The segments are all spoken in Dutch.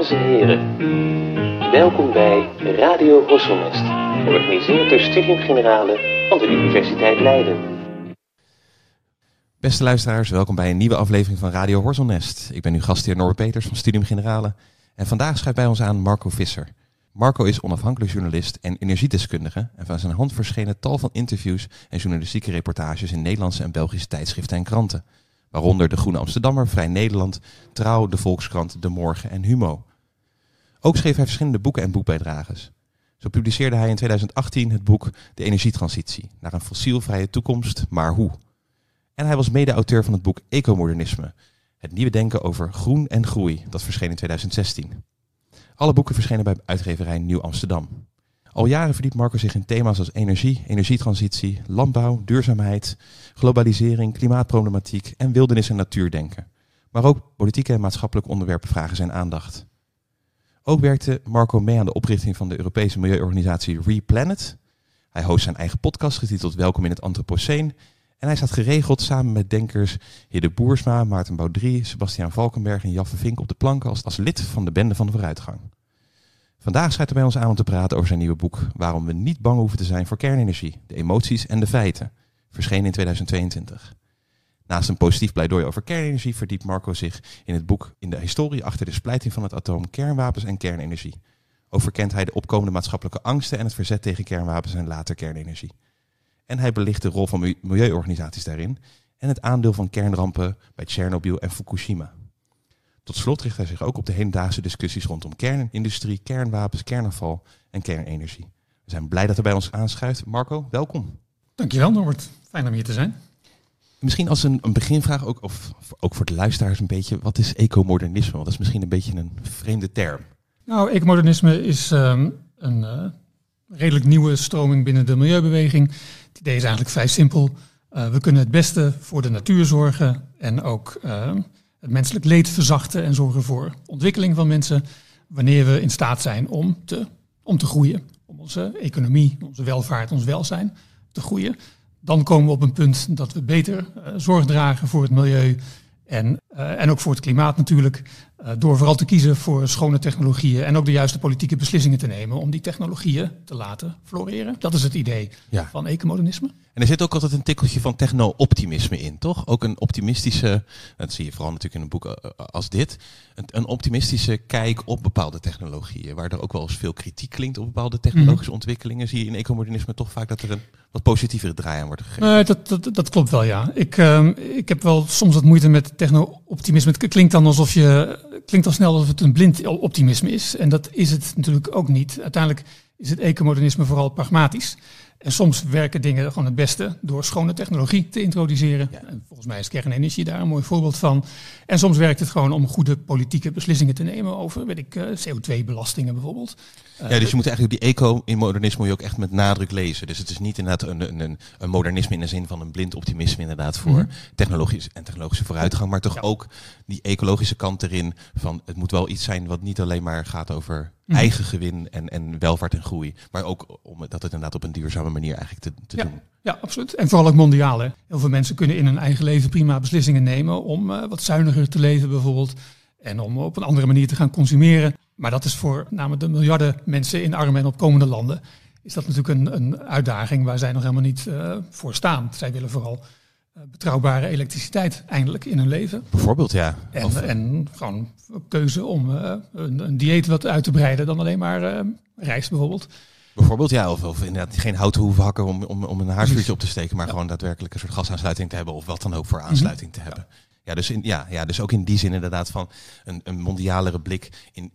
Dames en heren, welkom bij Radio Horselnest, georganiseerd door Studium Generale van de Universiteit Leiden. Beste luisteraars, welkom bij een nieuwe aflevering van Radio Horselnest. Ik ben uw gastheer Norbert Peters van Studium Generale en vandaag schrijft bij ons aan Marco Visser. Marco is onafhankelijk journalist en energiedeskundige en van zijn hand verschenen tal van interviews en journalistieke reportages in Nederlandse en Belgische tijdschriften en kranten. Waaronder De Groene Amsterdammer, Vrij Nederland, Trouw, De Volkskrant, De Morgen en Humo. Ook schreef hij verschillende boeken en boekbijdrages. Zo publiceerde hij in 2018 het boek De Energietransitie, naar een fossielvrije toekomst, maar hoe? En hij was mede-auteur van het boek Ecomodernisme, het nieuwe denken over groen en groei, dat verscheen in 2016. Alle boeken verschenen bij uitgeverij Nieuw Amsterdam. Al jaren verdiept Marco zich in thema's als energie, energietransitie, landbouw, duurzaamheid, globalisering, klimaatproblematiek en wildernis- en natuurdenken. Maar ook politieke en maatschappelijke onderwerpen vragen zijn aandacht. Ook werkte Marco mee aan de oprichting van de Europese milieuorganisatie Replanet. Hij host zijn eigen podcast getiteld Welkom in het Anthropoceen. En hij staat geregeld samen met denkers Hidde Boersma, Maarten Baudry, Sebastiaan Valkenberg en Jaffe Vink op de planken als, als lid van de Bende van de Vooruitgang. Vandaag schrijft hij bij ons aan om te praten over zijn nieuwe boek Waarom we niet bang hoeven te zijn voor kernenergie, de emoties en de feiten, verschenen in 2022. Naast een positief pleidooi over kernenergie verdiept Marco zich in het boek in de historie achter de splijting van het atoom, kernwapens en kernenergie. Ook verkent hij de opkomende maatschappelijke angsten en het verzet tegen kernwapens en later kernenergie. En hij belicht de rol van milieuorganisaties daarin en het aandeel van kernrampen bij Tsjernobyl en Fukushima. Tot slot richt hij zich ook op de hedendaagse discussies rondom kernindustrie, kernwapens, kernafval en kernenergie. We zijn blij dat hij bij ons aanschuift. Marco, welkom. Dankjewel Norbert, fijn om hier te zijn. Misschien als een, een beginvraag, ook, of ook voor de luisteraars een beetje, wat is ecomodernisme? Want dat is misschien een beetje een vreemde term. Nou, ecomodernisme is um, een uh, redelijk nieuwe stroming binnen de milieubeweging. Het idee is eigenlijk vrij simpel. Uh, we kunnen het beste voor de natuur zorgen en ook uh, het menselijk leed verzachten en zorgen voor ontwikkeling van mensen wanneer we in staat zijn om te, om te groeien. Om onze economie, onze welvaart, ons welzijn te groeien. Dan komen we op een punt dat we beter uh, zorg dragen voor het milieu en, uh, en ook voor het klimaat natuurlijk. Uh, door vooral te kiezen voor schone technologieën en ook de juiste politieke beslissingen te nemen om die technologieën te laten floreren. Dat is het idee ja. van ecomodernisme. En er zit ook altijd een tikkeltje van techno-optimisme in, toch? Ook een optimistische, dat zie je vooral natuurlijk in een boek als dit, een, optimistische kijk op bepaalde technologieën, waar er ook wel eens veel kritiek klinkt op bepaalde technologische mm -hmm. ontwikkelingen. Zie je in ecomodernisme toch vaak dat er een wat positievere draai aan wordt gegeven? Uh, dat, dat, dat klopt wel, ja. Ik, uh, ik heb wel soms wat moeite met techno-optimisme. Het klinkt dan alsof je klinkt al snel alsof het een blind optimisme is. En dat is het natuurlijk ook niet. Uiteindelijk is het ecomodernisme vooral pragmatisch. En soms werken dingen gewoon het beste door schone technologie te introduceren. Ja. En volgens mij is kernenergie daar een mooi voorbeeld van. En soms werkt het gewoon om goede politieke beslissingen te nemen over, weet ik, CO2-belastingen bijvoorbeeld. Ja, dus je moet eigenlijk die eco-modernisme moet je ook echt met nadruk lezen. Dus het is niet inderdaad een, een, een modernisme in de zin van een blind optimisme inderdaad voor mm -hmm. technologisch en technologische vooruitgang, maar toch ja. ook die ecologische kant erin van het moet wel iets zijn wat niet alleen maar gaat over mm -hmm. eigen gewin en, en welvaart en groei, maar ook om dat het inderdaad op een duurzame manier eigenlijk te, te ja. doen. Ja, absoluut. En vooral ook mondiaal. Hè. Heel veel mensen kunnen in hun eigen leven prima beslissingen nemen om uh, wat zuiniger te leven bijvoorbeeld. En om op een andere manier te gaan consumeren. Maar dat is voor namelijk de miljarden mensen in arme en opkomende landen, is dat natuurlijk een, een uitdaging waar zij nog helemaal niet uh, voor staan. Zij willen vooral betrouwbare elektriciteit eindelijk in hun leven. Bijvoorbeeld, ja. En, of, en gewoon keuze om uh, een, een, dieet wat uit te breiden dan alleen maar rijst bijvoorbeeld. Bijvoorbeeld, ja, of, of inderdaad geen hout te hoeven hakken om, om, om een haarvuurtje op te steken, maar ja. gewoon daadwerkelijk een soort gasaansluiting te hebben of wat dan ook voor aansluiting mm -hmm. te hebben. Ja. Ja, dus in, ja, ja, dus ook in die zin inderdaad van een, een mondialere blik in,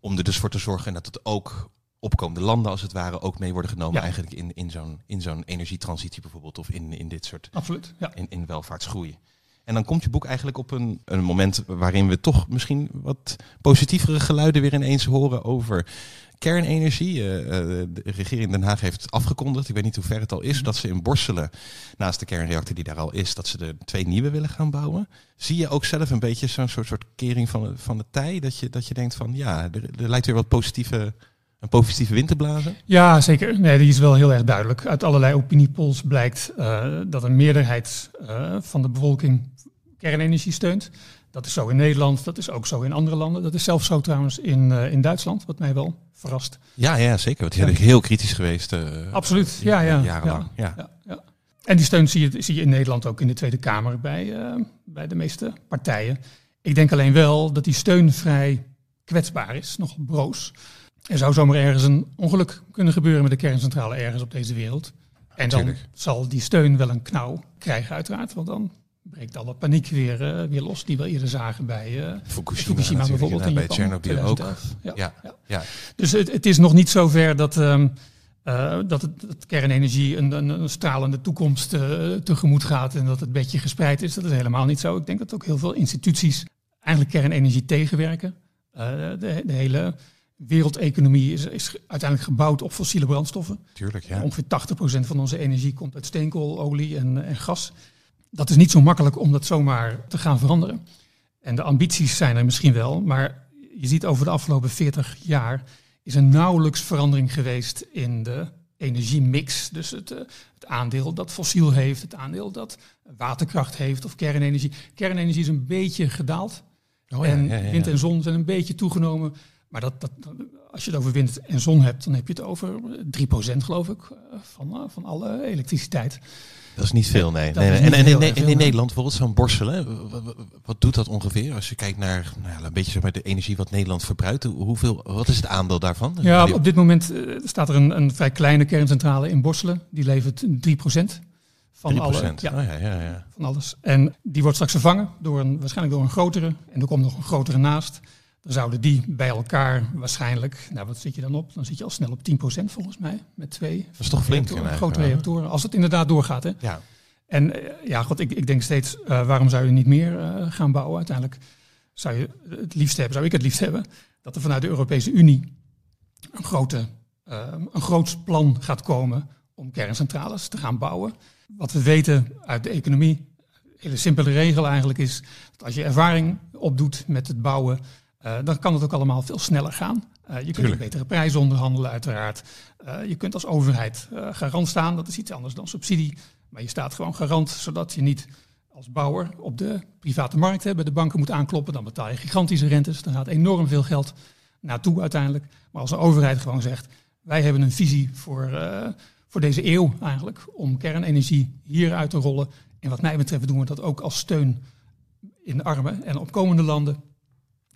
om er dus voor te zorgen dat het ook opkomende landen als het ware ook mee worden genomen ja. eigenlijk in, in zo'n in zo'n energietransitie bijvoorbeeld of in, in dit soort Absoluut, ja. in, in welvaartsgroei. En dan komt je boek eigenlijk op een, een moment waarin we toch misschien wat positievere geluiden weer ineens horen over kernenergie. Uh, de regering Den Haag heeft afgekondigd, ik weet niet hoe ver het al is, dat ze in Borselen, naast de kernreactor die daar al is, dat ze er twee nieuwe willen gaan bouwen. Zie je ook zelf een beetje zo'n soort, soort kering van, van de tij, dat je, dat je denkt van ja, er, er lijkt weer wat positieve, een positieve wind te blazen? Ja, zeker. Nee, die is wel heel erg duidelijk. Uit allerlei opiniepolls blijkt uh, dat een meerderheid uh, van de bevolking kernenergie steunt. Dat is zo in Nederland, dat is ook zo in andere landen. Dat is zelfs zo trouwens in, uh, in Duitsland, wat mij wel verrast. Ja, ja zeker. Want die zijn heel kritisch geweest. Absoluut, ja, ja. Jarenlang. Ja, ja. ja, En die steun zie je, zie je in Nederland ook in de Tweede Kamer bij, bij de meeste partijen. Ik denk alleen wel dat die steun vrij kwetsbaar is, nog broos. Er zou zomaar ergens een ongeluk kunnen gebeuren met de kerncentrale ergens op deze wereld. En dan Tuurlijk. zal die steun wel een knauw krijgen uiteraard, want dan breekt alle paniek weer, uh, weer los die we eerder zagen bij uh, Fukushima, Fukushima bijvoorbeeld. Ja, bij Chernobyl ook. Ja, ja. ja. Dus het, het, is nog niet zover dat, um, uh, dat, het, dat kernenergie een, een, een, stralende toekomst tegemoet gaat en dat het bedje gespreid is. Dat is helemaal niet zo. Ik denk dat ook heel veel instituties eigenlijk kernenergie tegenwerken. De, de, hele wereldeconomie is, is, uiteindelijk gebouwd op fossiele brandstoffen. Tuurlijk, ja. Ongeveer 80% van onze energie komt uit steenkool, olie en, en gas dat is niet zo makkelijk om dat zomaar te gaan veranderen. En de ambities zijn er misschien wel, maar je ziet over de afgelopen 40 jaar is er nauwelijks verandering geweest in de energiemix. Dus het, uh, het, aandeel dat fossiel heeft, het aandeel dat waterkracht heeft of kernenergie. Kernenergie is een beetje gedaald. Oh, ja, en ja, ja, wind en zon zijn een beetje toegenomen. Maar dat, dat, als je het over wind en zon hebt, dan heb je het over 3% geloof ik eh, van, uh, van alle elektriciteit. Dat is niet veel, nee. nee, En, en, in, in, Nederland bijvoorbeeld zo'n borstelen, wat, wat, doet dat ongeveer? Als je kijkt naar nou, een beetje zeg maar, de energie wat Nederland verbruikt, hoeveel, wat is het aandeel daarvan? Ja, op dit moment uh, staat er een, een vrij kleine kerncentrale in Borselen. Die levert 3% van, 3%. alle, ja, oh, ja, ja, ja, van alles. En die wordt straks vervangen door een, waarschijnlijk door een grotere. En er komt nog een grotere naast. Dan zouden die bij elkaar waarschijnlijk, nou wat zit je dan op? Dan zit je al snel op 10% volgens mij, met twee. Dat is toch flink? grote reactoren, als het inderdaad doorgaat. Hè? Ja. En eh, ja, god, ik, ik denk steeds, uh, waarom zou je niet meer uh, gaan bouwen? Uiteindelijk zou je het liefst hebben, zou ik het liefst hebben, dat er vanuit de Europese Unie een, grote, een groot plan gaat komen om kerncentrales te gaan bouwen. Wat we weten uit de economie, een hele simpele regel eigenlijk is, dat als je ervaring opdoet met het bouwen uh, dan kan het ook allemaal veel sneller gaan. Uh, je kunt een betere prijs onderhandelen, uiteraard. Uh, je kunt als overheid garant staan. Dat is iets anders dan subsidie. Maar je staat gewoon garant, zodat je niet als bouwer op de private markt hè, bij de banken moet aankloppen. Dan betaal je gigantische rentes. Dan gaat enorm veel geld naartoe uiteindelijk. Maar als de overheid gewoon zegt, wij hebben een visie voor, voor deze eeuw eigenlijk. Om kernenergie hier uit te rollen. En wat mij betreft doen we dat ook als steun in arme en opkomende landen.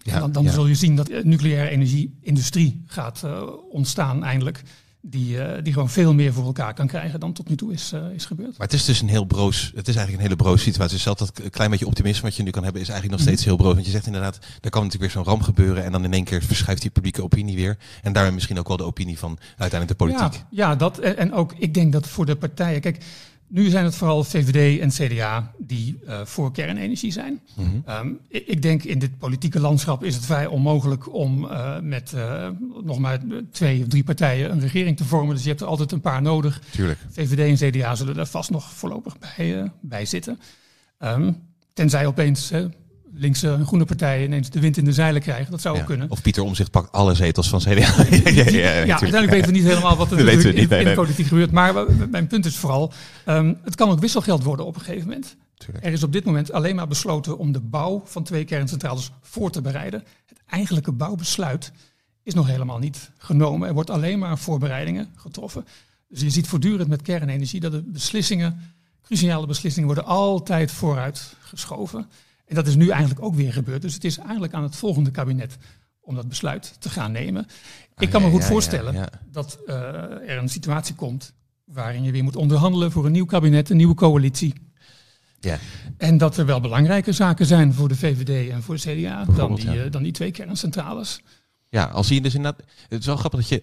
Ja, dan, dan zul je zien dat de nucleaire energieindustrie gaat uh, ontstaan eindelijk. Die, uh, die gewoon veel meer voor elkaar kan krijgen dan tot nu toe is, uh, is gebeurd. Maar het is dus een heel broos, het is eigenlijk een hele broos situatie. Dus zelfs dat klein beetje optimisme wat je nu kan hebben is eigenlijk nog steeds mhm. heel broos. Want je zegt inderdaad, er kan natuurlijk weer zo'n ramp gebeuren en dan in één keer verschuift die publieke opinie weer. En daarmee misschien ook wel de opinie van uiteindelijk de politiek. Ja, ja dat en ook ik denk dat voor de partijen, kijk, nu zijn het vooral VVD en CDA die uh, voor kernenergie zijn. Mm -hmm. um, ik, ik, denk in dit politieke landschap is het vrij onmogelijk om uh, met uh, nog maar twee of drie partijen een regering te vormen. Dus je hebt er altijd een paar nodig. Tuurlijk. VVD en CDA zullen er vast nog voorlopig bij, bij zitten. Um, tenzij opeens linkse en groene partijen ineens de wind in de zeilen krijgen. Dat zou ook kunnen. Of Pieter Omzicht pakt alle zetels van CDA. ja, uiteindelijk weten we niet helemaal wat er in, niet, in, in de politiek gebeurt. Maar mijn punt is vooral, um, het kan ook wisselgeld worden op een gegeven moment. Tuurlijk. Er is op dit moment alleen maar besloten om de bouw van twee kerncentrales voor te bereiden. Het eigenlijke bouwbesluit is nog helemaal niet genomen. Er wordt alleen maar voorbereidingen getroffen. Dus je ziet voortdurend met kernenergie dat de beslissingen, cruciale beslissingen, worden altijd vooruit geschoven. En dat is nu eigenlijk ook weer gebeurd. Dus het is eigenlijk aan het volgende kabinet om dat besluit te gaan nemen. Ik ah, kan me goed voorstellen dat uh, er een situatie komt waarin je weer moet onderhandelen voor een nieuw kabinet, een nieuwe coalitie. Ja. En dat er wel belangrijke zaken zijn voor de VVD en voor de CDA dan die, uh, dan die twee kerncentrales. Ja, al zie je dus inderdaad. Het is wel grappig dat je.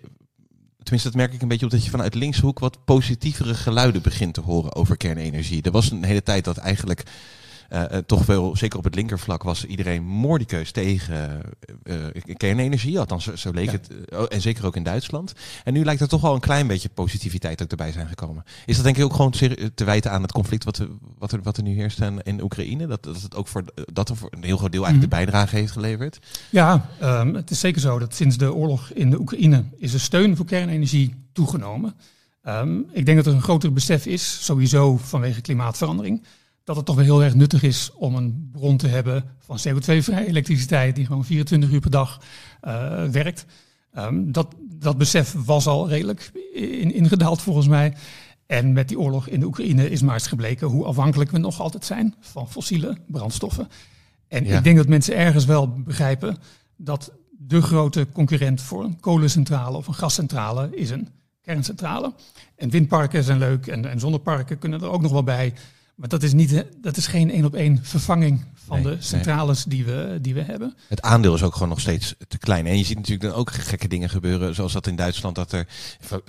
Tenminste, dat merk ik een beetje op dat je vanuit linkshoek wat positievere geluiden begint te horen over kernenergie. Er was een hele tijd dat eigenlijk uh, toch wel, zeker op het linkervlak, was iedereen moordikeus tegen uh, kernenergie. Althans, zo, leek ja. het. Oh, en zeker ook in Duitsland. En nu lijkt er toch wel een klein beetje positiviteit ook erbij zijn gekomen. Is dat denk ik ook gewoon te, te wijten aan het conflict wat, wat, er, wat er nu heerst in, Oekraïne? Dat, dat het ook voor, dat er voor een heel groot deel eigenlijk de bijdrage heeft geleverd? Ja, um, het is zeker zo dat sinds de oorlog in de Oekraïne is de steun voor kernenergie toegenomen. Um, ik denk dat er een groter besef is, sowieso vanwege klimaatverandering dat het toch wel heel erg nuttig is om een bron te hebben van CO2-vrije elektriciteit die gewoon 24 uur per dag uh, werkt. Um, dat, dat besef was al redelijk in, ingedaald volgens mij. En met die oorlog in de Oekraïne is maar eens gebleken hoe afhankelijk we nog altijd zijn van fossiele brandstoffen. En ik denk dat mensen ergens wel begrijpen dat de grote concurrent voor een kolencentrale of een gascentrale is een kerncentrale. En windparken zijn leuk en, en zonneparken kunnen er ook nog wel bij. Maar dat is, niet, dat is geen één op één vervanging van de centrales die, we, die we hebben. Het aandeel is ook gewoon nog steeds te klein. En je ziet natuurlijk dan ook gekke dingen gebeuren, zoals dat in Duitsland, dat er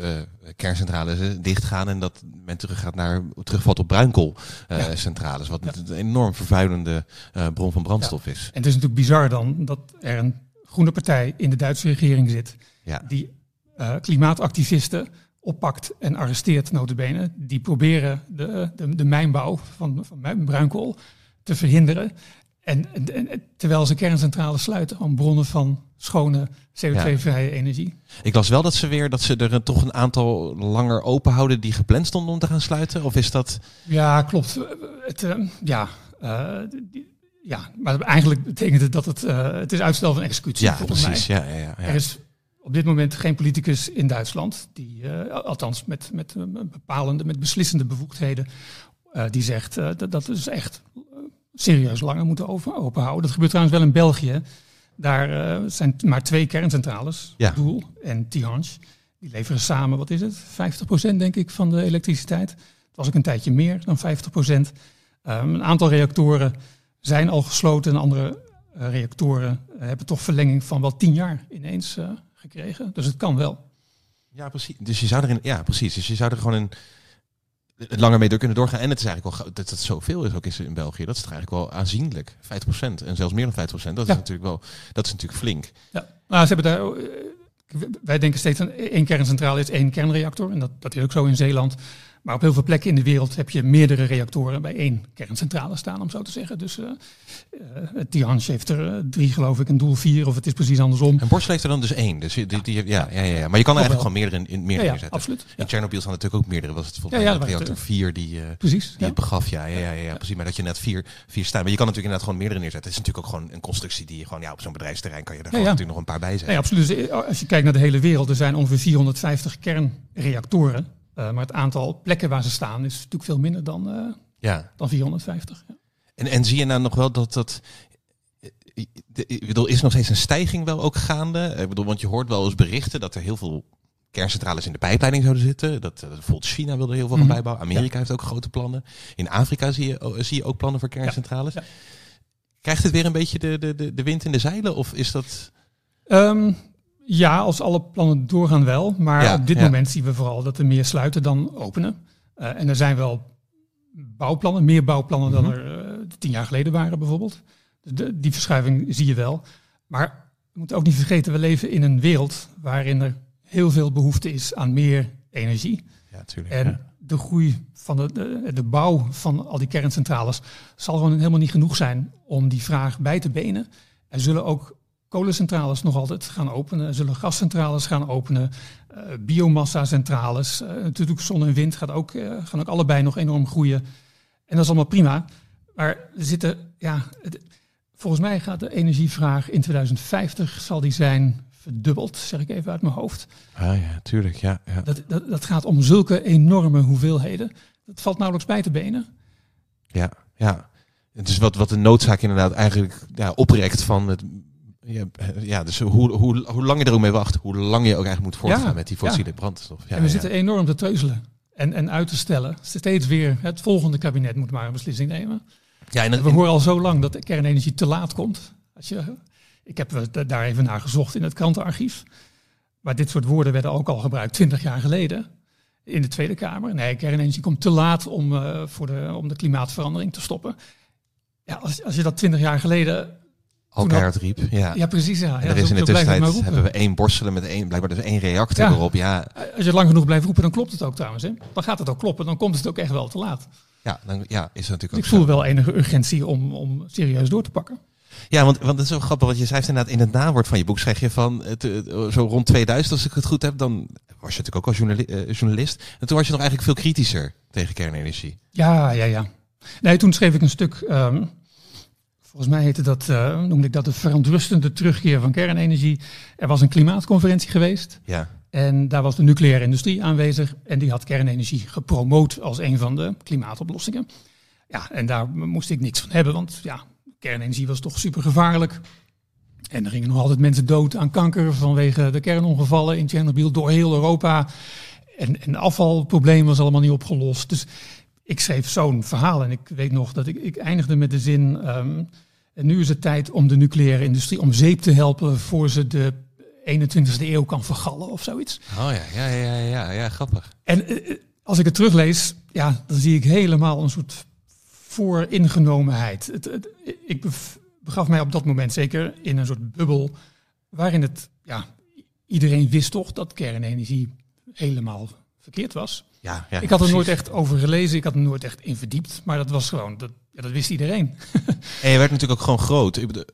uh, kerncentrales dichtgaan en dat men teruggaat naar, terugvalt op bruinkoolcentrales. Uh, Wat een enorm vervuilende uh, bron van brandstof is. En het is natuurlijk bizar dan dat er een groene partij in de Duitse regering zit, die klimaatactivisten oppakt en arresteert notabene. Die proberen de, de, de mijnbouw van, van bruinkool te verhinderen. En, en, terwijl ze kerncentrales sluiten aan bronnen van schone CO2-vrije energie. Ik las wel dat ze weer dat ze er toch een aantal langer open houden die gepland stonden om te gaan sluiten. Of is dat? Ja, klopt. Het, uh, ja, uh, die, ja, maar eigenlijk betekent het dat het, uh, het is uitstel van executie. Ja, precies. Ja, ja, ja, Er is op dit moment geen politicus in Duitsland, die, uh, althans met, met bepalende, met beslissende bevoegdheden, uh, die zegt uh, dat, dat is echt serieus langer moeten over, openhouden. Dat gebeurt trouwens wel in België. Daar zijn maar twee kerncentrales, ja. Doel en Tihange. Die leveren samen, wat is het, 50% denk ik van de elektriciteit. Het was ook een tijdje meer dan 50%. Um, een aantal reactoren zijn al gesloten en andere reactoren hebben toch verlenging van wel tien jaar ineens gekregen. Dus het kan wel. Ja, precies. Dus je zou erin, ja, precies. Dus je zou er gewoon een langer mee door kunnen doorgaan. En het is eigenlijk wel dat het zoveel is ook is in België. Dat is eigenlijk wel aanzienlijk. 5% en zelfs meer dan 5%. Dat is natuurlijk wel, dat is natuurlijk flink. Ja, nou, ze hebben daar. Eh, wij denken steeds aan één kerncentrale is één kernreactor. En dat, dat is ook zo in Zeeland. Maar op heel veel plekken in de wereld heb je meerdere reactoren bij één kerncentrale staan, om zo te zeggen. Dus uh, uh, Tihange heeft er uh, drie, geloof ik, een doel vier, of het is precies andersom. En Borstel heeft er dan dus één. Dus die, die, die ja, ja, ja, ja, Maar je kan er eigenlijk gewoon meerdere in, in meerdere ja, neerzetten. Absoluut. In Chernobyl staan natuurlijk ook meerdere. Was het volgens mij reactor vier die, precies, die het begaf. Ja, ja, ja, ja, precies. Maar dat je net vier, vier staan. Maar je kan natuurlijk inderdaad gewoon meerdere neerzetten. Het is natuurlijk ook gewoon een constructie die je gewoon, ja, op zo'n bedrijfsterrein kan je er gewoon natuurlijk nog een paar bij zetten. Nee, absoluut. Dus als je kijkt naar de hele wereld, er zijn ongeveer 450 kernreactoren. Uh, maar het aantal plekken waar ze staan is natuurlijk veel minder dan, uh, ja. dan 450. Ja. En, en zie je nou nog wel dat dat. Ik bedoel, is nog steeds een stijging wel ook gaande? Ik bedoel, want je hoort wel eens berichten dat er heel veel kerncentrales in de pijpleiding zouden zitten. Dat bijvoorbeeld China wil er heel veel mm -hmm. van bijbouwen. Amerika ja. heeft ook grote plannen. In Afrika zie je, zie je ook plannen voor kerncentrales. Ja. Ja. Krijgt het weer een beetje de, de, de wind in de zeilen? Of is dat. Um, ja, als alle plannen doorgaan wel. Maar ja, op dit ja. moment zien we vooral dat er meer sluiten dan openen. Uh, en er zijn wel bouwplannen, meer bouwplannen mm -hmm. dan er uh, tien jaar geleden waren bijvoorbeeld. Dus de, die verschuiving zie je wel. Maar we moeten ook niet vergeten, we leven in een wereld waarin er heel veel behoefte is aan meer energie. Ja, tuurlijk, en ja. de groei van de, de, de, bouw van al die kerncentrales zal gewoon helemaal niet genoeg zijn om die vraag bij te benen. Er zullen ook kolencentrales nog altijd gaan openen. Zullen gascentrales gaan openen. Uh, biomassa-centrales. Uh, natuurlijk zon en wind gaat ook, uh, gaan ook allebei nog enorm groeien. En dat is allemaal prima. Maar er zitten, ja, het, volgens mij gaat de energievraag in 2050 zal die zijn verdubbeld, zeg ik even uit mijn hoofd. Ah ja, tuurlijk, ja. ja. Dat, dat, dat gaat om zulke enorme hoeveelheden. Dat valt nauwelijks bij te benen. Ja, ja. Het is wat, wat de noodzaak inderdaad eigenlijk ja, oprekt van het ja, ja, dus hoe, hoe, hoe lang je er ook mee wacht, hoe lang je ook eigenlijk moet voortgaan ja, met die fossiele ja. brandstof. Ja, en we zitten enorm te treuzelen en, en uit te stellen. Steeds weer, het volgende kabinet moet maar een beslissing nemen. Ja, en, we horen al zo lang dat de kernenergie te laat komt. Als je, ik heb daar even naar gezocht in het krantenarchief. Maar dit soort woorden werden ook al gebruikt twintig jaar geleden in de Tweede Kamer. Nee, kernenergie komt te laat om, uh, voor de, om de klimaatverandering te stoppen. Ja, als, als je dat twintig jaar geleden al keihard riep. Ja, ja precies. Ja. er is in de tussentijd hebben we één borstelen met één, blijkbaar dus één reactor ja. erop. Ja. Als je lang genoeg blijft roepen, dan klopt het ook trouwens. Hè? Dan gaat het ook kloppen, dan komt het ook echt wel te laat. Ja, dan ja, is het natuurlijk dus ik voel wel enige urgentie om, om serieus door te pakken. Ja, want, want het is zo grappig, want je schrijft inderdaad in het nawoord van je boek, schrijf je van het, zo rond 2000, als ik het goed heb, dan was je natuurlijk ook als journalist. En toen was je nog eigenlijk veel kritischer tegen kernenergie. Ja, ja, ja. Nee, toen schreef ik een stuk. ehm, volgens mij heette dat, eh, noemde ik dat de verontrustende terugkeer van kernenergie. Er was een klimaatconferentie geweest. Ja. En daar was de nucleaire industrie aanwezig. En die had kernenergie gepromoot als een van de klimaatoplossingen. Ja, en daar moest ik niks van hebben, want ja, kernenergie was toch super gevaarlijk. En er gingen nog altijd mensen dood aan kanker vanwege de kernongevallen in Tsjernobyl door heel Europa. En, en afvalprobleem was allemaal niet opgelost. Dus ik schreef zo'n verhaal en ik weet nog dat ik, ik eindigde met de zin... ehm, en nu is het tijd om de nucleaire industrie om zeep te helpen voor ze de 21ste eeuw kan vergallen of zoiets. Oh ja, ja, ja, ja, ja, grappig. En eh, als ik het teruglees, ja, dan zie ik helemaal een soort vooringenomenheid. Het, het, ik begaf mij op dat moment zeker in een soort bubbel waarin het, ja, iedereen wist toch dat kernenergie helemaal verkeerd was. Ja, ja, ik had er precies. nooit echt over gelezen, ik had er nooit echt in verdiept, maar dat was gewoon, dat, ja, dat wist iedereen. En je werd natuurlijk ook gewoon groot. Ik bedoel,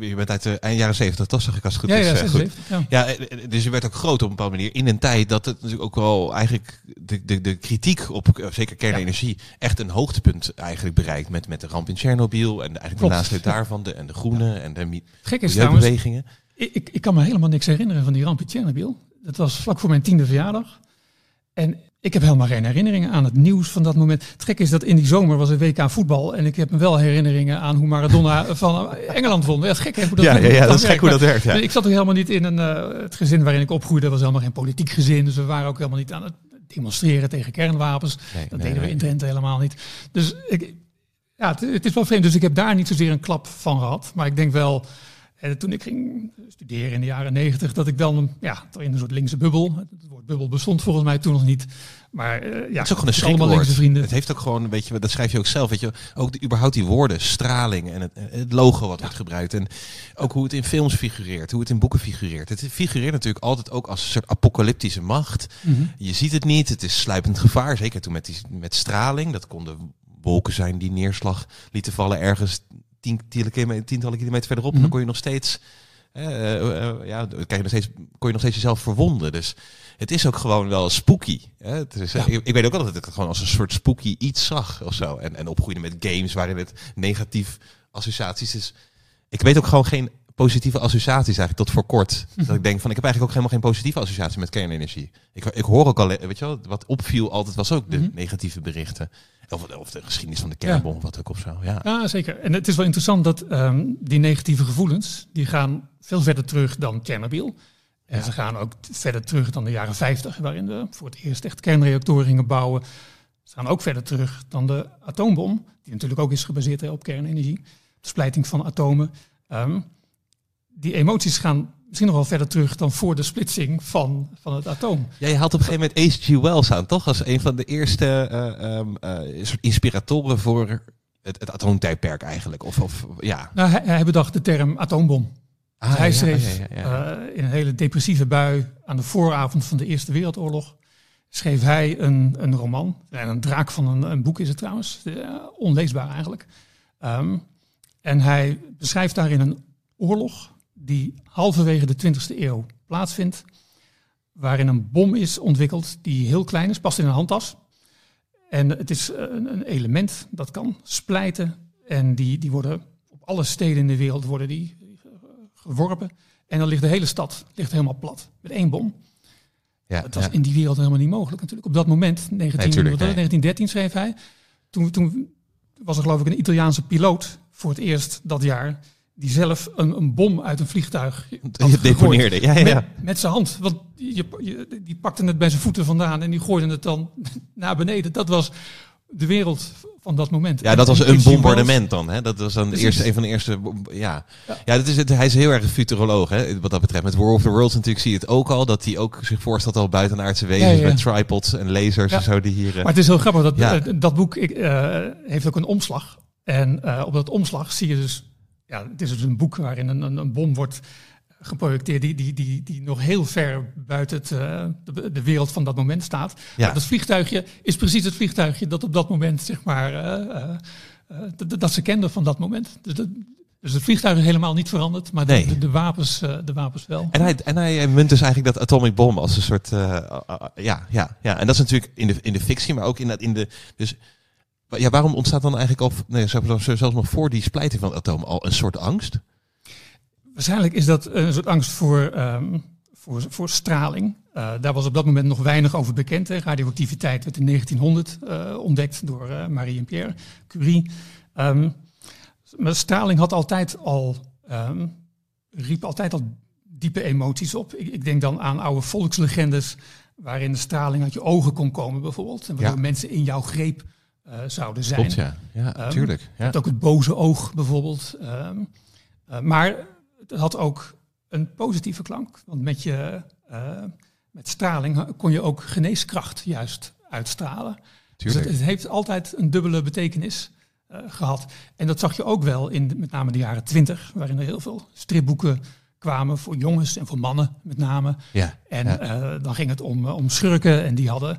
je bent uit de eind jaren zeventig, toch zag ik als het goed ja, is. ja, eh, goed. 76, ja. Ja, eh, eh, dus je werd ook groot op een bepaalde manier. In een tijd dat het natuurlijk ook wel eigenlijk de, de, de kritiek op zeker kernenergie echt een hoogtepunt eigenlijk bereikt. Met, met de ramp in Tsjernobyl en eigenlijk de nasleep daarvan. De, en de groenen en de milieubewegingen. Ik, ik, ik kan me helemaal niks herinneren van die ramp in Tsjernobyl. Dat was vlak voor mijn tiende verjaardag. En ik heb helemaal geen herinneringen aan het nieuws van dat moment. Het gekke is dat in die zomer was een WK voetbal. En ik heb me wel herinneringen aan hoe Maradona van Engeland won. Ja, dat is gek hè, hoe dat, Ja, ja, ja, dat is gek hoe dat werkt. Ja. Ik zat ook helemaal niet in een, eh, het gezin waarin ik opgroeide. was helemaal geen politiek gezin. Dus we waren ook helemaal niet aan het demonstreren tegen kernwapens. Nee, Dat nee, deden we in Drenthe helemaal niet. Dus ik, ja, het, het is wel vreemd. Dus ik heb daar niet zozeer een klap van gehad. Maar ik denk wel, eh, toen ik ging studeren in de jaren negentig, dat ik dan ja, toch in een soort linkse bubbel. Het woord bubbel bestond volgens mij toen nog niet. Maar eh, ja, Het is ook gewoon een allemaal linkse vrienden. Het heeft ook gewoon een beetje, dat schrijf je ook zelf, weet je, ook de, überhaupt die woorden, straling en het, het logo wat wordt gebruikt en ook hoe het in films figureert, hoe het in boeken figureert. Het figureert natuurlijk altijd ook als een soort apocalyptische macht. Mhm. Je ziet het niet, het is sluipend gevaar, zeker toen met, die, met straling. Dat konden wolken zijn die neerslag lieten vallen ergens tien, tientallen kilometer, verderop. En Mhm. dan kon je nog steeds, eh, eh, ja, je nog steeds, kon je nog steeds jezelf verwonden. Dus het is ook gewoon wel spooky. Hè? Het is, Ja. ik, ik weet ook wel dat ik het gewoon als een soort spooky iets zag of zo. En, en opgroeide met games waarin het negatief associaties is. Ik weet ook gewoon geen positieve associaties eigenlijk tot voor kort. Dat ik denk van ik heb eigenlijk ook helemaal geen positieve associatie met kernenergie. Ik, ik hoor ook al, weet je wel, wat opviel altijd was ook de Mhm. negatieve berichten. Of, of de geschiedenis van de kernbom, wat ook of zo. Ja. Ja, zeker. En het is wel interessant dat ehm, die negatieve gevoelens, die gaan veel verder terug dan Tsjernobyl. En Ja. ze gaan ook verder terug dan de jaren 50, waarin we voor het eerst echt kernreactoren gingen bouwen. Ze gaan ook verder terug dan de atoombom, die natuurlijk ook is gebaseerd op kernenergie. De splijting van atomen. Ehm, die emoties gaan misschien nog wel verder terug dan voor de splitsing van, van het atoom. Ja, je haalt op een gegeven moment H.G. Wells aan, toch? Als een van de eerste eh, ehm, eh, inspiratoren voor het, het atoomtijdperk eigenlijk. Of, of ja. Nou, hij, hij bedacht de term atoombom. Ah, hij ja, schreef ja, eh, in een hele depressieve bui aan de vooravond van de Eerste Wereldoorlog. Schreef hij een, een roman. En een draak van een, een boek is het trouwens. Onleesbaar eigenlijk. Ehm, en hij beschrijft daarin een oorlog die halverwege de 20e eeuw plaatsvindt. Waarin een bom is ontwikkeld die heel klein is, past in een handtas. En het is eh, een, een element dat kan splijten. En die, die worden op alle steden in de wereld worden die geworpen. En dan ligt de hele stad ligt helemaal plat met één bom. ja, Dat was ja. in die wereld helemaal niet mogelijk natuurlijk. Op dat moment, 19, tuurlijk, wat was het, nee. 1913 schreef hij. Toen, toen was er geloof ik een Italiaanse piloot voor het eerst dat jaar... die zelf een, een bom uit een vliegtuig deponeerde. Ja, ja. Met, met zijn hand. Want je, je- die pakte het bij zijn voeten vandaan en die gooide het dan naar beneden. Dat was de wereld van dat moment. Ja, dat was En een bombardement dan. Hè? Dat was dan de eerste, een van de eerste. Ja, Ja. ja. dat is het, hij is heel erg een futuroloog. Hè? Wat dat betreft. Met War of the Worlds natuurlijk zie je het ook al. Dat hij ook zich voorstelt al buitenaardse wezens. Ja, ja. Met tripods en lasers en zo. Die hier. eh, Maar het is heel grappig, dat, eh, dat boek ik, eh, heeft ook een omslag. En op dat omslag zie je dus, ja, het is dus een boek waarin een, een, een bom wordt geprojecteerd die, die, die, die nog heel ver buiten het, eh, de, de wereld van dat moment staat. Ja. Maar dat vliegtuigje is precies het vliegtuigje dat op dat moment, zeg maar, eh, eh, dat- ze kenden van dat moment. Dus, dat, dus het vliegtuig is helemaal niet veranderd, maar de, Nee. de, de wapens, de wapens wel. En hij, en hij munt dus eigenlijk dat atomic bomb als een soort. ja, ja, ja. En dat is natuurlijk in de, in de fictie, maar ook in, dat, in de. Dus Ja, waarom ontstaat dan eigenlijk al, nee, zelfs nog voor die splijting van het atoom al een soort angst? Waarschijnlijk is dat een soort angst voor, ehm, voor, voor straling. Uh, daar was op dat moment nog weinig over bekend. Hè. Radioactiviteit werd in 1900 uh, ontdekt door uh, Marie en Pierre Curie. Um, maar straling had altijd al, um, riep altijd al diepe emoties op. Ik, ik, denk dan aan oude volkslegendes waarin de straling uit je ogen kon komen bijvoorbeeld. En waardoor ja. mensen in jouw greep zouden zijn. Klopt, ja. Ja, natuurlijk. Ja. ook het boze oog bijvoorbeeld. Um, maar het had ook een positieve klank. Want met, je, uh, met straling kon je ook geneeskracht juist uitstralen. Dus het, het, heeft altijd een dubbele betekenis uh, gehad. En dat zag je ook wel in de, met name de jaren twintig, waarin er heel veel stripboeken kwamen voor jongens en voor mannen met name. Ja, en ja. Uh, dan ging het om, om schurken en die hadden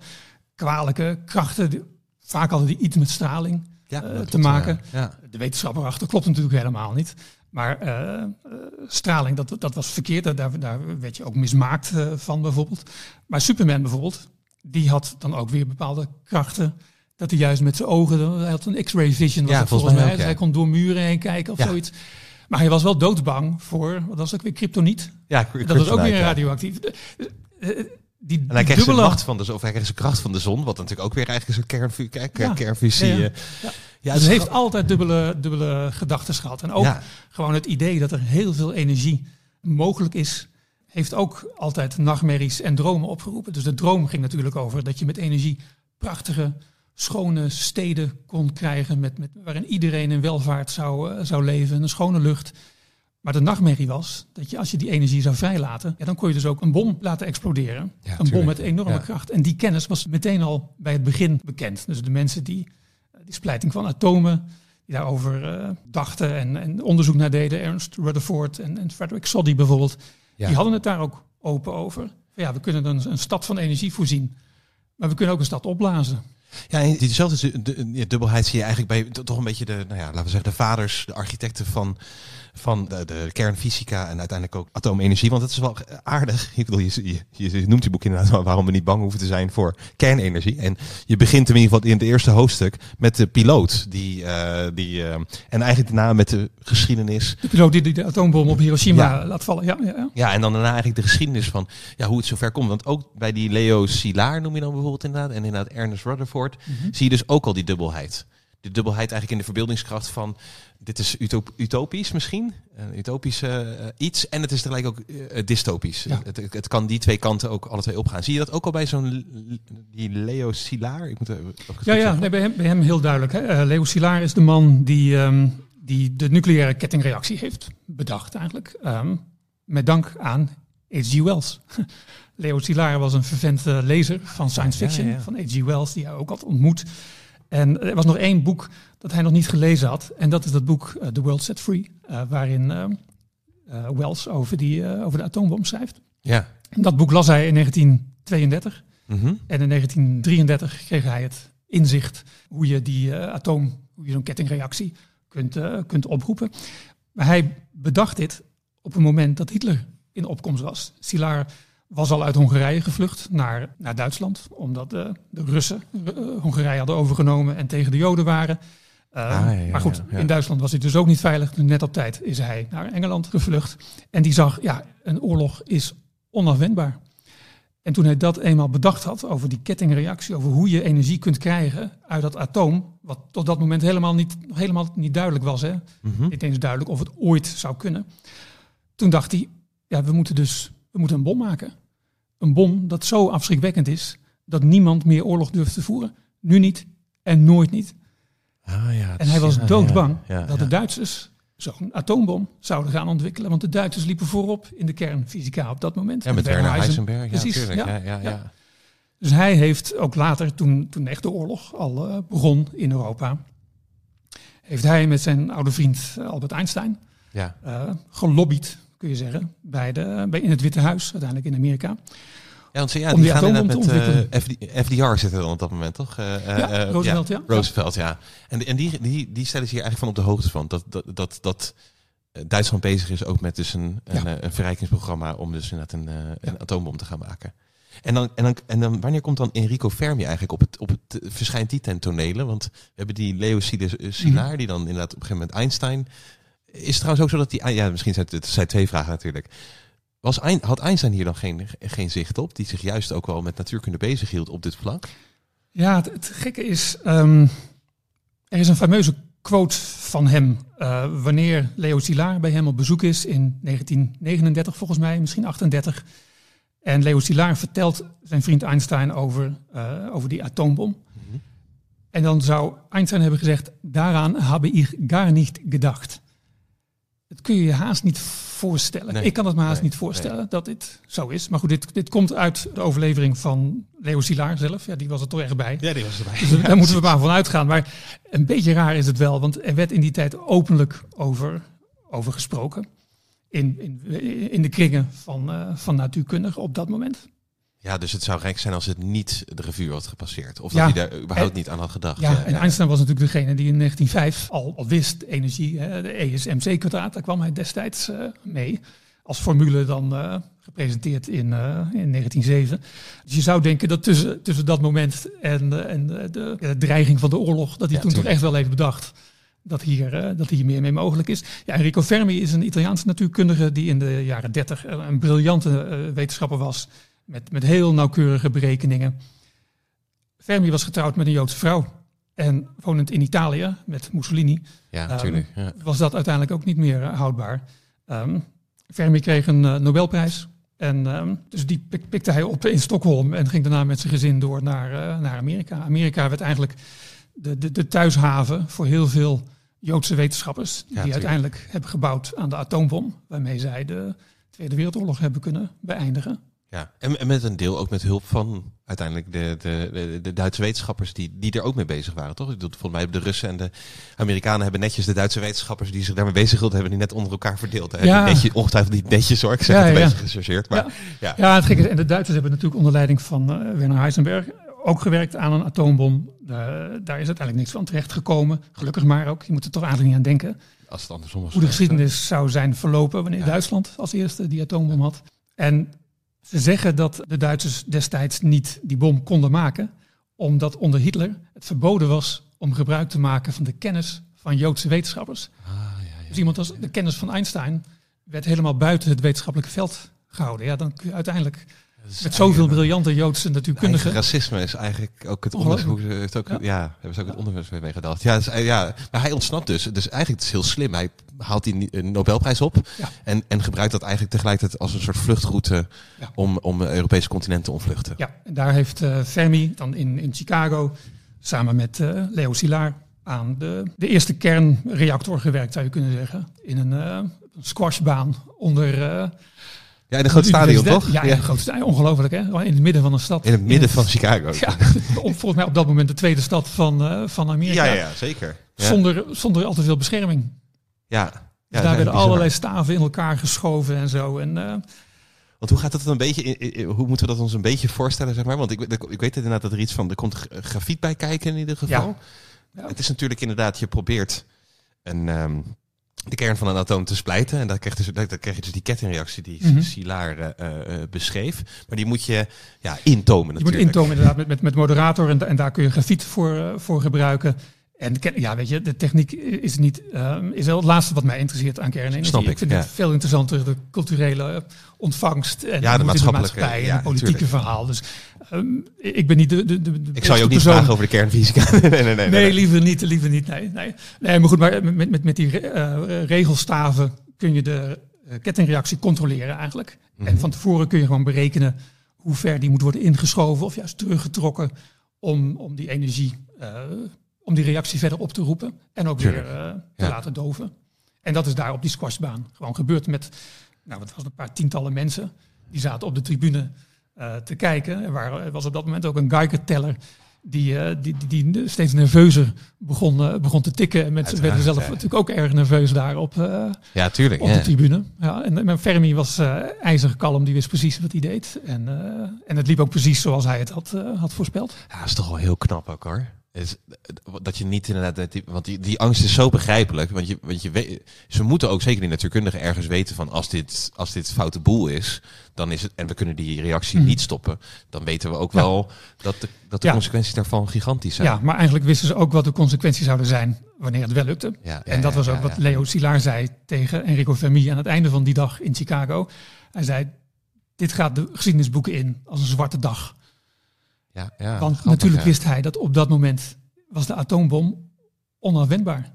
kwalijke krachten. Vaak hadden die iets met straling ja, te maken. Ja. De wetenschap erachter klopt natuurlijk helemaal niet. Maar uh, uh, straling, dat, dat was verkeerd. Daar, daar werd je ook mismaakt van bijvoorbeeld. Maar Superman bijvoorbeeld, die had dan ook weer bepaalde krachten. Dat hij juist met zijn ogen, hij had een x-ray vision was Ja, volgens mij. mij ook, Dus. Hij kon door muren heen kijken of zoiets. Maar hij was wel doodsbang voor, wat was dat ook weer, kryptoniet. Ja, Dat was ook weer radioactief. Eh, eh, Die, En hij die dubbele- macht van de zon, of hij zijn kracht van de zon, wat natuurlijk ook weer eigenlijk een kern- Ja. kernfusie. Ja, ja. eh, Ja. Ja, dus het is heeft altijd dubbele, dubbele gedachten gehad. En ook gewoon het idee dat er heel veel energie mogelijk is, heeft ook altijd nachtmerries en dromen opgeroepen. Dus de droom ging natuurlijk over dat je met energie prachtige, schone steden kon krijgen, met, met, waarin iedereen in welvaart zou, eh, zou leven, een schone lucht. Maar de nachtmerrie was dat je als je die energie zou vrijlaten, ja, dan kon je dus ook een bom laten exploderen. Ja, een bom met enorme Ja. kracht. En die kennis was meteen al bij het begin bekend. Dus de mensen die eh, die splijting van atomen, die daarover eh, dachten en, en onderzoek naar deden, Ernst Rutherford en, en Frederick Soddy bijvoorbeeld, Ja. die hadden het daar ook open over. Ja, we kunnen een, een stad van energie voorzien, maar we kunnen ook een stad opblazen. Ja, en diezelfde dubbelheid zie je eigenlijk bij to- toch een beetje de, nou ja, laten we zeggen, de vaders, de architecten van, van de, de kernfysica en uiteindelijk ook atoomenergie. Want het is wel aardig. Ik bedoel, je, je, je noemt die boek inderdaad waarom we niet bang hoeven te zijn voor kernenergie. En je begint in ieder geval in het eerste hoofdstuk met de piloot. Die, eh, die, eh, en eigenlijk daarna met de geschiedenis. De piloot die de, de atoombom op Hiroshima Ja. laat vallen. Ja, ja, ja. Ja, en dan daarna eigenlijk de geschiedenis van ja, hoe het zover komt. Want ook bij die Leo Szilard noem je dan bijvoorbeeld inderdaad. En inderdaad Ernest Rutherford. Zie je dus ook al die dubbelheid. De dubbelheid eigenlijk in de verbeeldingskracht van... Dit is utop- utopisch misschien. Een utopisch eh, iets. En het is tegelijk ook eh, dystopisch. Ja. Het, het, kan die twee kanten ook alle twee opgaan. Zie je dat ook al bij zo'n die Leo Szilard? Ik moet even- Ja, ja nee, bij, hem, bij hem heel duidelijk. Hè. Eh, Leo Szilard is de man die, ehm, die de nucleaire kettingreactie heeft bedacht eigenlijk. Ehm, met dank aan H.G. Wells. Leo Szilard was een vervent eh, lezer van science Ja, fiction, ja. van H.G. Wells, die hij ook had ontmoet. En er was nog één boek dat hij nog niet gelezen had. En dat is dat boek eh, The World Set Free, eh, waarin eh, Wells over, die, over de atoombom schrijft. Ja. En dat boek las hij in 1932. Mhm. En in 1933 kreeg hij het inzicht hoe je die atoom, hoe je zo'n kettingreactie kunt, kunt oproepen. Maar hij bedacht dit op een moment dat Hitler in opkomst was. Szilard was al uit Hongarije gevlucht naar, naar Duitsland, omdat de, de Russen eh, Hongarije hadden overgenomen en tegen de Joden waren. Eh, Ah, ja, ja, maar goed, ja, in Duitsland was hij dus ook niet veilig. Dus net op tijd is hij naar Engeland gevlucht. En die zag, ja, een oorlog is onafwendbaar. En toen hij dat eenmaal bedacht had over die kettingreactie, over hoe je energie kunt krijgen uit dat atoom, wat tot dat moment helemaal niet, helemaal niet duidelijk was, hè? Mhm. niet eens duidelijk of het ooit zou kunnen. Toen dacht hij, ja, we moeten dus we moeten een bom maken. Een bom dat zo afschrikwekkend is dat niemand meer oorlog durft te voeren. Nu niet en nooit niet. Ah, ja, En hij was ja, doodbang ja, dat de Duitsers zo'n atoombom zouden gaan ontwikkelen. Want de Duitsers liepen voorop in de kernfysica op dat moment. Ja, met Werner Heisenberg. Ja, Precies, tuurlijk. ja. Ja. Dus hij heeft ook later, toen, toen echt de oorlog al eh, begon in Europa, heeft hij met zijn oude vriend Albert Einstein ja. eh, gelobbyd, kun je zeggen, bij de, bij, in het Witte Huis, uiteindelijk in Amerika. Ja, want ze, ja, Om die, die gaan inderdaad met FD, FDR zitten dan op dat moment, toch? Eh, Ja, eh, Roosevelt, ja. Roosevelt, ja. En, en die, die, die stellen zich hier eigenlijk van op de hoogte van. Dat, dat, dat, dat Duitsland bezig is ook met dus een, een, Ja. een verrijkingsprogramma om dus inderdaad een, een atoombom te gaan maken. En dan, en, dan, en dan, wanneer komt dan Enrico Fermi eigenlijk op het, op het verschijnt die ten tonele? Want we hebben die Leo Szilard, mm die dan inderdaad op een gegeven moment Einstein. Is het trouwens ook zo dat die, ja, misschien zijn het, het zijn twee vragen natuurlijk. Was, had Einstein hier dan geen, geen zicht op, die zich juist ook wel met natuurkunde bezighield op dit vlak? Ja, het, gekke is, um, er is een fameuze quote van hem uh, wanneer Leo Szilard bij hem op bezoek is in 1939 volgens mij, misschien 38. En Leo Szilard vertelt zijn vriend Einstein over, uh, over die atoombom. Mm -hmm. En dan zou Einstein hebben gezegd, daaraan habe ich gar nicht gedacht. Dat kun je je haast niet voorstellen. Nee, ik kan het me haast nee, niet voorstellen dat dit zo is. Maar goed, dit, dit komt uit de overlevering van Leo Szilard zelf. Ja, die was er toch echt bij. Ja, die was erbij. Dus daar moeten we maar van uitgaan. Maar een beetje raar is het wel, want er werd in die tijd openlijk over, over gesproken. In, in, in de kringen van, uh, van natuurkundigen op dat moment. Ja, dus het zou gek zijn als het niet de revue had gepasseerd. Of Ja, dat hij daar überhaupt en- niet aan had gedacht. Ja, en Einstein was natuurlijk degene die in 1905 al, al wist energie, de ESMC-kwadraat, daar kwam hij destijds eh, mee. Als formule dan eh, gepresenteerd in, eh, in 1907. Dus je zou denken dat tussen, tussen dat moment en, en de, de, de dreiging van de oorlog, dat hij toen toch echt wel heeft bedacht dat hier, dat hier meer mee mogelijk is. Ja, Enrico Fermi is een Italiaanse natuurkundige die in de jaren 30 een, briljante wetenschapper was. Met, met heel nauwkeurige berekeningen. Fermi was getrouwd met een Joodse vrouw. En wonend in Italië met Mussolini Ja, Ehm, natuurlijk. ja. was dat uiteindelijk ook niet meer eh, houdbaar. Ehm, Fermi kreeg een eh, Nobelprijs. En ehm, dus die pik- pikte hij op in Stockholm en ging daarna met zijn gezin door naar, eh, naar Amerika. Amerika werd eigenlijk de, de, de thuishaven voor heel veel Joodse wetenschappers. Die uiteindelijk hebben gebouwd aan de atoombom. Waarmee zij de Tweede Wereldoorlog hebben kunnen beëindigen. Ja, en, en met een deel ook met hulp van uiteindelijk de, de, de, de Duitse wetenschappers die, die er ook mee bezig waren, toch? Ik bedoel, Volgens mij hebben de Russen en de Amerikanen hebben netjes de Duitse wetenschappers die zich daarmee bezig hielden, hebben die net onder elkaar verdeeld. Hè? Ja. Die Netjes, ongetwijfeld niet netjes hoor, ik zeg Ja, het een ja. beetje maar ja. Ja, het gekke is, en de Duitsers hebben natuurlijk onder leiding van eh, Werner Heisenberg ook gewerkt aan een atoombom. Daar is uiteindelijk niks van terecht gekomen. Gelukkig maar ook. Je moet er toch eigenlijk niet aan denken. als het andersom was. Hoe de geschiedenis zou zijn verlopen wanneer Ja. Duitsland als eerste die atoombom had. En ze zeggen dat de Duitsers destijds niet die bom konden maken, omdat onder Hitler het verboden was om gebruik te maken van de kennis van Joodse wetenschappers. Ah, ja, ja. Dus iemand als de kennis van Einstein werd helemaal buiten het wetenschappelijke veld gehouden. Ja, dan kun je uiteindelijk met zoveel briljante Joodse natuurkundigen. Racisme is eigenlijk ook het onderzoek. Heeft ook, ja. Ja. hebben ze ook het onderwijs mee gedacht. Ja, dus, eh, ja, maar hij ontsnapt dus. Dus eigenlijk het is heel slim. Hij haalt die Nobelprijs op Ja. en, en gebruikt dat eigenlijk tegelijkertijd als een soort vluchtroute Ja. om, om het Europese continent te ontvluchten. Ja, en daar heeft eh, Fermi dan in, in Chicago samen met eh, Leo Szilard aan de, de eerste kernreactor gewerkt, zou je kunnen zeggen. In een squashbaan onder... Ja, in een groot stadion, toch? Ja, in een groot stadion. Ongelooflijk, hè? In het midden van een stad. In het midden van Chicago. Ja, volgens mij op dat moment de tweede stad van, eh, van Amerika. ja, ja, zeker. Ja. Zonder, zonder al te veel bescherming. ja. Dus Ja, daar dat is werden allerlei staven in elkaar geschoven en zo. En, eh, Want hoe gaat het dan een beetje, in- in- hoe moeten we dat ons een beetje voorstellen, zeg maar? Want ik, ik, weet inderdaad dat er iets van, er komt gra- grafiet bij kijken in ieder geval. Ja. Het is natuurlijk inderdaad, je probeert een, ehm, de kern van een atoom te splijten. En dan krijg je dus, krijg je dus die kettingreactie die Mhm. Szilard eh, eh, eh, beschreef. Maar die moet je ja, intomen Je moet natuurlijk. intomen inderdaad met, met, met moderator en, en daar kun je grafiet voor, voor gebruiken. En ja, weet je, de techniek is niet ehm, is wel het laatste wat mij interesseert aan kernenergie. Snap ik, ik vind ja. het veel interessanter de culturele ontvangst en Ja, de maatschappelijke, maatschappij en ja, het politieke verhaal. Dus ehm, ik ben niet de, de, Ik zou je ook niet persoon. vragen over de kernfysica. nee, nee, nee. nee, Nee, liever niet, liever niet. Nee, nee. nee maar goed, maar met, met, met die eh, regelstaven kun je de eh, kettingreactie controleren eigenlijk. Mhm. En van tevoren kun je gewoon berekenen hoe ver die moet worden ingeschoven of juist teruggetrokken om, om die energie, eh, om die reactie verder op te roepen en ook Tuurlijk. weer eh, te Ja. laten doven. En dat is daar op die squashbaan gewoon gebeurd met, nou wat was het, een paar tientallen mensen. Die zaten op de tribune eh, te kijken. Er waren- er was op dat moment ook een Geiger-teller die, eh, die, die, die steeds nerveuzer begon, begon te tikken. En mensen werden zelf ja. natuurlijk ook erg nerveus daar op, Ja, tuurlijk. op ja. de tribune. Ja, en mijn Fermi was ijzig kalm, die wist precies wat hij deed. En, en het liep ook precies zoals hij het had, had voorspeld. Ja, dat is toch wel heel knap ook hoor. Is, dat je niet inderdaad, want die, die angst is zo begrijpelijk. Want je, want je weet, ze moeten ook zeker die natuurkundigen ergens weten van als dit, als dit foute boel is, dan is het, en we kunnen die reactie Mhm. niet stoppen, dan weten we ook Ja. wel dat de, dat de Ja. consequenties daarvan gigantisch zijn. Ja, maar eigenlijk wisten ze ook wat de consequenties zouden zijn wanneer het wel lukte. Ja, en dat was ook wat. Leo Szilard zei tegen Enrico Fermi aan het einde van die dag in Chicago. Hij zei, dit gaat de geschiedenisboeken in als een zwarte dag. Ja, ja, Want grappig, natuurlijk ja. wist hij dat op dat moment was de atoombom onafwendbaar.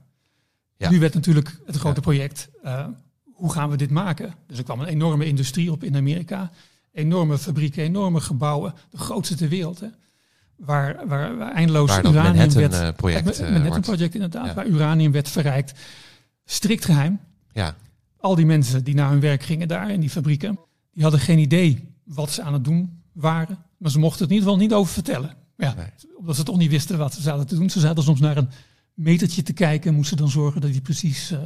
Ja. Nu werd natuurlijk het grote project, eh, hoe gaan we dit maken? Dus er kwam een enorme industrie op in Amerika. Enorme fabrieken, enorme gebouwen. De grootste ter wereld. Hè? Waar, waar, waar eindeloos Waar uranium werd... Het uh, Manhattan Project inderdaad, waar uranium werd verrijkt. Strikt geheim. Ja, Al die mensen die naar hun werk gingen daar in die fabrieken, die hadden geen idee wat ze aan het doen waren. Maar ze mochten het in ieder geval niet over vertellen. Ja, Nee. Omdat ze toch niet wisten wat ze zaten te doen. Ze zaten soms naar een metertje te kijken. Moesten dan zorgen dat die precies eh,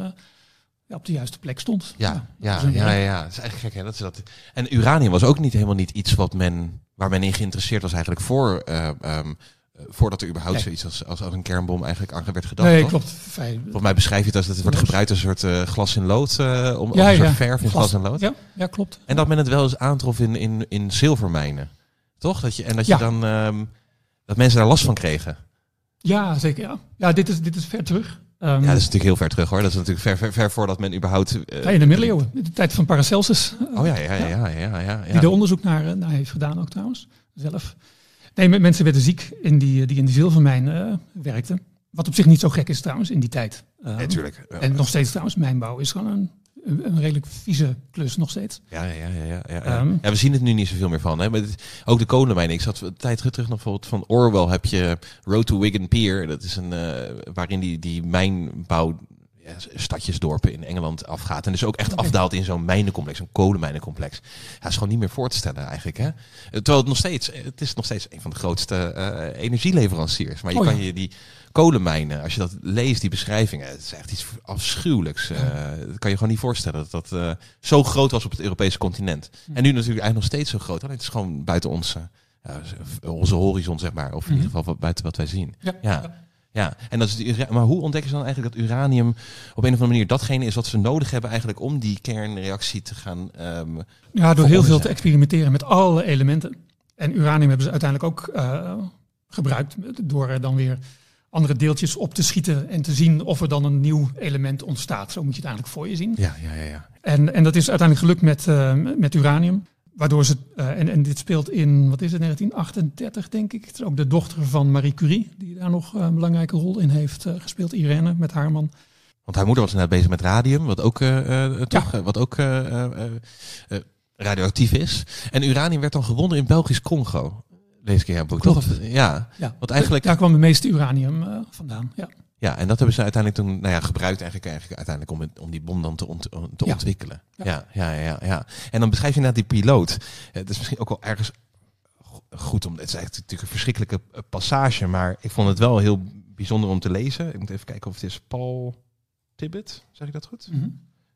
ja, op de juiste plek stond. ja, dat ja, ja, ja. Het is eigenlijk gek, hè? Dat is dat. En uranium was ook niet helemaal niet iets wat men, waar men in geïnteresseerd was eigenlijk voor, eh, voordat er überhaupt Nee. zoiets als, als, als een kernbom eigenlijk aan werd gedacht. Nee, toch? klopt. Vrij- Volgens mij beschrijf je het als dat het wordt gebruikt als een soort glas in lood, eh om Ja, een soort ja. verf in glas, en lood. Ja, ja, klopt. En dat men het wel eens aantrof in, in, in zilvermijnen. Toch? Dat je, en dat je Ja. dan ehm, dat mensen daar last van kregen. Ja, zeker. Ja, ja dit, is, dit is ver terug. Ehm, Ja, dat is natuurlijk heel ver terug hoor. Dat is natuurlijk ver, ver, ver voordat men überhaupt. eh, ja, in de middeleeuwen, in de tijd van Paracelsus. Oh ja, ja, ja, ja, ja, ja. Die er onderzoek naar, eh, naar heeft gedaan ook trouwens, zelf. Nee, me- mensen werden ziek in die, die in die zilvermijn eh, werkten. Wat op zich niet zo gek is trouwens in die tijd. Ehm, Natuurlijk. En nog steeds trouwens, mijnbouw is gewoon een, een, redelijk vieze klus nog steeds. Ja, ja, ja, ja, ja. Ehm. ja, we zien het nu niet zoveel meer van. Hè? Maar ook de kolenmijnen. Ik zat een tijd terug nog bijvoorbeeld van Orwell heb je Road to Wigan Pier. Dat is een eh, waarin die, die mijnbouw ja, stadjesdorpen in Engeland afgaat. En dus ook echt afdaalt in zo'n mijnencomplex, zo'n kolenmijnencomplex. Ja, is gewoon niet meer voor te stellen eigenlijk. Hè? Terwijl het nog steeds, het is nog steeds een van de grootste eh, energieleveranciers. Maar je Oh ja. kan je die kolenmijnen, als je dat leest, die beschrijvingen, het is echt iets afschuwelijks. eh, dat kan je gewoon niet voorstellen dat dat eh, zo groot was op het Europese continent. En nu natuurlijk eigenlijk nog steeds zo groot. Alleen het is gewoon buiten onze, onze horizon, zeg maar. Of in ieder geval buiten wat wij zien. Ja. Ja. Ja, en dat is maar hoe ontdekken ze dan eigenlijk dat uranium op een of andere manier datgene is wat ze nodig hebben eigenlijk om die kernreactie te gaan. ehm, Ja, door heel veel te experimenteren met alle elementen. En uranium hebben ze uiteindelijk ook eh, gebruikt door er dan weer andere deeltjes op te schieten en te zien of er dan een nieuw element ontstaat. Zo moet je het eigenlijk voor je zien. ja, ja, ja, ja. En, en dat is uiteindelijk gelukt met, eh, met uranium. Waardoor ze, eh, en, en dit speelt in, wat is het, 1938 denk ik. Het is ook de dochter van Marie Curie, die daar nog eh, een belangrijke rol in heeft eh, gespeeld. Irene, met haar man. Want haar moeder was inderdaad bezig met radium, wat ook, toch, wat ook radioactief is. En uranium werd dan gewonnen in Belgisch Congo. Deze keer boek, toch? Klopt. Of- Ja, Ja, want eigenlijk, Daar kwam de meeste uranium vandaan. Ja. Ja, en dat hebben ze uiteindelijk toen, nou ja, gebruikt eigenlijk, eigenlijk uiteindelijk om, het- om die bom dan te, ont- te Ja. ontwikkelen. Ja. Ja. Ja, ja, ja, En dan beschrijf je inderdaad die piloot. Het is misschien ook wel ergens go- goed om, het is echt natuurlijk een verschrikkelijke eh, passage, maar ik vond het wel heel bijzonder om te lezen. Ik moet even kijken of het is Paul Tibbet, zeg ik dat goed? Mhm.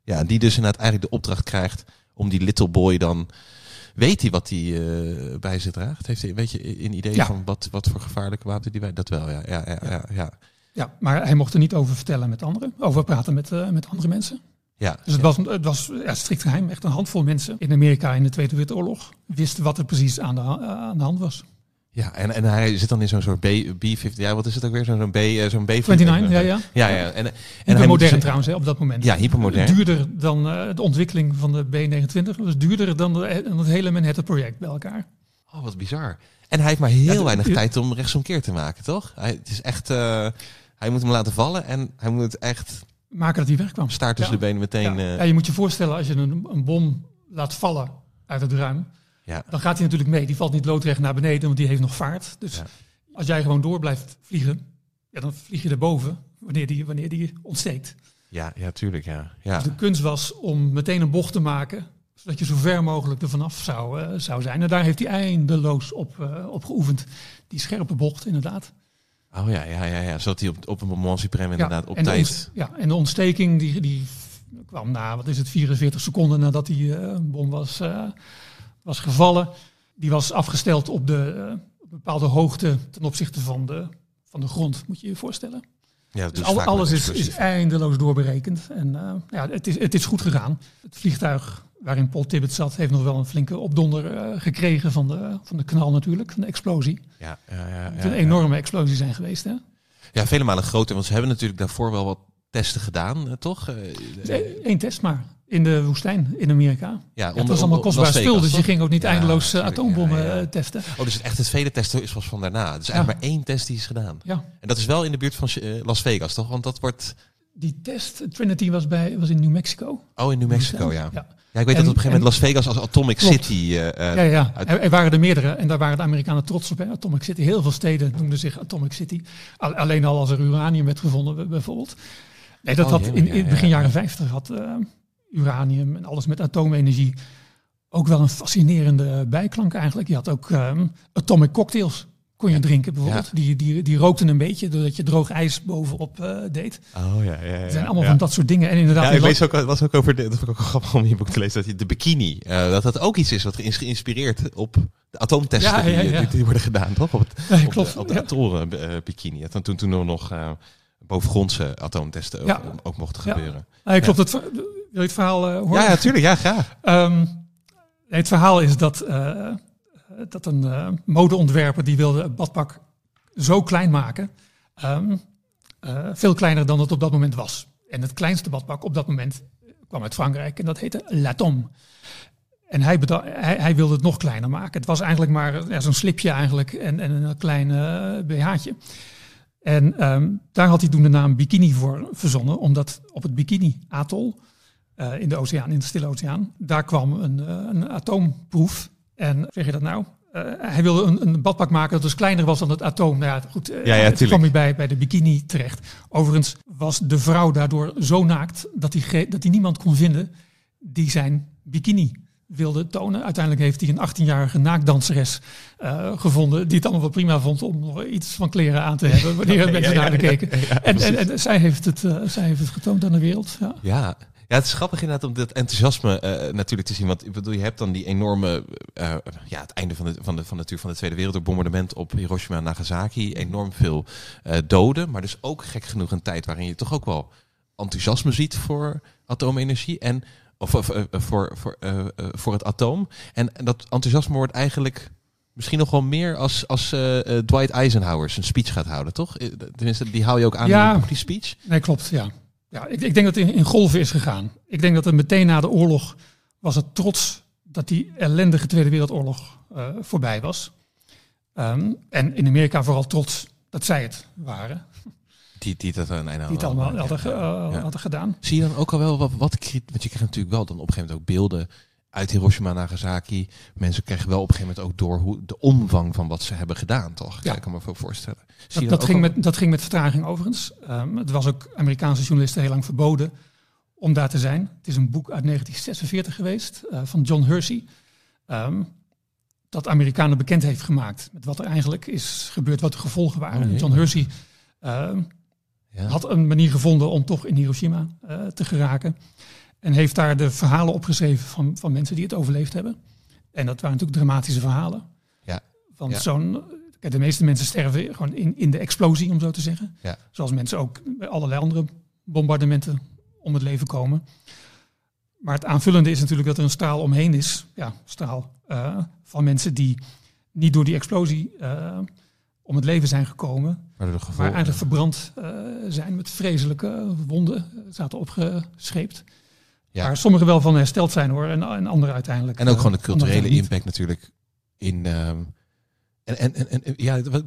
Ja, die dus inderdaad eigenlijk de opdracht krijgt om die little boy dan... Weet hij wat hij eh, bij zich draagt? Heeft hij, weet je, een idee Ja. van wat, wat voor gevaarlijke wapen die bij... Dat wel, ja. Ja, ja, ja, ja. Ja, maar hij mocht er niet over vertellen met anderen, over praten met, eh, met andere mensen. ja. Dus het was, het was ja, strikt geheim. Echt een handvol mensen in Amerika in de Tweede Wereldoorlog wisten wat er precies aan de, eh, aan de hand was. Ja, en, en hij zit dan in zo'n soort B, B-50... Ja, wat is het ook weer? Zo'n B... eh, Zo'n B 29, ja, ja. Ja, ja. En, en hij Hypermodern moet dus- trouwens hè, op dat moment. Ja, hypermodern. Duurder dan de ontwikkeling van de B-29. was duurder dan, de, dan het hele Manhattan-project bij elkaar. Oh, wat bizar. En hij heeft maar heel Ja, weinig de- tijd om rechtsomkeer te maken, toch? Hij, het is echt... hij moet hem laten vallen en hij moet echt Maken dat hij wegkwam. staart tussen Ja. de benen meteen... Ja. eh, Ja, je moet je voorstellen als je een, een bom laat vallen uit het ruim. ja. Dan gaat hij natuurlijk mee. Die valt niet loodrecht naar beneden, want die heeft nog vaart. Dus als jij gewoon door blijft vliegen, ja, dan vlieg je erboven wanneer die, wanneer die ontsteekt. Ja, ja, tuurlijk, ja. ja. Dus de kunst was om meteen een bocht te maken, zodat je zo ver mogelijk er vanaf zou, eh, zou zijn. En daar heeft hij eindeloos op, eh, op geoefend. Die scherpe bocht, inderdaad. Oh ja, ja, ja, ja. Zodat hij op, op een moment supreme inderdaad op tijd... ja, en de ontsteking die, die kwam na, wat is het, 44 seconden nadat die eh, bom was, eh, was gevallen. Die was afgesteld op, de, eh, op een bepaalde hoogte ten opzichte van de, van de grond, moet je je voorstellen. Ja, Dus al- alles is, is eindeloos doorberekend. En eh, ja, het is, het is goed gegaan. Het vliegtuig waarin Paul Tibbet zat, heeft nog wel een flinke opdonder eh, gekregen van de, van de knal natuurlijk, van de explosie. Ja, ja, ja, Het een enorme explosie zijn geweest. Hè? Ja, vele malen groter. Want ze hebben natuurlijk daarvoor wel wat testen gedaan, eh, toch? Eén test maar in de woestijn in Amerika. ja, Ja, het onder- was allemaal onder kostbaar spul, dus je ging ook niet Ja, eindeloos eh, atoombommen ja, ja. eh, testen. Oh, dus het echt het vele testen is was van daarna. Het is eigenlijk maar één test die is gedaan. Ja, En dat is wel in de buurt van eh, Las Vegas, toch? Want dat wordt... die test, Trinity was, bij, was in New Mexico. Oh, in New Mexico, ja. Ja, ik weet En- dat op een gegeven moment en- Las Vegas als Atomic Klopt. City... eh, ja, ja. Er, er waren er meerdere en daar waren de Amerikanen trots op. Hè? Atomic City. Heel veel steden noemden zich Atomic City. Al- alleen al als er uranium werd gevonden, bijvoorbeeld. Nee, dat Oh, had in, ja, begin ja. jaren 50 had uranium en alles met atoomenergie ook wel een fascinerende bijklank eigenlijk. Je had ook ehm, atomic cocktails. Kon je drinken bijvoorbeeld. Ja. Die, die, die rookten een beetje doordat je droog ijs bovenop eh, deed. Oh, ja, ja, ja. Het zijn allemaal van dat soort dingen. En inderdaad, Ja, ik lees ook, het was ook over, de, dat vond ik ook grappig om in je boek te lezen, dat die- de bikini, eh, dat dat ook iets is wat is geïnspireerd op de atoomtesten die, die, die worden gedaan, toch? Op, het, op klopt. de, op de atoren eh, bikini. Ja, toen, toen, toen nog bovengrondse atoomtesten Ja. ook, ook mochten Ja. gebeuren. Nee, klopt. Het, wil je het verhaal eh, horen? Ja, natuurlijk, ja, graag. Ehm, het verhaal is dat, eh, dat een eh, modeontwerper die wilde het badpak zo klein maken, ehm, eh, veel kleiner dan het op dat moment was. En het kleinste badpak op dat moment kwam uit Frankrijk en dat heette Latom. En hij, hij, hij wilde het nog kleiner maken. Het was eigenlijk maar ja, zo'n slipje eigenlijk en, en een klein BH'tje. En ehm, daar had hij toen de naam bikini voor verzonnen, omdat op het bikini-atol eh, in de oceaan, in de Stille Oceaan, daar kwam een, eh, een atoomproef. En zeg je dat nou? Eh, hij wilde een, een badpak maken dat dus kleiner was dan het atoom. Nou ja, goed, Ja, kwam hij bij, bij de bikini terecht. Overigens was de vrouw daardoor zo naakt dat hij, dat hij niemand kon vinden die zijn bikini wilde tonen. Uiteindelijk heeft hij een 18-jarige naakdanseres eh, gevonden die het allemaal wel prima vond om nog iets van kleren aan te hebben wanneer mensen naar haar keken. en, en, en zij, heeft het, eh, zij heeft het getoond aan de wereld. Ja. Ja. Ja, het is grappig inderdaad om dat enthousiasme eh, natuurlijk te zien. Want ik bedoel, je hebt dan die enorme, ja, het einde van de, van de, van natuurlijk van de Tweede Wereldoorlog, bombardement op Hiroshima en Nagasaki. Enorm veel doden, maar dus ook gek genoeg een tijd waarin je toch ook wel enthousiasme ziet voor atoomenergie en of, of, eh, voor, voor, eh, eh, voor het atoom. En, en dat enthousiasme wordt eigenlijk misschien nog wel meer als, als eh, eh, Dwight Eisenhower zijn speech gaat houden, toch? Eh, Tenminste, die haal je ook aan Ja. in die speech. Nee, klopt. Ja. Ja, ik, ik denk dat het in, in golven is gegaan. Ik denk dat het meteen na de oorlog was het trots dat die ellendige Tweede Wereldoorlog eh, voorbij was. Ehm, en in Amerika vooral trots dat zij het waren, Die, die dat een einde die allemaal hadden, ge- eh, ja. hadden gedaan. Zie je dan ook al wel wat, wat? Want je krijgt natuurlijk wel dan op een gegeven moment ook beelden uit Hiroshima Nagasaki. Mensen krijgen wel op een gegeven moment ook door hoe de omvang van wat ze hebben gedaan, toch? Ja. Ik kan me veel voorstellen. Zie Dat, dat, ging al- met, dat ging met vertraging overigens. Ehm, het was ook Amerikaanse journalisten heel lang verboden om daar te zijn. Het is een boek uit 1946 geweest eh, van John Hersey. ehm, dat Amerikanen bekend heeft gemaakt met wat er eigenlijk is gebeurd, wat de gevolgen waren. Oh. John Hersey ehm, ja. had een manier gevonden om toch in Hiroshima eh, te geraken. En heeft daar de verhalen opgeschreven van, van mensen die het overleefd hebben. En dat waren natuurlijk dramatische verhalen. Ja. Want Ja. zo'n. De meeste mensen sterven gewoon in, in de explosie, om zo te zeggen. Ja. Zoals mensen ook bij allerlei andere bombardementen om het leven komen. Maar het aanvullende is natuurlijk dat er een straal omheen is. Ja, straal eh, van mensen die niet door die explosie eh, om het leven zijn gekomen. Maar, de Maar gevolgen- eigenlijk verbrand eh, zijn met vreselijke wonden. eh, zaten opgescheept. Ja. Waar sommigen wel van hersteld zijn hoor. En, en anderen uiteindelijk. En ook eh, gewoon de culturele anderen niet. impact natuurlijk in. ehm, en, en, en, en ja, wat-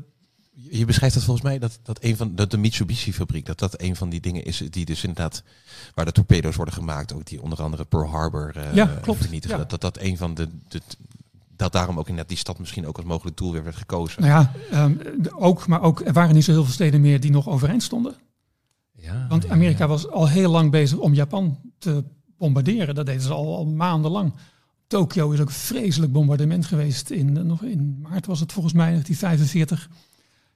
je beschrijft dat volgens mij dat, dat een van dat de Mitsubishi-fabriek, dat dat een van die dingen is die dus inderdaad waar de torpedo's worden gemaakt, ook die onder andere Pearl Harbor eh, Ja, klopt. vernietigen. Ja. Dat, dat dat een van de, de dat daarom ook inderdaad die stad misschien ook als mogelijk doel weer werd gekozen. Nou ja, ehm, ook, maar ook er waren niet zo heel veel steden meer die nog overeind stonden. Ja, Want Amerika ja. was al heel lang bezig om Japan te bombarderen. Dat deden ze al, al maandenlang. Tokio is ook een vreselijk bombardement geweest. In, eh, nog in maart was het volgens mij, 1945.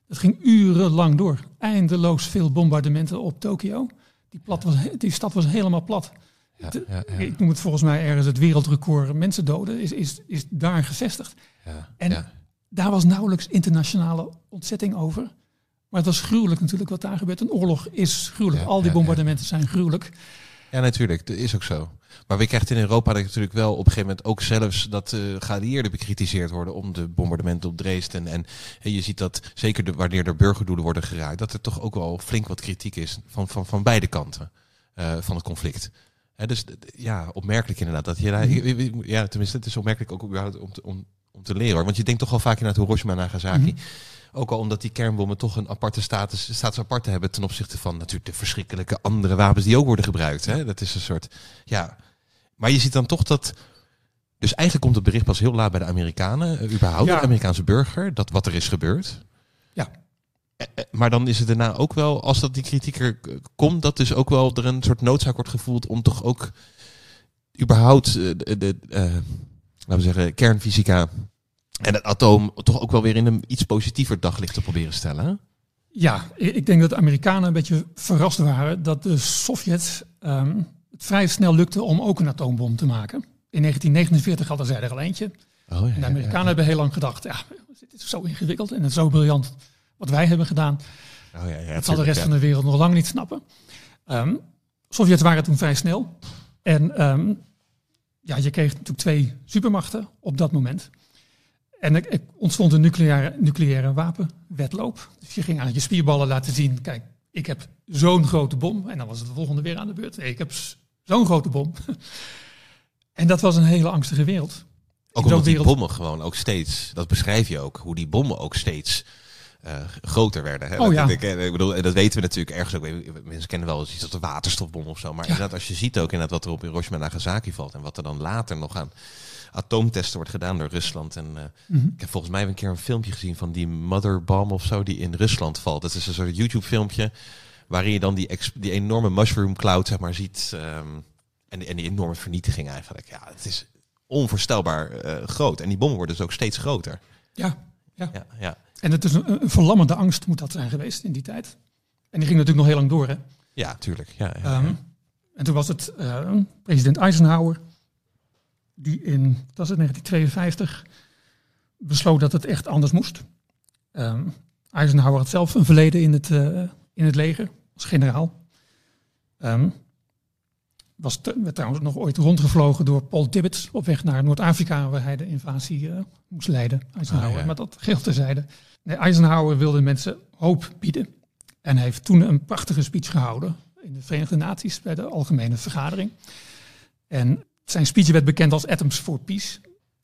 Dat ging urenlang door. Eindeloos veel bombardementen op Tokio. Die, plat was, die stad was helemaal plat. Ja, de- ja, ja, Ik noem het volgens mij ergens het wereldrecord mensen doden. Is, is, is daar gevestigd. ja, En daar was nauwelijks internationale ontzetting over. Maar het was gruwelijk natuurlijk wat daar gebeurt. Een oorlog is gruwelijk. Al die bombardementen zijn gruwelijk. Ja, natuurlijk. Dat is ook zo. Maar we krijgen in Europa natuurlijk wel op een gegeven moment ook zelfs dat uh, geallieerden bekritiseerd worden om de bombardementen op Dresden. En, en je ziet dat zeker de, wanneer er burgerdoelen worden geraakt, dat er toch ook wel flink wat kritiek is van, van, van beide kanten uh, van het conflict. He, dus ja, opmerkelijk inderdaad. Dat je daar, ja, tenminste, het is opmerkelijk ook überhaupt om te, om, om te leren. Hoor. Want je denkt toch wel vaak naar Hiroshima en Nagasaki. Mm -hmm. Ook al omdat die kernbommen toch een aparte status, status apart hebben ten opzichte van natuurlijk de verschrikkelijke andere wapens die ook worden gebruikt. Hè? Dat is een soort, ja. Maar je ziet dan toch dat, dus eigenlijk komt het bericht pas heel laat bij de Amerikanen, uh, überhaupt Ja. de Amerikaanse burger, dat wat er is gebeurd. Eh, eh, Maar dan is het daarna ook wel, als dat die kritiek er komt, dat dus ook wel er een soort noodzaak wordt gevoeld om toch ook überhaupt eh, de, de laten we zeggen, kernfysica en het atoom toch ook wel weer in een iets positiever daglicht te proberen stellen. hè? Ja, ik ik denk dat de Amerikanen een beetje verrast waren dat de Sovjets ehm, het vrij snel lukte om ook een atoombom te maken. In 1949 hadden zij er al eentje. Oh, ja, En de Amerikanen hebben heel lang gedacht, ja, dit is zo ingewikkeld en het is zo briljant wat wij hebben gedaan. Oh, ja, ja, Dat zal de rest van de wereld nog lang niet snappen. Ehm Sovjets waren toen vrij snel. En ehm, ja, je kreeg natuurlijk twee supermachten op dat moment. En er, er ontstond een nucleaire, nucleaire wapenwedloop. Dus je ging aan je spierballen laten zien, kijk, ik heb zo'n grote bom. En dan was het de volgende weer aan de beurt. Nee, ik heb zo'n grote bom. en dat was een hele angstige wereld. Ook omdat die bommen gewoon ook steeds, dat beschrijf je ook, hoe die bommen ook steeds eh, groter werden. Hè? Oh, dat, ja. ik, ik bedoel, en dat weten we natuurlijk ergens ook. Mensen kennen wel eens iets als de waterstofbom of zo. Maar Ja. inderdaad, als je ziet ook inderdaad wat er op Hiroshima en Nagasaki valt. En wat er dan later nog aan atoomtesten wordt gedaan door Rusland. En eh, Mhm. ik heb volgens mij een keer een filmpje gezien van die mother bomb of zo die in Rusland valt. Dat is een soort YouTube filmpje waarin je dan die, die enorme mushroom cloud zeg maar ziet. ehm, en, die, en die enorme vernietiging eigenlijk. Ja, het is onvoorstelbaar eh, groot. En die bommen worden dus ook steeds groter. Ja, Ja, ja. En het is een, een verlammende angst moet dat zijn geweest in die tijd. En die ging natuurlijk nog heel lang door, hè. ja tuurlijk. Ja, ja, Ehm, en toen was het eh, president Eisenhower, die in, dat was het 1952, besloot dat het echt anders moest. Ehm, Eisenhower had zelf een verleden in het, eh, in het leger, als generaal. Ehm, was te- werd trouwens nog ooit rondgevlogen door Paul Tibbets op weg naar Noord-Afrika, waar hij de invasie eh, moest leiden. Eisenhower, Ah, ja. maar dat geheel terzijde. Eisenhower wilde mensen hoop bieden. En heeft toen een prachtige speech gehouden in de Verenigde Naties bij de Algemene Vergadering. En zijn speech werd bekend als Atoms for Peace.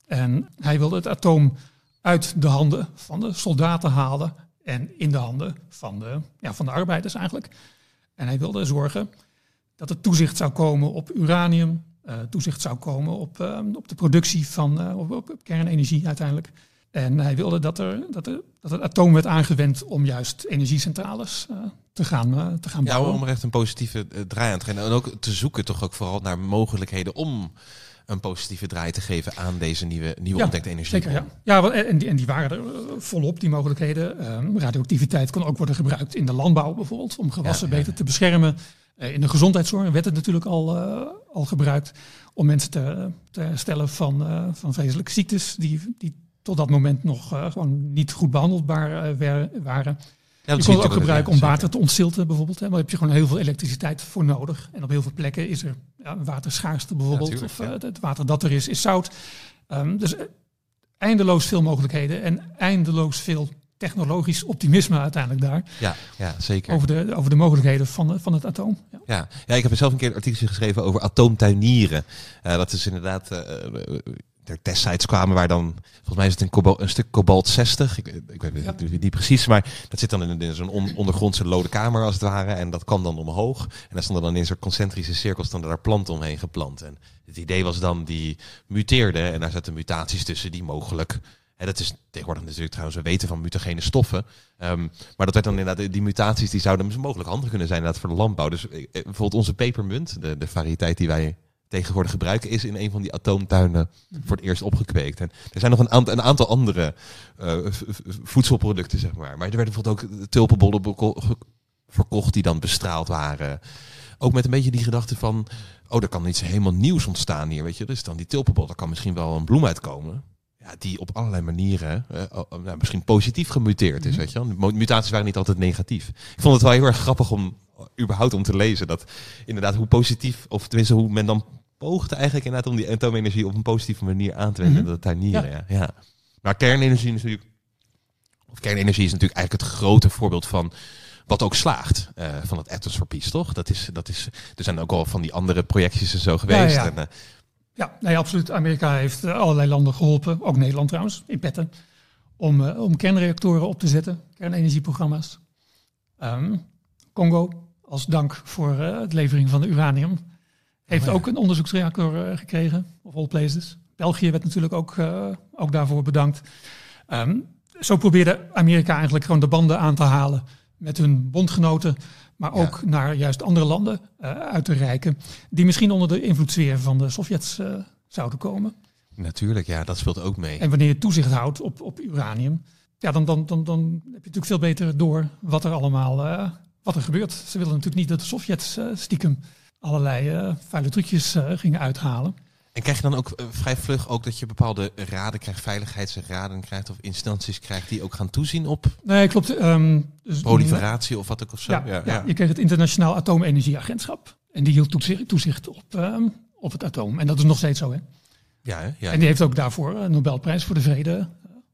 En hij wilde het atoom uit de handen van de soldaten halen en in de handen van de, ja, van de arbeiders eigenlijk. En hij wilde zorgen dat er toezicht zou komen op uranium, eh, toezicht zou komen op, eh, op de productie van eh, op kernenergie uiteindelijk. En hij wilde dat, er, dat, er, dat het atoom werd aangewend om juist energiecentrales eh, te, gaan, eh, te gaan Ja, bouwen. om er echt een positieve eh, draai aan te geven. En ook te zoeken toch ook vooral naar mogelijkheden om een positieve draai te geven aan deze nieuwe, nieuwe Ja, ontdekte energie. Zeker, ja. ja en, die, en die waren er volop, die mogelijkheden. Ehm, radioactiviteit kon ook worden gebruikt in de landbouw bijvoorbeeld, om gewassen Ja, ja. beter te beschermen. In de gezondheidszorg werd het natuurlijk al, al gebruikt om mensen te, te herstellen van, van vreselijke ziektes die, die tot dat moment nog eh, gewoon niet goed behandelbaar eh, waren. Ja, je kon het ook gebruiken om zeker. water te ontzilten bijvoorbeeld. Hè. Maar daar heb je gewoon heel veel elektriciteit voor nodig. En op heel veel plekken is er ja, waterschaarste bijvoorbeeld. Ja, of eh, het- water dat er is, is zout. Ehm, dus eindeloos veel mogelijkheden en eindeloos veel technologisch optimisme uiteindelijk daar. Ja, ja, zeker. Over de, over de mogelijkheden van, van het atoom. Ja. Ja. ja, ik heb zelf een keer een artikeltje geschreven over atoomtuinieren. Dat is inderdaad, er testsites kwamen waar dan, volgens mij is het een, kobal, een stuk kobalt 60. Ik, ik weet Ja. het niet precies, maar dat zit dan in, in zo'n on- ondergrondse lode kamer als het ware. En dat kwam dan omhoog. En daar stonden dan in zo'n concentrische cirkels stonden daar planten omheen geplant. En het idee was dan die muteerden en daar zaten mutaties tussen die mogelijk... En dat is tegenwoordig natuurlijk trouwens, we weten van mutagene stoffen. Ehm, maar dat werd dan inderdaad, die mutaties die zouden dus mogelijk handig kunnen zijn inderdaad voor de landbouw. Dus eh, bijvoorbeeld onze pepermunt, de, de variëteit die wij tegenwoordig gebruiken, is in een van die atoomtuinen voor het eerst opgekweekt. En er zijn nog een aantal, een aantal andere eh, voedselproducten, zeg maar. Maar er werden bijvoorbeeld ook tulpenbollen verkocht die dan bestraald waren. Ook met een beetje die gedachte van, oh, er kan iets helemaal nieuws ontstaan hier, weet je. Dus dan die tulpenbol, daar kan misschien wel een bloem uitkomen. ja, die op allerlei manieren uh, nou, misschien positief gemuteerd is. Mm weet je wel? Mutaties waren niet altijd negatief. Ik vond het wel heel erg grappig om überhaupt om te lezen dat inderdaad hoe positief, of tenminste hoe men dan poogde eigenlijk inderdaad om die atoomenergie op een positieve manier aan te wenden. Mm Dat tuinieren, ja. ja. ja. Maar kernenergie natuurlijk, of kernenergie is natuurlijk eigenlijk het grote voorbeeld van wat ook slaagt uh, van het Atoms for Peace, toch? Dat is, dat is, er zijn ook al van die andere projectjes en zo geweest. Ja, ja. En, uh, ja nee, absoluut. Amerika heeft uh, allerlei landen geholpen, ook Nederland trouwens, in petten, om, om kernreactoren op te zetten, kernenergieprogramma's. Um, Congo, als dank voor het levering van de uranium, heeft oh, ook een onderzoeksreactor gekregen, of all places. België werd natuurlijk ook, ook daarvoor bedankt. Um, zo probeerde Amerika eigenlijk gewoon de banden aan te halen met hun bondgenoten, maar ook ja. naar juist andere landen uh, uit te reiken, die misschien onder de invloedssfeer van de Sovjets uh, zouden komen. Natuurlijk, ja, dat speelt ook mee. En wanneer je toezicht houdt op, op uranium, ja, dan, dan, dan, dan heb je natuurlijk veel beter door wat er allemaal uh, wat er gebeurt. Ze willen natuurlijk niet dat de Sovjets stiekem allerlei vuile trucjes gingen uithalen. En krijg je dan ook uh, vrij vlug ook dat je bepaalde raden krijgt, veiligheidsraden krijgt of instanties krijgt die ook gaan toezien op nee, klopt, um, dus, proliferatie of wat ook of zo? Ja, ja, ja, je kreeg het Internationaal Atoomenergieagentschap en die hield toezicht, toezicht op, um, op het atoom. En dat is nog steeds zo, hè? Ja, hè? ja en die heeft ook daarvoor een Nobelprijs voor de Vrede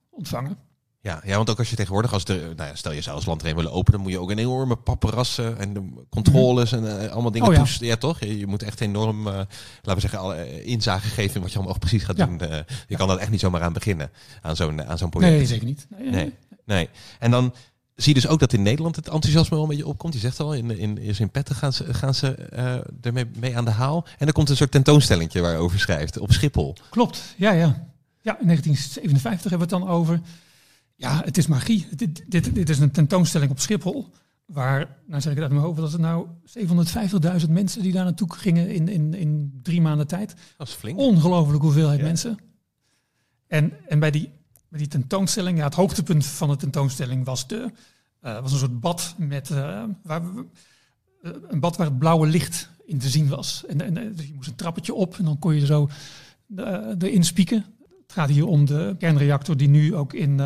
ontvangen. Ja, ja, want ook als je tegenwoordig, als de, nou ja, stel je zou als land erin willen openen, moet je ook een enorme papperassen en de controles en uh, allemaal dingen oh, ja. Ja, toch? Je, je, moet echt enorm, uh, laten we zeggen, alle inzage geven in wat je allemaal precies gaat ja. doen. Uh, je ja. kan dat echt niet zomaar aan beginnen, aan zo'n aan zo'n project. Nee, zeker niet. Nee, nee, nee. En dan zie je dus ook dat in Nederland het enthousiasme wel een beetje opkomt. Je zegt al, in, in, in petten gaan ze, gaan ze ermee mee aan de haal. En er komt een soort tentoonstelling waarover schrijft, op Schiphol. Klopt, ja, ja. Ja, in 1957 hebben we het dan over. Ja, het is magie. Dit, dit, dit is een tentoonstelling op Schiphol. Waar, nou zeg ik het uit mijn hoofd, dat het nou 750.000 mensen die daar naartoe gingen in, in, in drie maanden tijd. Dat is flink. Ongelooflijke hoeveelheid ja. mensen. En, en bij, die, bij die tentoonstelling, ja, het hoogtepunt van de tentoonstelling was, de, uh, was een soort bad met uh, waar we, uh, een bad waar het blauwe licht in te zien was. En, en dus je moest een trappetje op en dan kon je zo erin spieken. Het gaat hier om de kernreactor die nu ook in,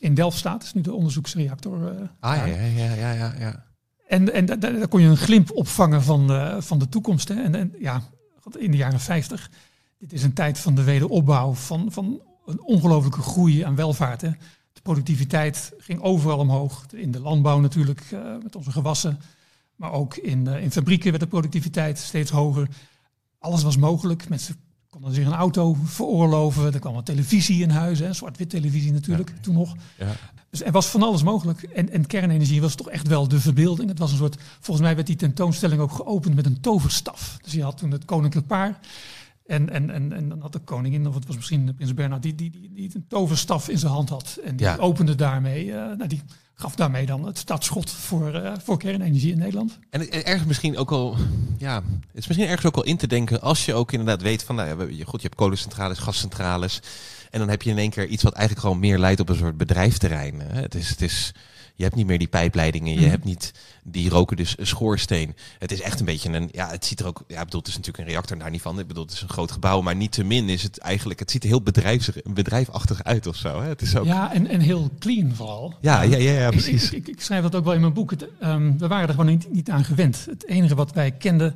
in Delft staat. Is nu de onderzoeksreactor. Uh, ah ja, ja, ja, ja, ja. En, en da, da, daar kon je een glimp opvangen van, uh, van de toekomst. Hè. En, en ja, in de jaren 50. Dit is een tijd van de wederopbouw, van, van een ongelofelijke groei aan welvaart. Hè. De productiviteit ging overal omhoog. In de landbouw natuurlijk, uh, met onze gewassen. Maar ook in, in fabrieken werd de productiviteit steeds hoger. Alles was mogelijk. Mensen konden zich een auto veroorloven. Er kwam een televisie in huis, zwart-wit televisie natuurlijk, ja. toen nog. Ja. Dus er was van alles mogelijk. En, en kernenergie was toch echt wel de verbeelding. Het was een soort, volgens mij werd die tentoonstelling ook geopend met een toverstaf. Dus je had toen het koninklijk paar. En, en, en, en dan had de koningin, of het was misschien prins Bernhard, die, die, die, die een toverstaf in zijn hand had. En die Ja. opende daarmee, uh, nou, die gaf daarmee dan het startschot voor, uh, voor kernenergie in Nederland. En ergens misschien ook al, ja, het is misschien ergens ook al in te denken als je ook inderdaad weet van, nou ja, goed, je hebt kolencentrales, gascentrales. En dan heb je in één keer iets wat eigenlijk gewoon meer lijkt op een soort bedrijfsterrein. Hè? Het is, het is, je hebt niet meer die pijpleidingen, je Mhm. hebt niet die roken dus schoorsteen. Het is echt een beetje een, ja, het ziet er ook, ja, ik bedoel, het is natuurlijk een reactor daar niet van. Ik bedoel, het is een groot gebouw, maar niet te min is het eigenlijk, het ziet er heel bedrijfs, bedrijfachtig uit of zo. Hè? Het is ook, Ja, en, en heel clean vooral. ja, ja, ja, ja, precies. Ik, ik, ik schrijf dat ook wel in mijn boek. Het, ehm, we waren er gewoon niet, niet aan gewend. Het enige wat wij kenden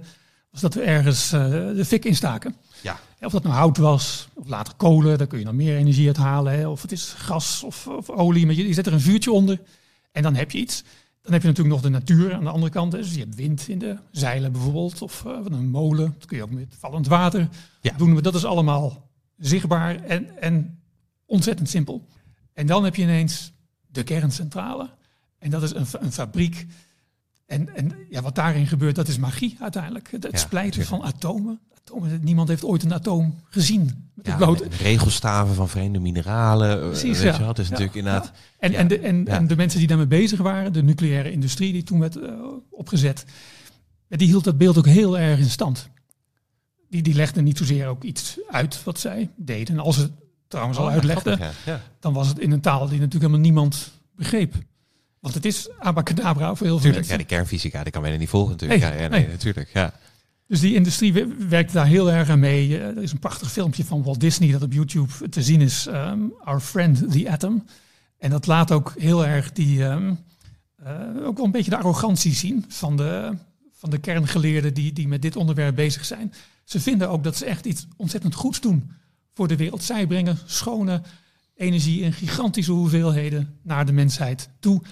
was dat we ergens eh, de fik instaken. Ja. Of dat nou hout was, of later kolen, daar kun je nog meer energie uit halen. Hè. Of het is gas of, of olie, maar je, je zet er een vuurtje onder en dan heb je iets. Dan heb je natuurlijk nog de natuur aan de andere kant. Dus je hebt wind in de zeilen bijvoorbeeld, of uh, een molen. Dat kun je ook met vallend water Ja. doen. We. Dat is allemaal zichtbaar en, en ontzettend simpel. En dan heb je ineens de kerncentrale. En dat is een, een fabriek. En, en ja, wat daarin gebeurt, dat is magie uiteindelijk. Het, Ja, splijten van atomen. Niemand heeft ooit een atoom gezien. Ja, met regelstaven van vreemde mineralen. eh, Precies, weet ja. je. Het is Ja, natuurlijk inderdaad... En, en, de, en, de mensen die daarmee bezig waren, de nucleaire industrie die toen werd eh, opgezet, die hield dat beeld ook heel erg in stand. Die, die legden niet zozeer ook iets uit wat zij deden. En als ze het trouwens al Oh, uitlegden, grappig, dan was het in een taal die natuurlijk helemaal niemand begreep. Want het is abacadabra voor heel veel Tuurlijk, ja, die kernfysica, die kan bijna niet volgen natuurlijk. Nee, ja, ja, nee, nee. natuurlijk, ja. Dus die industrie we- werkt daar heel erg aan mee. Eh, er is een prachtig filmpje van Walt Disney dat op YouTube te zien is. ehm, Our Friend the Atom. En dat laat ook heel erg die, ehm, eh, ook wel een beetje de arrogantie zien van de, van de kerngeleerden die, die met dit onderwerp bezig zijn. Ze vinden ook dat ze echt iets ontzettend goeds doen voor de wereld. Zij brengen schone energie in gigantische hoeveelheden naar de mensheid toe.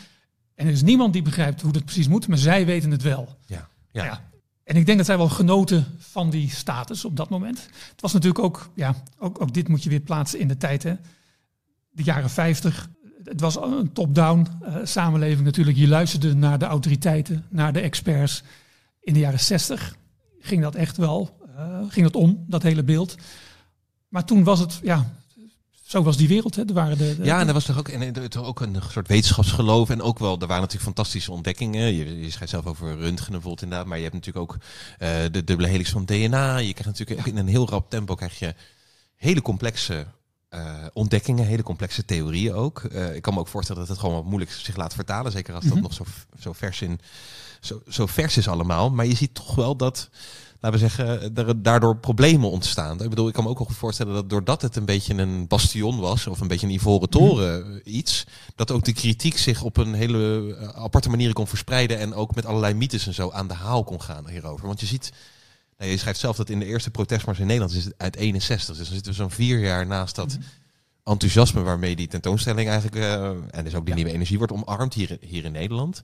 En er is niemand die begrijpt hoe dat precies moet, maar zij weten het wel. Ja. Ja. Ja. En ik denk dat zij wel genoten van die status op dat moment. Het was natuurlijk ook, ja, ook, ook dit moet je weer plaatsen in de tijd. Hè. De jaren 50, het was een top-down eh, samenleving natuurlijk. Je luisterde naar de autoriteiten, naar de experts. In de jaren 60 ging dat echt wel, eh, ging dat om, dat hele beeld. Maar toen was het, ja, zo was die wereld. Hè. Er waren de, de- Ja, en er was toch ook, en er was ook een soort wetenschapsgeloof. En ook wel, er waren natuurlijk fantastische ontdekkingen. Je, je schrijft zelf over röntgen bijvoorbeeld inderdaad. Maar je hebt natuurlijk ook eh, de dubbele helix van DNA. Je krijgt natuurlijk in een heel rap tempo krijg je hele complexe eh, ontdekkingen, hele complexe theorieën ook. Eh, ik kan me ook voorstellen dat het gewoon wat moeilijk zich laat vertalen. Zeker als dat Mhm. nog zo, zo vers in, zo, zo vers is allemaal. Maar je ziet toch wel dat, laten we zeggen, er daardoor problemen ontstaan. Ik bedoel, ik kan me ook wel goed voorstellen dat doordat het een beetje een bastion was, of een beetje een ivoren toren eh, iets, dat ook de kritiek zich op een hele eh, aparte manier kon verspreiden en ook met allerlei mythes en zo aan de haal kon gaan hierover. Want je ziet, nou, je schrijft zelf dat in de eerste protestmars in Nederland is het uit 61, dus dan zitten we zo'n vier jaar naast dat enthousiasme waarmee die tentoonstelling eigenlijk, eh, en dus ook die Ja. nieuwe energie wordt omarmd hier, hier in Nederland.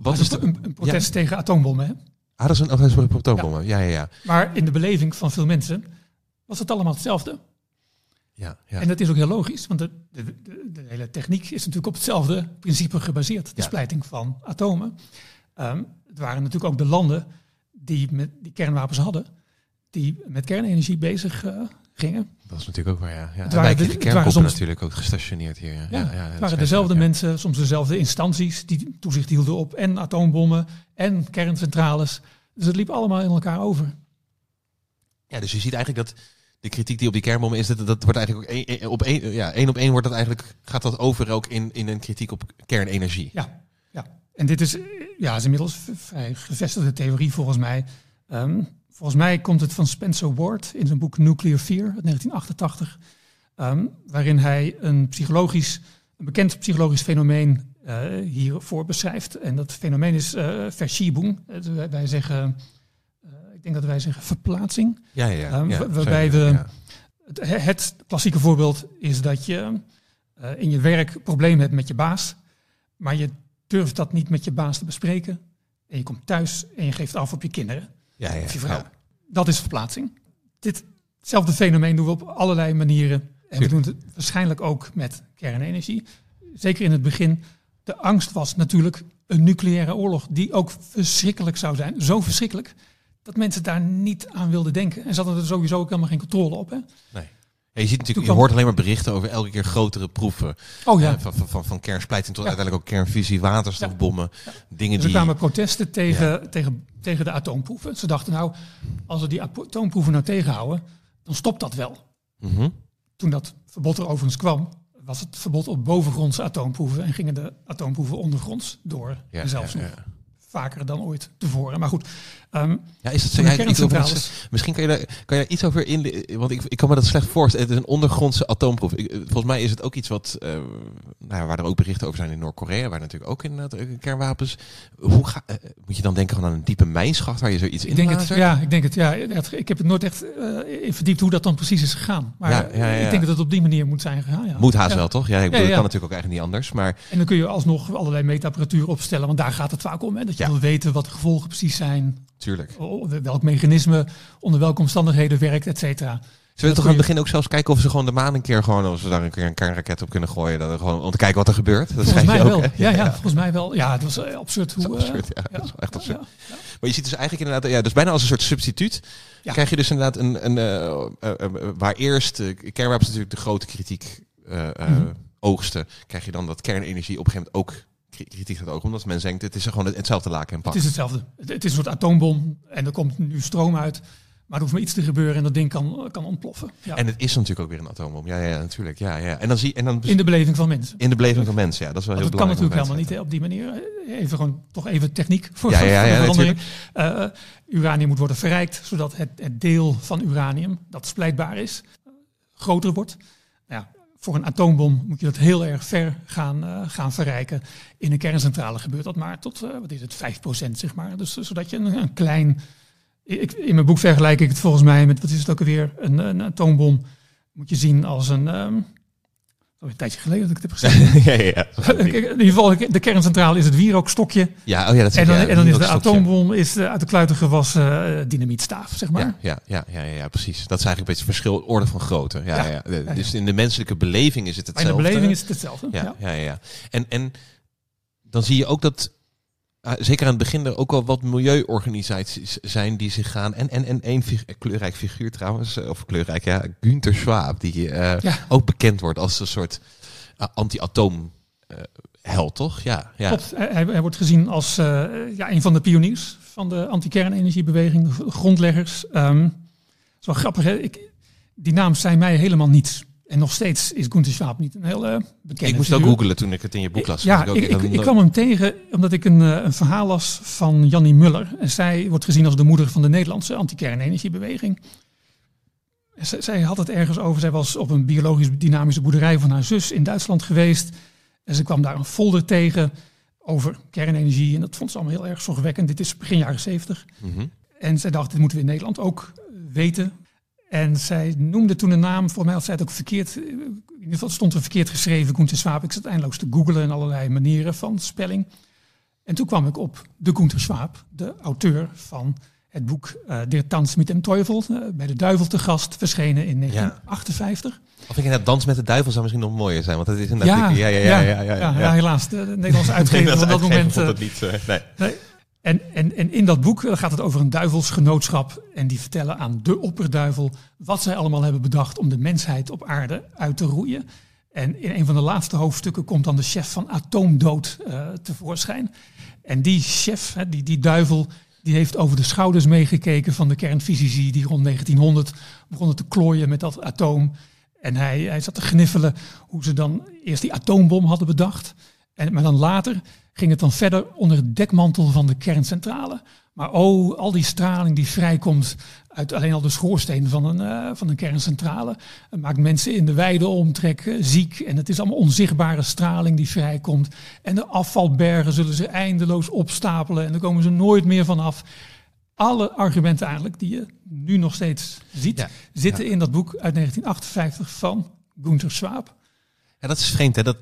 Wat is de... een protest tegen atoombommen. Hè? Ah, dat is een, protoombommen. Ja, ja, ja. Maar in de beleving van veel mensen was het allemaal hetzelfde. ja, ja. En dat is ook heel logisch, want de, de, de, de hele techniek is natuurlijk op hetzelfde principe gebaseerd. De Ja. splijting van atomen. Ehm, het waren natuurlijk ook de landen die, met, die kernwapens hadden, die met kernenergie bezig eh, gingen. Dat is natuurlijk ook waar, ja. ja. En waren de- het waren soms- natuurlijk ook gestationeerd hier. Ja, Ja, ja, het waren dezelfde ja. mensen, soms dezelfde instanties die toezicht hielden op en atoombommen en kerncentrales. Dus het liep allemaal in elkaar over. Ja, dus je ziet eigenlijk dat de kritiek die op die kernbommen is, dat, dat wordt eigenlijk ook één, op één, ja, één op één wordt dat eigenlijk, gaat dat over ook in, in een kritiek op kernenergie. Ja, ja. En dit is, ja, is inmiddels vrij gevestigde theorie volgens mij. Ehm, volgens mij komt het van Spencer Ward in zijn boek Nuclear Fear uit 1988. ehm, waarin hij een psychologisch, een bekend psychologisch fenomeen eh, hiervoor beschrijft. En dat fenomeen is eh Verschiebung. Eh, wij- wij zeggen, ik denk dat wij zeggen verplaatsing. Ja, ja, ja. Ehm, ja, waarbij we- ja. Het, het klassieke voorbeeld is dat je in je werk problemen hebt met je baas, maar je durft dat niet met je baas te bespreken. En je komt thuis en je geeft af op je kinderen Ja, ja, vrouw. ja. Dat is verplaatsing. Dit, hetzelfde fenomeen doen we op allerlei manieren. En we doen het waarschijnlijk ook met kernenergie. Zeker in het begin. De angst was natuurlijk een nucleaire oorlog die ook verschrikkelijk zou zijn. Zo verschrikkelijk dat mensen daar niet aan wilden denken. En ze hadden er sowieso ook helemaal geen controle op. Hè? Nee. Je ziet natuurlijk, je hoort alleen maar berichten over elke keer grotere proeven. Oh ja, Eh, van, van, van, kernsplijting tot Ja. uiteindelijk ook kernfusie, waterstofbommen. Dingen Dus er die... kwamen protesten tegen, tegen, tegen de atoomproeven. Ze dachten nou, als we die atoomproeven nou tegenhouden, dan stopt dat wel. Mhm. Toen dat verbod er overigens kwam, was het verbod op bovengrondse atoomproeven en gingen de atoomproeven ondergronds door. Zelfs nog vaker dan ooit tevoren. Maar goed, ehm, Ja, is het zo? Van iets over- misschien kan je, daar, kan je daar iets over in. Want ik, ik kan me dat slecht voorstellen. Het is een ondergrondse atoomproef. Ik, eh, volgens mij is het ook iets wat. eh, nou, waar er ook berichten over zijn in Noord-Korea, waar natuurlijk ook inderdaad eh, kernwapens. Hoe ga, eh, moet je dan denken gewoon aan een diepe mijnschacht waar je zoiets in ik denk het. Ja, ik denk het. Ja, ik heb het nooit echt eh, in verdiept hoe dat dan precies is gegaan. Maar Ja, ja, ja. ik denk dat het op die manier moet zijn gegaan. Ja. Moet haast wel, toch? Ja, ik bedoel, dat kan natuurlijk ook eigenlijk niet anders. Maar En dan kun je alsnog allerlei meetapparatuur opstellen, want daar gaat het vaak om. Hè? Dat je wil weten wat de gevolgen precies zijn, tuurlijk. o- welk mechanisme onder welke omstandigheden werkt, et cetera. Ze willen toch aan het begin ook zelfs kijken of ze gewoon de maan een keer gewoon, als ze daar een keer een kernraket op kunnen gooien, dat er gewoon, om te kijken wat er gebeurt. Dat Volgens mij je ook, wel. Ja, ja, volgens mij wel. Ja, het was eh, absurd hoe. is eh, absurd, ja. Dat is echt absurd. Maar je ziet dus eigenlijk inderdaad, ja, dus bijna als een soort substituut. Ja. Krijg je dus inderdaad een, een eh, waar eerst kernwapens natuurlijk de grote kritiek Mhm. oogsten, krijg je dan dat kernenergie op een gegeven moment ook kritiek gaat ogen. Omdat mensen denken, het is gewoon hetzelfde laken en pak. Het is hetzelfde. Het, het is een soort atoombom en er komt nu stroom uit. Maar er hoeft maar iets te gebeuren en dat ding kan, kan ontploffen. Ja. En het is natuurlijk ook weer een atoombom. Ja, ja, natuurlijk. Ja, ja. En dan zie en dan in de beleving van mensen. in de beleving van mensen. Ja, dat is wel heel dat kan belangrijk. natuurlijk helemaal niet hè, op die manier. Even gewoon toch even techniek voor, Ja, ja, voor de ja, verandering. Eh, uranium moet worden verrijkt zodat het, het deel van uranium dat splijtbaar is eh, groter wordt. Voor een atoombom moet je dat heel erg ver gaan, eh, gaan verrijken. In een kerncentrale gebeurt dat maar tot eh, wat is het 5% zeg maar. Dus eh, zodat je een, een klein ik, in mijn boek vergelijk ik het volgens mij met, wat is het ook alweer, een, een atoombom moet je zien als een, ehm een tijdje geleden dat ik het heb gezegd. ja, ja, ja. in ieder geval, de kerncentrale is het wierookstokje. Ja, oh ja, dat En dan, ja, en dan is de atoombom is de uit de kluiten gewassen eh, dynamietstaaf, zeg maar. Ja, ja, ja, ja, ja, precies. Dat is eigenlijk een beetje het verschil, orde van grootte. Ja, Ja. ja. Dus in de menselijke beleving is het Maar in de hetzelfde. beleving is het hetzelfde. Ja, Ja. ja. En, en dan zie je ook dat, zeker aan het begin, er ook wel wat milieuorganisaties zijn die zich gaan. En, en, en één kleurrijk figuur trouwens, eh, of kleurrijk, ja, Günther Schwab, die eh, Ja. ook bekend wordt als een soort ah, anti-atoom eh, held, toch? Ja, ja. Klopt. Hij, hij- wordt gezien als ja, een van de pioniers van de anti-kernenergiebeweging, grondleggers. Ehm het is wel grappig, hè? Ik, die naam zei mij helemaal niets. En nog steeds is Gunther Schwab niet een heel bekende Ik moest ook googelen toen ik het in je boek las. Ja, ik, kwam hem tegen omdat ik een, eh, een verhaal las van Jannie Muller. En zij wordt gezien als de moeder van de Nederlandse anti-kernenergiebeweging. En Zij, had het ergens over. Zij was op een biologisch dynamische boerderij van haar zus in Duitsland geweest. En ze kwam daar een folder tegen over kernenergie. En dat vond ze allemaal heel erg zorgwekkend. Dit is begin jaren zeventig. Mhm. En zij dacht, dit moeten we in Nederland ook eh, weten. En zij noemde toen een naam, voor mij had zij het ook verkeerd, eh, in ieder geval stond er verkeerd geschreven, Gunther Schwab. Ik zat eindeloos te googlen en allerlei manieren van spelling. En toen kwam ik op de Gunther Schwab, de auteur van het boek uh, Der Tanz mit dem Teufel, eh, bij de duivel te gast, verschenen in 1958. Of ik inderdaad dans met de duivel zou misschien nog mooier zijn, want dat is inderdaad... ja, ja, ja, ja, ja, ja, ja, helaas, de, de Nederlandse uitgever van dat moment... het niet, nee. Nee. En, en, en in dat boek eh, gaat het over een duivelsgenootschap. En die vertellen aan de opperduivel wat zij allemaal hebben bedacht om de mensheid op aarde uit te roeien. En in een van de laatste hoofdstukken komt dan de chef van Atoomdood eh, tevoorschijn. En die chef, die, die duivel, die heeft over de schouders meegekeken van de kernfysici die rond 1900 begonnen te klooien met dat atoom. En hij, hij zat te gniffelen hoe ze dan eerst die atoombom hadden bedacht. En, maar dan later ging het dan verder onder het dekmantel van de kerncentrale. Maar oh, al die straling die vrijkomt uit alleen al de schoorsteen van een, uh, van een kerncentrale. Het maakt mensen in de wijde omtrek uh, ziek. En het is allemaal onzichtbare straling die vrijkomt. En de afvalbergen zullen ze eindeloos opstapelen. En daar komen ze nooit meer vanaf. Alle argumenten eigenlijk die je nu nog steeds ziet, ja. zitten ja. in dat boek uit 1958 van Gunther Schwab. Ja, dat is vreemd hè, dat,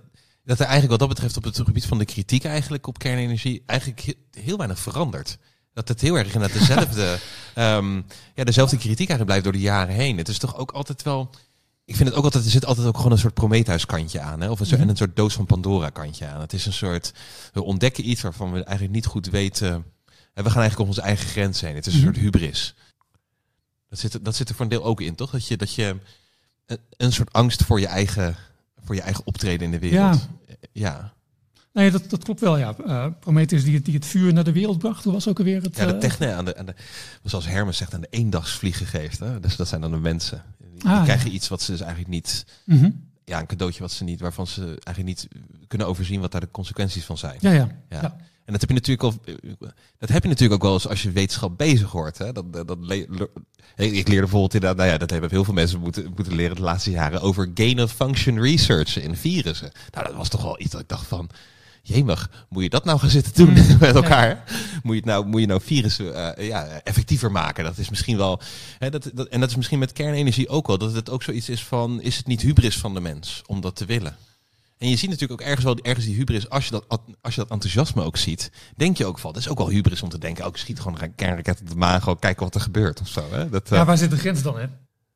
dat er eigenlijk wat dat betreft op het gebied van de kritiek eigenlijk op kernenergie eigenlijk heel weinig verandert. Dat het heel erg in dezelfde, um, ja, dezelfde kritiek eigenlijk blijft door de jaren heen. Het is toch ook altijd wel. Ik vind het ook altijd, er zit altijd ook gewoon een soort Prometheus kantje aan. Hè? Of een, soort, en een soort doos van Pandora kantje aan. Het is een soort, we ontdekken iets waarvan we eigenlijk niet goed weten. En we gaan eigenlijk op onze eigen grens heen. Het is een soort hubris. Dat zit, dat zit er voor een deel ook in, toch? Dat je, dat je een, een soort angst voor je eigen, voor je eigen optreden in de wereld. Ja. ja. Nee, dat, dat klopt wel, ja. Uh, Prometheus die, die het vuur naar de wereld bracht, was ook alweer het... Ja, de techne aan de, aan de, zoals Hermes zegt, aan de eendagsvliegen geeft. Hè? Dus dat zijn dan de mensen. Die, ah, die krijgen ja. iets wat ze dus eigenlijk niet... Mm -hmm. Ja, een cadeautje wat ze niet, waarvan ze eigenlijk niet kunnen overzien wat daar de consequenties van zijn. Ja, ja. ja. ja. En dat heb je natuurlijk al, dat heb je natuurlijk ook wel eens als je wetenschap bezig hoort. Hè? Dat, dat, dat ik leerde bijvoorbeeld inderdaad, nou ja, dat hebben heel veel mensen moeten, moeten leren de laatste jaren over gain of function research in virussen. Nou, dat was toch wel iets dat ik dacht van, jemig, moet je dat nou gaan zitten doen mm, met elkaar? Ja. Moet, je het nou, moet je nou virussen uh, ja, effectiever maken? Dat is misschien wel, hè, dat, dat, en dat is misschien met kernenergie ook wel, dat het ook zoiets is van, is het niet hubris van de mens om dat te willen? En je ziet natuurlijk ook ergens wel ergens die hubris, als je dat, als je dat enthousiasme ook ziet, denk je ook van, dat is ook wel hubris om te denken, ook oh, schiet gewoon een kernraket op de maan, gewoon kijken wat er gebeurt of zo. Hè? Dat, uh... Ja, waar zit de grens dan, hè?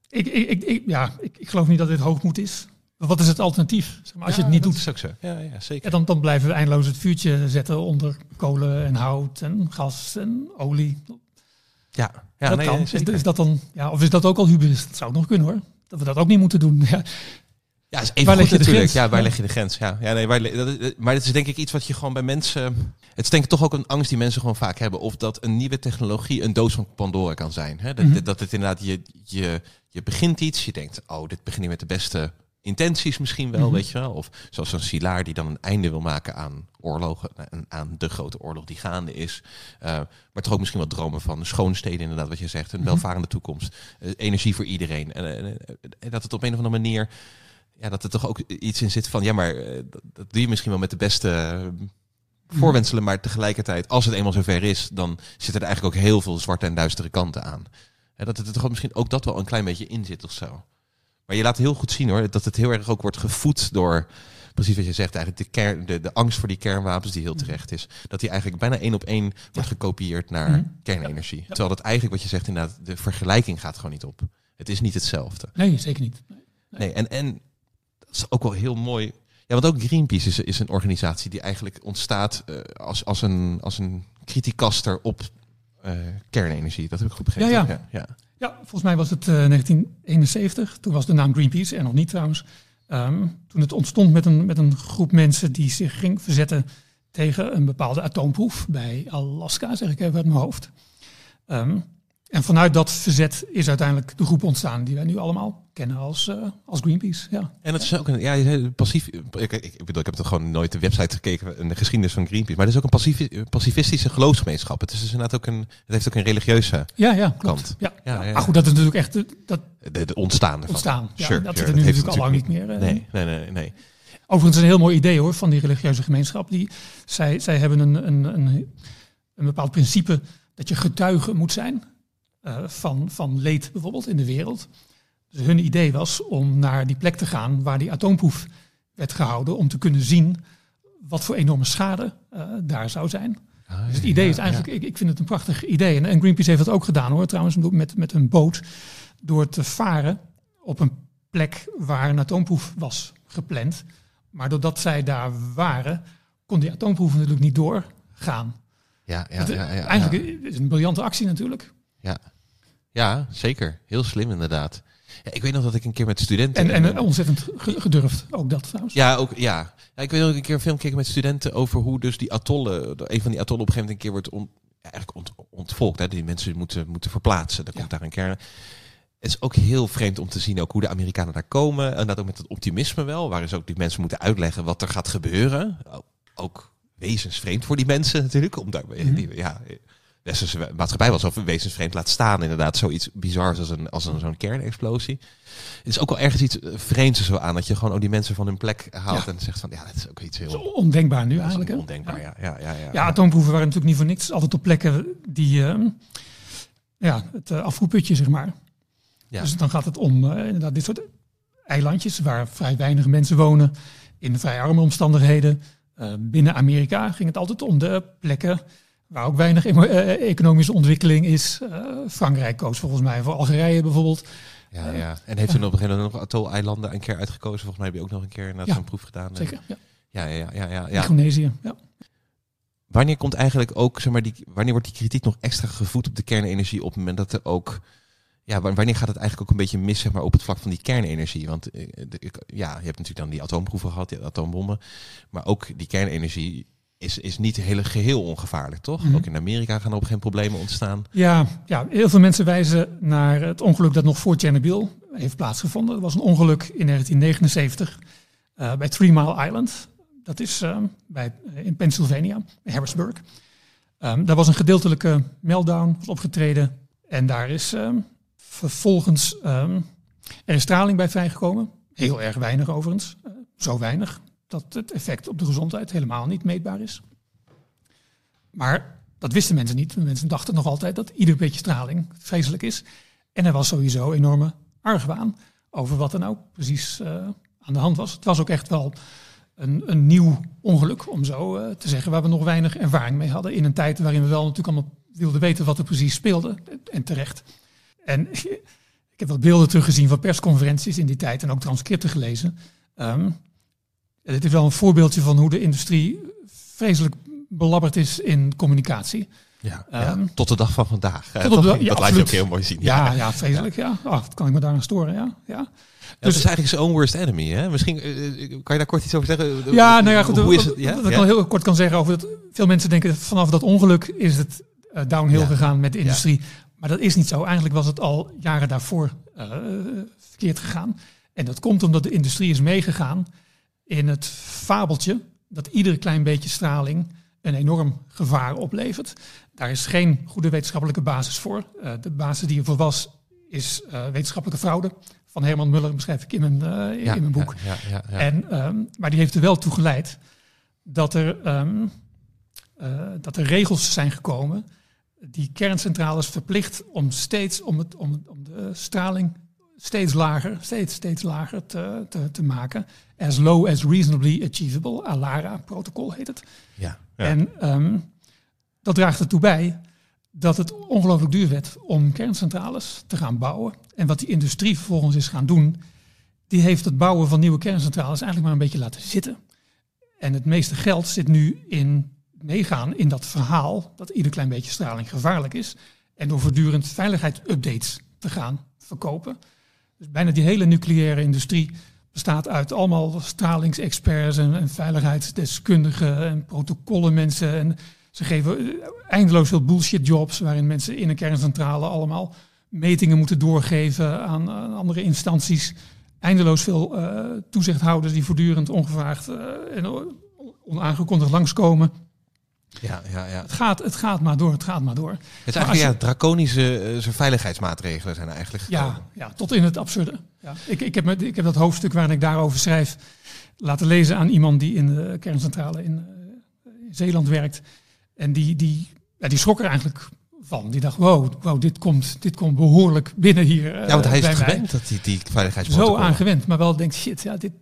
Ik, ik, ik, ik ja, ik, ik, geloof niet dat dit hoogmoed is. Wat is het alternatief? Zeg maar, als ja, je het niet dat doet, is ook zo. Ja, ja zeker. Ja, dan, dan blijven we eindeloos het vuurtje zetten onder kolen en hout en gas en olie. Ja, ja dat nee, kan. is, is, dat dan, ja, of is dat ook al hubris? Dat zou nog kunnen hoor. Dat we dat ook niet moeten doen. Ja. Ja, is even Waar goed leg je de natuurlijk. grens? Ja, waar Ja. leg je de grens? Ja, ja nee, waar, dat is- maar het is denk ik iets wat je gewoon bij mensen... Het is denk ik toch ook een angst die mensen gewoon vaak hebben. Of dat een nieuwe technologie een doos van Pandora kan zijn. Hè? Dat, Mhm. dat het inderdaad, je, je, je begint iets, je denkt, oh, dit begin je met de beste intenties misschien wel, Mhm. weet je wel. Of zoals een Silaar die dan een einde wil maken aan oorlogen, en aan de grote oorlog die gaande is. Eh, maar toch ook misschien wat dromen van schoonsteden, inderdaad, wat je zegt. Een Mhm. welvarende toekomst. Eh, energie voor iedereen. En, en, en- en dat het op een of andere manier ja, dat er toch ook iets in zit van, ja, maar eh, dat, dat doe je misschien wel met de beste eh, voorwenselen, maar tegelijkertijd, als het eenmaal zover is, dan zitten er eigenlijk ook heel veel zwarte en duistere kanten aan. Hè, dat het er toch misschien ook dat wel een klein beetje in zit of zo. Maar je laat heel goed zien hoor, dat het heel erg ook wordt gevoed door, precies wat je zegt, eigenlijk de, kern, de, de angst voor die kernwapens, die heel terecht is, dat die eigenlijk bijna één op één wordt gekopieerd naar Mhm. kernenergie. Terwijl dat eigenlijk, wat je zegt inderdaad, de vergelijking gaat gewoon niet op. Het is niet hetzelfde. Nee, zeker niet. Nee. Nee, en, en dat is ook wel heel mooi. Ja, want ook Greenpeace is, is een organisatie die eigenlijk ontstaat eh, als, als, een, als een criticaster op eh, kernenergie. Dat heb ik goed begrepen. Ja, ja. ja, ja. Volgens mij was het eh, 1971. Toen was de naam Greenpeace er nog niet trouwens. Ehm, toen het ontstond met een, met een groep mensen die zich ging verzetten tegen een bepaalde atoomproef bij Alaska, zeg ik even uit mijn hoofd. Ehm, en vanuit dat verzet is uiteindelijk de groep ontstaan die wij nu allemaal kennen als, eh, als Greenpeace. Ja. En het is ook een, ja, je zei passief. Ik, ik, bedoel, ik heb er gewoon nooit de website gekeken en de geschiedenis van Greenpeace. Maar het is ook een pacifistische geloofsgemeenschap. Het is dus inderdaad ook een, het heeft ook een religieuze Ja, ja, kant. Ja. Ja, goed, dat is natuurlijk echt eh, dat De, de ontstaan ervan. ontstaan. Ja, dat sure, zit er nu natuurlijk al lang niet meer. eh, Nee, nee, nee, nee. Overigens een heel mooi idee hoor van die religieuze gemeenschap. Die, zij, zij hebben een, een, een, een bepaald principe dat je getuige moet zijn eh, van, van leed bijvoorbeeld in de wereld. Dus hun idee was om naar die plek te gaan waar die atoomproef werd gehouden. Om te kunnen zien wat voor enorme schade eh, daar zou zijn. Ah, Dus het idee ja, is eigenlijk, ik, ik vind het een prachtig idee. En, en Greenpeace heeft dat ook gedaan hoor, trouwens, met, met een boot. Door te varen op een plek waar een atoomproef was gepland. Maar doordat zij daar waren, kon die atoomproef natuurlijk niet doorgaan. Ja, ja, Het- ja, ja, ja. eigenlijk is het een briljante actie natuurlijk. Ja. ja, zeker. Heel slim inderdaad. Ja, ik weet nog dat ik een keer met studenten... En, en ontzettend ge- gedurfd, ook dat trouwens. Ja, ook, ja. ja. Ik weet nog dat ik een keer een film keek met studenten over hoe dus die atollen, een van die atollen op een gegeven moment een keer wordt on, ja, eigenlijk ont, ontvolkt. Hè. Die mensen moeten, moeten verplaatsen. Dan komt daar een kern. Het is ook heel vreemd om te zien ook hoe de Amerikanen daar komen. En dat ook met het optimisme wel. Waar is ook die mensen moeten uitleggen wat er gaat gebeuren. Ook wezensvreemd voor die mensen natuurlijk. Om daar, Mhm. die, ja, westerse maatschappij was over wezensvreemd laat staan. Inderdaad, zoiets bizars als een, als een zo'n kernexplosie. Het is ook wel ergens iets eh, vreemds er zo aan. Dat je gewoon ook die mensen van hun plek haalt. Ja. En zegt van ja, dat is ook iets heel ondenkbaar nu eigenlijk. hè? ondenkbaar. Ja, ja, ja, ja, Ja, atoomproeven waren natuurlijk niet voor niks. Altijd op plekken die, eh, ja, het uh, afvoerputje zeg maar. Ja. Dus dan gaat het om eh, inderdaad dit soort eilandjes waar vrij weinig mensen wonen. In vrij arme omstandigheden. Uh, binnen Amerika ging het altijd om de plekken waar ook weinig emo- eh, economische ontwikkeling is. Uh, Frankrijk koos volgens mij voor Algerije bijvoorbeeld. Ja, ja. En heeft u op een gegeven moment nog atol-eilanden een keer uitgekozen? Volgens mij heb je ook nog een keer inderdaad Ja, zo'n proef gedaan. Zeker, ja. Ja, ja, ja, ja, ja. Indonesië, ja. Wanneer komt eigenlijk ook, zeg maar, die, wanneer wordt die kritiek nog extra gevoed op de kernenergie op het moment dat er ook, ja, wa- wanneer gaat het eigenlijk ook een beetje mis, zeg maar, op het vlak van die kernenergie? Want eh, ja, je hebt natuurlijk dan die atoomproeven gehad, die atoombommen, maar ook die kernenergie is, is niet hele geheel ongevaarlijk, toch? Mhm. Ook in Amerika gaan er op geen problemen ontstaan. Ja, ja, heel veel mensen wijzen naar het ongeluk dat nog voor Chernobyl heeft plaatsgevonden. Er was een ongeluk in 1979 eh, bij Three Mile Island. Dat is eh, bij, in Pennsylvania, bij Harrisburg. Um, daar was een gedeeltelijke meltdown was opgetreden. En daar is um, vervolgens um, er is straling bij vrijgekomen. Heel erg weinig overigens. Uh, zo weinig dat het effect op de gezondheid helemaal niet meetbaar is. Maar dat wisten mensen niet. Mensen dachten nog altijd dat ieder beetje straling vreselijk is. En er was sowieso enorme argwaan over wat er nou precies uh, aan de hand was. Het was ook echt wel een, een nieuw ongeluk, om zo uh, te zeggen, waar we nog weinig ervaring mee hadden. In een tijd waarin we wel natuurlijk allemaal wilden weten wat er precies speelde. En terecht. En ik heb wat beelden teruggezien van persconferenties in die tijd en ook transcripten gelezen. Um, ja, dit is wel een voorbeeldje van hoe de industrie vreselijk belabberd is in communicatie. Ja, Ehm, tot de dag van vandaag. tot op de- ja, dat laat je ook heel mooi zien. Ja, ja, vreselijk. Ja. Oh, wat kan ik me daar aan storen? Ja, ja. Ja, het is eigenlijk zijn own worst enemy. Hè? Misschien eh, eh, kan je daar kort iets over zeggen? Ja, nou ja, goed. Hoe is het? Ja? Wat ik Ja? al heel kort kan zeggen over dat. Veel mensen denken vanaf dat ongeluk is het eh, downhill gegaan met de industrie. Maar dat is niet zo. Eigenlijk was het al jaren daarvoor verkeerd gegaan. En dat komt omdat de industrie is meegegaan in het fabeltje dat ieder klein beetje straling een enorm gevaar oplevert. Daar is geen goede wetenschappelijke basis voor. Eh, de basis die ervoor was, is eh, wetenschappelijke fraude. Van Herman Muller beschrijf ik in mijn, eh, in Ja, mijn boek. Ja, ja. En, ehm, maar die heeft er wel toe geleid dat er, ehm, eh, dat er regels zijn gekomen die kerncentrales verplicht om steeds om, het, om, om de straling steeds lager, steeds, steeds lager te, te, te maken. As low as reasonably achievable. ALARA-protocol heet het. ja, ja. En ehm, dat draagt ertoe bij dat het ongelooflijk duur werd om kerncentrales te gaan bouwen. En wat die industrie vervolgens is gaan doen, die heeft het bouwen van nieuwe kerncentrales eigenlijk maar een beetje laten zitten. En het meeste geld zit nu in meegaan in dat verhaal dat ieder klein beetje straling gevaarlijk is. En door voortdurend veiligheidsupdates te gaan verkopen. Dus bijna die hele nucleaire industrie bestaat uit allemaal stralingsexperts en, en veiligheidsdeskundigen en protocollenmensen. En ze geven eh, eindeloos veel bullshit jobs waarin mensen in een kerncentrale allemaal metingen moeten doorgeven aan, andere instanties. Eindeloos veel eh, toezichthouders die voortdurend ongevraagd eh, en onaangekondigd langskomen. Ja, ja, ja. Het gaat, het gaat maar door, het gaat maar door. Het is als eigenlijk je- ja, draconische eh, veiligheidsmaatregelen zijn er eigenlijk gekomen. Ja, ja, tot in het absurde. Ja. Ik, ik, heb, me- ik heb dat hoofdstuk waarin ik daarover schrijf laten lezen aan iemand die in de kerncentrale in, eh, in Zeeland werkt. En die, die, ja, die schrok er eigenlijk van. Die dacht, wow, wow dit, komt, dit komt behoorlijk binnen hier. eh, Ja, want hij is bij het mij. gewend dat die, die Zo veiligheidsprotocollen... aangewend, maar wel denkt, shit, ja, dit,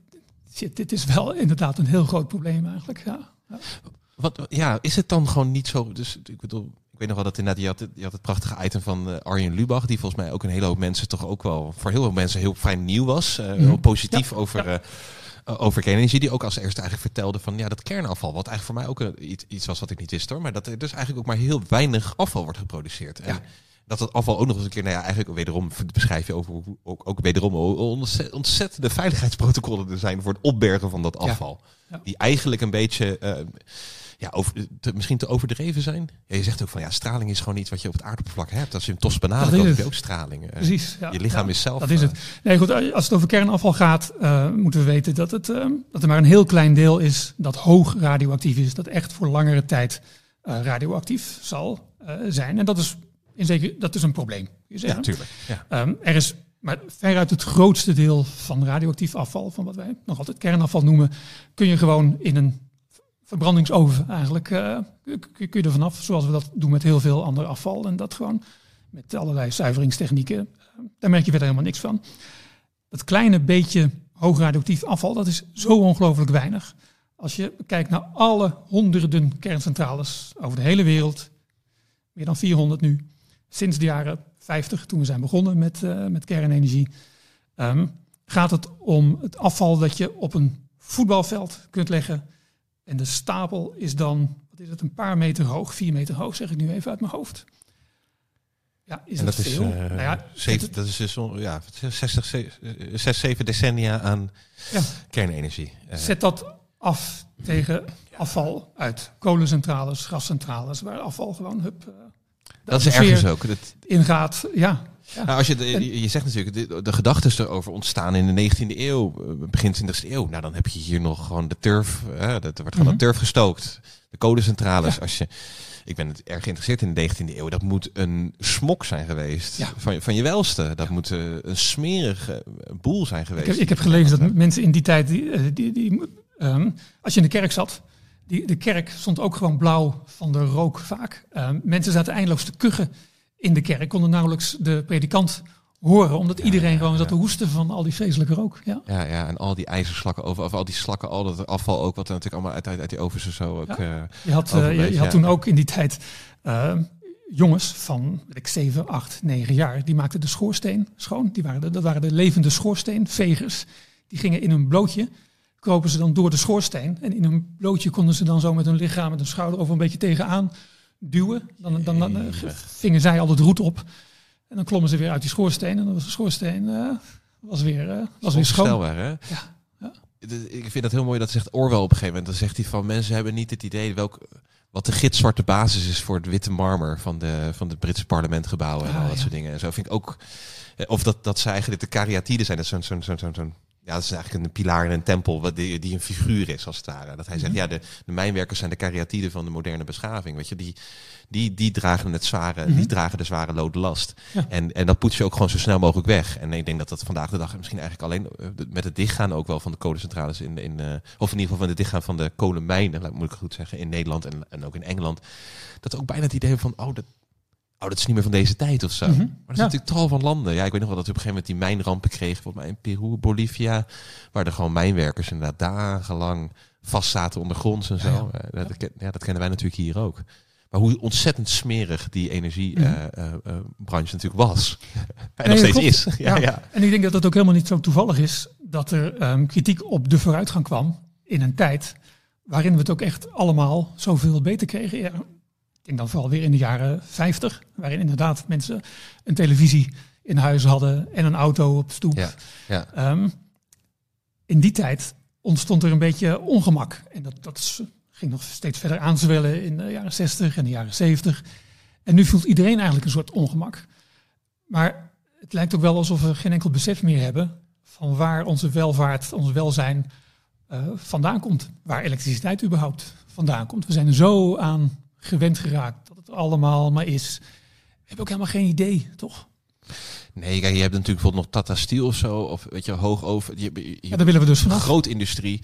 shit, dit is wel inderdaad een heel groot probleem eigenlijk. Ja. Wat, ja, is het dan gewoon niet zo... Dus ik bedoel, ik weet nog wel dat inderdaad, je had, het- je had het prachtige item van eh, Arjen Lubach, die volgens mij ook een hele hoop mensen toch ook wel, voor heel veel mensen heel fijn nieuw was. eh, Heel positief over, ja. eh, over kernenergie, die ook als eerste eigenlijk vertelde van ja, dat kernafval, wat eigenlijk voor mij ook iets, iets was wat ik niet wist hoor, maar dat er dus eigenlijk ook maar heel weinig afval wordt geproduceerd. En Ja. dat het afval ook nog eens een keer, nou ja, eigenlijk wederom beschrijf je over ook, ook wederom ontzettende veiligheidsprotocollen er zijn voor het opbergen van dat afval. Die eigenlijk een beetje, ja, over, te- misschien te overdreven zijn. Ja, je zegt ook van ja, straling is gewoon iets wat je op het aardoppervlak hebt. Als je hem tos dan heb je ook straling. Eh, Precies. Ja, je lichaam ja, is zelf. Dat is eh, het. Nee, goed, als het over kernafval gaat, eh, moeten we weten dat, het, eh, dat er maar een heel klein deel is dat hoog radioactief is. Dat echt voor langere tijd eh, radioactief zal eh, zijn. En dat is, in zeker, dat is een probleem. Je ja, natuurlijk. Ja. Ehm, er is maar veruit het grootste deel van radioactief afval, van wat wij nog altijd kernafval noemen, kun je gewoon in een verbrandingsoven eigenlijk, eh, kun je- er vanaf. Zoals we dat doen met heel veel ander afval. En dat gewoon met allerlei zuiveringstechnieken. Eh, Daar merk je verder helemaal niks van. Dat kleine beetje hoog radioactief afval, dat is zo ongelooflijk weinig. Als je kijkt naar alle honderden kerncentrales over de hele wereld, meer dan 400 nu, sinds de jaren 50, toen we zijn begonnen met, eh, met kernenergie, ehm, gaat het om het afval dat je op een voetbalveld kunt leggen. En de stapel is dan, wat is het, een paar meter hoog, vier meter hoog, zeg ik nu even uit mijn hoofd. Ja, is en dat, dat is, veel? eh, nou ja, zeven, het- dat is dus ja, 60, ze- eh, zes, zeven decennia aan Ja. kernenergie. Eh, Zet dat af tegen afval uit kolencentrales, gascentrales, waar afval gewoon hup, eh, dat is ergens ook. Dat, ingaat. Ja, ja. Nou, als je, de, je zegt natuurlijk, de, de gedachten erover ontstaan in de 19e eeuw, eh, begin 20e eeuw. Nou, dan heb je hier nog gewoon de turf, hè, dat er wordt gewoon de turf gestookt. De kolencentrales. Als je, ik ben het erg geïnteresseerd in de 19e eeuw. Dat moet een smok zijn geweest Ja. van, je- van je welste. Dat moet eh, een smerige boel zijn Ik geweest. heb, ik heb gelezen dat mensen in die tijd, die, eh, die, die, ehm, als je in de kerk zat, die, de kerk stond ook gewoon blauw van de rook vaak. Ehm, mensen zaten eindeloos te kuchen in de kerk, konden nauwelijks de predikant horen, omdat iedereen ja, gewoon zat te hoesten van al die vreselijke rook. Ja. Ja, ja, en al die ijzerslakken over, of al die slakken, al dat afval ook, wat er natuurlijk allemaal uit, uit, uit die ovens en zo ook. Ja. eh, Je had, eh, je, je had toen ook in die tijd ehm, jongens van weet ik, 7, 8, 9 jaar, die maakten de schoorsteen schoon. Die waren de, dat waren de levende schoorsteenvegers. Die gingen in hun blootje, kropen ze dan door de schoorsteen. En in hun blootje konden ze dan zo met hun lichaam, met hun schouder over een beetje tegenaan duwen. Dan, dan, dan, eh, vingen zij al het roet op. En dan klommen ze weer uit die schoorsteen. En dan was de schoorsteen uh, was weer, uh, was weer schoon. Hè? Ja. ja. Ik vind dat heel mooi. Dat zegt Orwell op een gegeven moment. Dan zegt hij van mensen hebben niet het idee welk, wat de gitzwarte basis is voor het witte marmer van de, van het Britse parlementgebouw en ah, al dat soort dingen. En zo vind ik ook. Of dat, dat ze eigenlijk de kariatiden zijn. Dat zo'n zo'n zo'n zo'n ja, dat is eigenlijk een pilaar in een tempel, wat die, die een figuur is als het ware. Dat hij zegt, mhm. ja, de, de mijnwerkers zijn de kariatiden van de moderne beschaving. Weet je, die, die, die dragen het zware, die mhm. dragen de zware lode last. En, en dat poets je ook gewoon zo snel mogelijk weg. En ik denk dat dat vandaag de dag misschien eigenlijk alleen eh, met het dichtgaan ook wel van de kolencentrales in, in uh, of in ieder geval van het dichtgaan van de kolenmijnen, moet ik goed zeggen, in Nederland en, en ook in Engeland. Dat ook bijna het idee van, oh, dat, oh, dat is niet meer van deze tijd of zo. Mhm. Maar er zijn natuurlijk tal van landen. Ja, ik weet nog wel dat we op een gegeven moment die mijnrampen kregen, volgens mij in Peru, Bolivia, waar er gewoon mijnwerkers inderdaad dagenlang vast zaten ondergronds en zo. Ja, ja. Dat, ja, dat kennen wij natuurlijk hier ook. Maar hoe ontzettend smerig die energiebranche mhm. uh, uh, natuurlijk was. en nog steeds is. ja, ja, En ik denk dat het ook helemaal niet zo toevallig is dat er um, kritiek op de vooruitgang kwam in een tijd waarin we het ook echt allemaal zoveel beter kregen. Denk dan vooral weer in de jaren 50, waarin inderdaad mensen een televisie in huis hadden en een auto op stoep. Ja, ja. Um, in die tijd ontstond er een beetje ongemak. En dat, dat is ging nog steeds verder aanzwellen in de jaren 60 en de jaren 70. En nu voelt iedereen eigenlijk een soort ongemak. Maar het lijkt ook wel alsof we geen enkel besef meer hebben van waar onze welvaart, ons welzijn uh, vandaan komt. Waar elektriciteit überhaupt vandaan komt. We zijn zo aan gewend geraakt dat het allemaal maar is. Hebben ook helemaal geen idee, toch? Nee, kijk, je hebt natuurlijk bijvoorbeeld nog Tata Steel of zo, of weet je, hoog over. Je, je, ja, daar willen we dus vanaf. Groot industrie.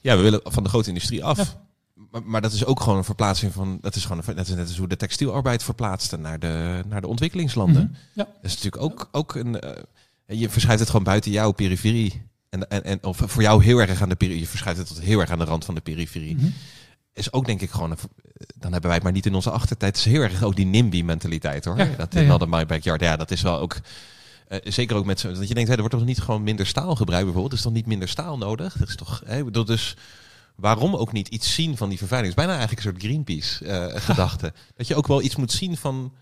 Ja, we willen van de grote industrie af maar, maar, dat is ook gewoon een verplaatsing van. Dat is gewoon een, dat is net als hoe de textielarbeid verplaatste naar de, naar de ontwikkelingslanden. Mhm. ja. Dat is natuurlijk ook, ook een. Uh, je verschuift het gewoon buiten jouw periferie. En, en, en of voor jou heel erg aan de periferie. Je verschuift het tot heel erg aan de rand van de periferie. Mm Is ook denk ik gewoon. Een, dan hebben wij het maar niet in onze achtertijd. Het is heel erg ook die NIMBY-mentaliteit hoor. Ja, dat in ja, ja. my backyard. Ja, dat is wel ook. Uh, zeker ook met zo. Dat je denkt, hè, er wordt toch niet gewoon minder staal gebruikt bijvoorbeeld? Er is toch niet minder staal nodig? Dat is toch. Hè, dat dus waarom ook niet iets zien van die vervuiling? Het is bijna eigenlijk een soort Greenpeace-gedachte. Eh, dat je ook wel iets moet zien van,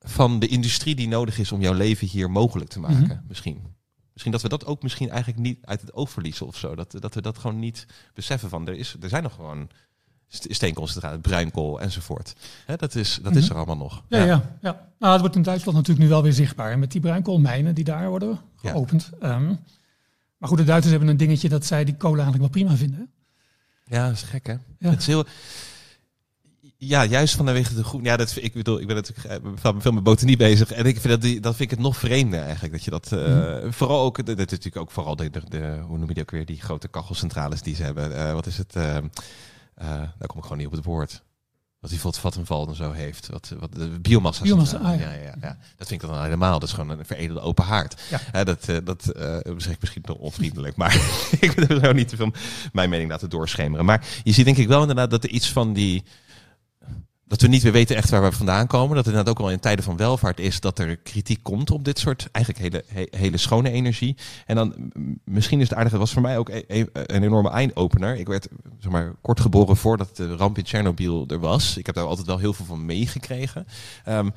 van de industrie die nodig is om jouw leven hier mogelijk te maken. Mhm. Misschien. Misschien dat we dat ook misschien eigenlijk niet uit het oog verliezen of zo. Dat, dat we dat gewoon niet beseffen van er, is, er zijn nog gewoon steenconcentraten, bruinkool enzovoort. Dat is, dat is mhm. er allemaal nog. Ja, ja. ja, Nou, het wordt in Duitsland natuurlijk nu wel weer zichtbaar. Met die bruinkoolmijnen die daar worden geopend. Ehm, maar goed, de Duitsers hebben een dingetje dat zij die kolen eigenlijk wel prima vinden. Ja, dat is gek hè. Ja. Het is heel... Ja, juist vanwege de groen. Ja, dat, ik bedoel, ik ben natuurlijk uh, veel met botanie bezig. En ik vind dat, die, dat vind ik het nog vreemder eigenlijk. Dat je dat, uh, vooral ook, dat is natuurlijk ook vooral de, de, de, hoe noem je die ook weer, die grote kachelcentrales die ze hebben. Uh, wat is het? Daar kom ik gewoon niet op het woord. Wat die Vattenval en zo heeft. Wat, wat de biomassa. biomassa ah, ja. Ja, ja, ja, Dat vind ik dan helemaal. Dat is gewoon een veredelde open haard. Ja. dat uh, dat uh, zeg ik misschien nog onvriendelijk. Maar ik wil er niet te veel mijn mening laten doorschemeren. Maar je ziet denk ik wel inderdaad dat er iets van die dat we niet weer weten echt waar we vandaan komen. Dat het inderdaad ook al in tijden van welvaart is dat er kritiek komt op dit soort eigenlijk hele, hele schone energie. En dan misschien is het aardige, was voor mij ook e-, e-, een enorme eindopener. Ik werd zeg maar, kort geboren voordat de ramp in Tsjernobyl er was. Ik heb daar altijd wel heel veel van meegekregen. Um,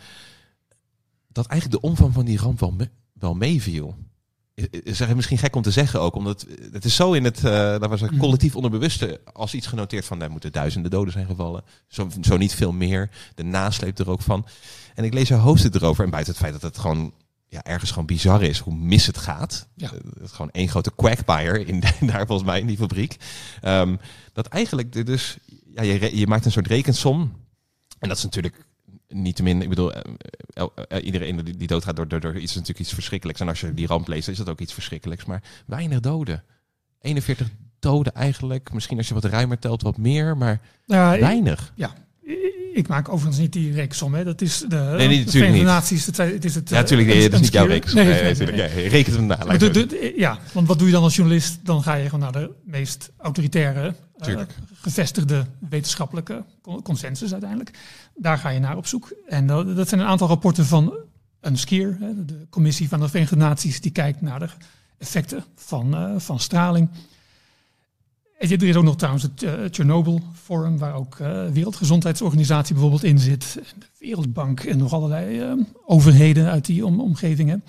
dat eigenlijk de omvang van die ramp wel, wel meeviel is het misschien gek om te zeggen ook, omdat het is zo in het, uh, dat was een collectief onderbewuste, als iets genoteerd van, er moeten duizenden doden zijn gevallen, zo, zo niet veel meer, de nasleep er ook van. En ik lees haar hoofdstuk erover, en buiten het feit dat het gewoon ja, ergens gewoon bizar is hoe mis het gaat. Ja. Uh, het is gewoon één grote quackpire in, daar volgens mij in die fabriek. Um, dat eigenlijk dus, ja, je, je maakt een soort rekensom. En dat is natuurlijk niet te min, ik bedoel, uh, uh, iedereen die, die doodgaat door, door, door iets is natuurlijk iets verschrikkelijks. En als je die ramp leest, is dat ook iets verschrikkelijks. Maar weinig doden. 41 doden eigenlijk. Misschien als je wat ruimer telt, wat meer, maar ja, weinig. ja, ik maak overigens niet die rekensom, hè. Dat is de, nee, niet, de Verenigde Naties. Het, het is het, ja, natuurlijk. Nee, dat is niet jouw rekensom. Nee, nee, nee, nee, nee. Reken na. ja, want wat doe je dan als journalist? Dan ga je gewoon naar de meest autoritaire, gevestigde wetenschappelijke consensus uiteindelijk. Daar ga je naar op zoek. En dat, dat zijn een aantal rapporten van hè, de Commissie van de Verenigde Naties, die kijkt naar de effecten van, uh, van straling. En er is ook nog trouwens het uh, Chernobyl Forum, waar ook uh, Wereldgezondheidsorganisatie bijvoorbeeld in zit. De Wereldbank en nog allerlei uh, overheden uit die om, omgevingen.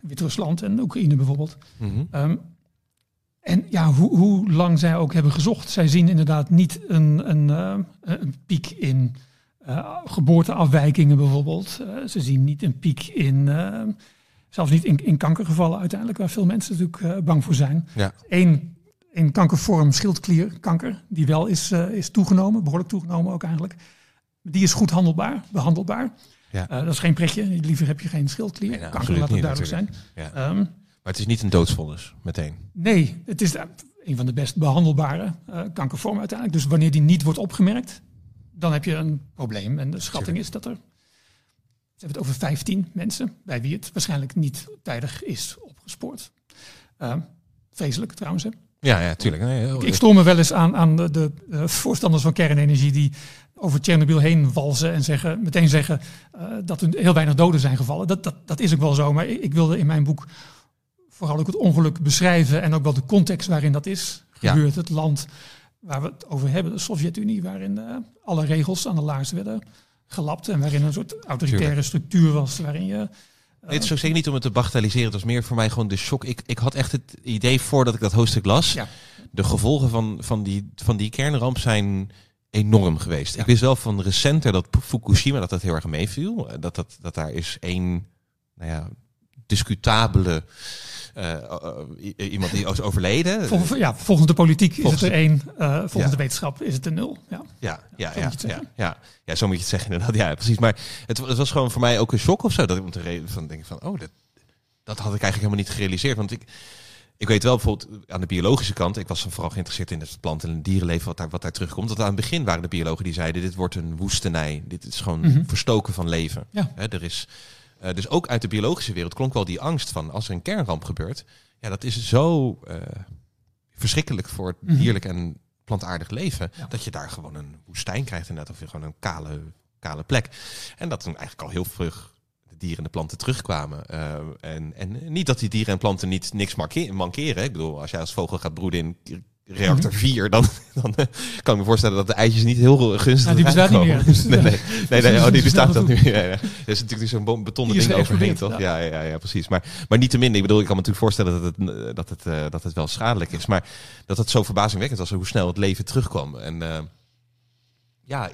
Wit-Rusland en Oekraïne bijvoorbeeld. Um, en ja, hoe, hoe, lang zij ook hebben gezocht. Zij zien inderdaad niet een, een, een piek in geboorteafwijkingen bijvoorbeeld. ze zien niet een piek in zelfs niet in, in kankergevallen uiteindelijk, waar veel mensen natuurlijk bang voor zijn. Ja. Eén een kankervorm schildklierkanker, die wel is, is toegenomen, behoorlijk toegenomen ook eigenlijk. Die is goed handelbaar, behandelbaar. Ja. Dat is geen pretje. Liever heb je geen schildklierkanker, nee, nou, laat het duidelijk zijn. Ja. Um, maar het is niet een doodsvonnis meteen. Nee, het is een van de best behandelbare uh, kankervormen uiteindelijk. Dus wanneer die niet wordt opgemerkt, dan heb je een probleem. En de schatting is dat er, ze hebben het over 15 mensen, bij wie het waarschijnlijk niet tijdig is opgespoord. Ehm, vreselijk trouwens. Hè? Ja, ja, tuurlijk. Nee, heel- Ik stoor me wel eens aan, aan de, de, eh, voorstanders van kernenergie die over Tsjernobyl heen walsen en zeggen, meteen zeggen eh, dat er heel weinig doden zijn gevallen. Dat, dat, dat is ook wel zo, maar ik, ik wilde in mijn boek vooral ook het ongeluk beschrijven en ook wel de context waarin dat is Ja. gebeurd. Het land waar we het over hebben, de Sovjet-Unie, waarin eh, alle regels aan de laars werden gelapt en waarin een soort autoritaire Tuurlijk. structuur was, waarin je... eh, het is ook zeker niet om het te bagatelliseren. Het was meer voor mij gewoon de shock. Ik, ik had echt het idee voordat ik dat hoofdstuk las. Ja. De gevolgen van, van, die, van die kernramp zijn enorm geweest. Ik wist wel van recenter dat Fukushima dat dat heel erg meeviel. Dat, dat, dat daar is één nou ja, discutabele eh, eh, iemand die is overleden. Vol- ja, volgens de politiek Volgens is het er één, eh, volgens Ja. de wetenschap is het een nul. Ja. Ja, ja, zo ja, moet je het ja, zeggen. ja, ja, zo moet je het zeggen inderdaad. Ja, precies. Maar het, het was gewoon voor mij ook een shock of zo. Dat ik om te reden van denk van, oh, dat, dat had ik eigenlijk helemaal niet gerealiseerd. Want ik, ik weet wel bijvoorbeeld aan de biologische kant, ik was vooral geïnteresseerd in het planten- en dierenleven, wat daar, wat daar terugkomt. Dat aan het begin waren de biologen die zeiden, dit wordt een woestenij. Dit is gewoon Mhm. verstoken van leven. Ja. Er is, eh, dus ook uit de biologische wereld klonk wel die angst van, als er een kernramp gebeurt, ja, dat is zo eh, verschrikkelijk voor het Mhm. dierlijk en plantaardig leven, Ja. dat je daar gewoon een woestijn krijgt inderdaad, of je gewoon een kale, kale plek. En dat toen eigenlijk al heel vlug de dieren en de planten terugkwamen. Eh, en, en niet dat die dieren en planten niet niks mankeren. Ik bedoel, als jij als vogel gaat broeden in reactor 4, dan, dan eh, kan ik me voorstellen dat de eitjes niet heel gunstig Nou, die bestaat niet meer, dus- nee, nee, nee, nee, oh, die bestaat dan nu. Ja, ja. Er is natuurlijk zo'n betonnen ding overheen, toch? Ja. Ja, ja, precies. Maar, maar niet te min. Ik bedoel, ik kan me natuurlijk voorstellen dat het, eh, dat het, eh, dat het wel schadelijk is. Maar dat het zo verbazingwekkend was hoe snel het leven terugkwam. En eh, ja,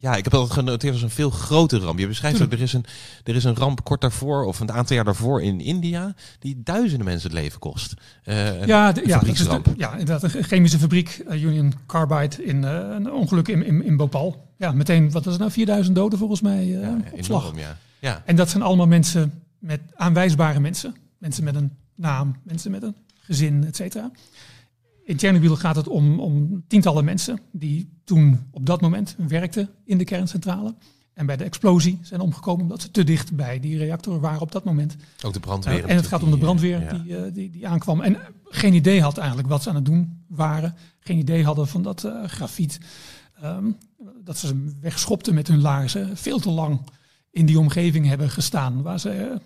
ja, ik heb dat genoteerd als een veel grotere ramp. Je beschrijft ook, er is, een, er is een ramp kort daarvoor, of een aantal jaar daarvoor in India, die duizenden mensen het leven kost. Eh, Ja, de, ja, is de- ja, inderdaad. Een chemische fabriek, eh, Union Carbide, in eh, een ongeluk in, in, in Bhopal. Ja, meteen, wat was het nou, 4000 doden volgens mij ja, op slag. enorm, ja. Ja, En dat zijn allemaal mensen met aanwijsbare mensen. Mensen met een naam, mensen met een gezin, et cetera. In Tsjernobyl gaat het om, om tientallen mensen die toen op dat moment werkten in de kerncentrale. En bij de explosie zijn omgekomen omdat ze te dicht bij die reactor waren op dat moment. ook de brandweer. en het gaat om de brandweer eh, ja. die, eh, die, die aankwam. En geen idee had eigenlijk wat ze aan het doen waren. Geen idee hadden van dat eh, grafiet. Ehm, dat ze ze wegschopten met hun laarzen. Veel te lang in die omgeving hebben gestaan. Waar ze eh,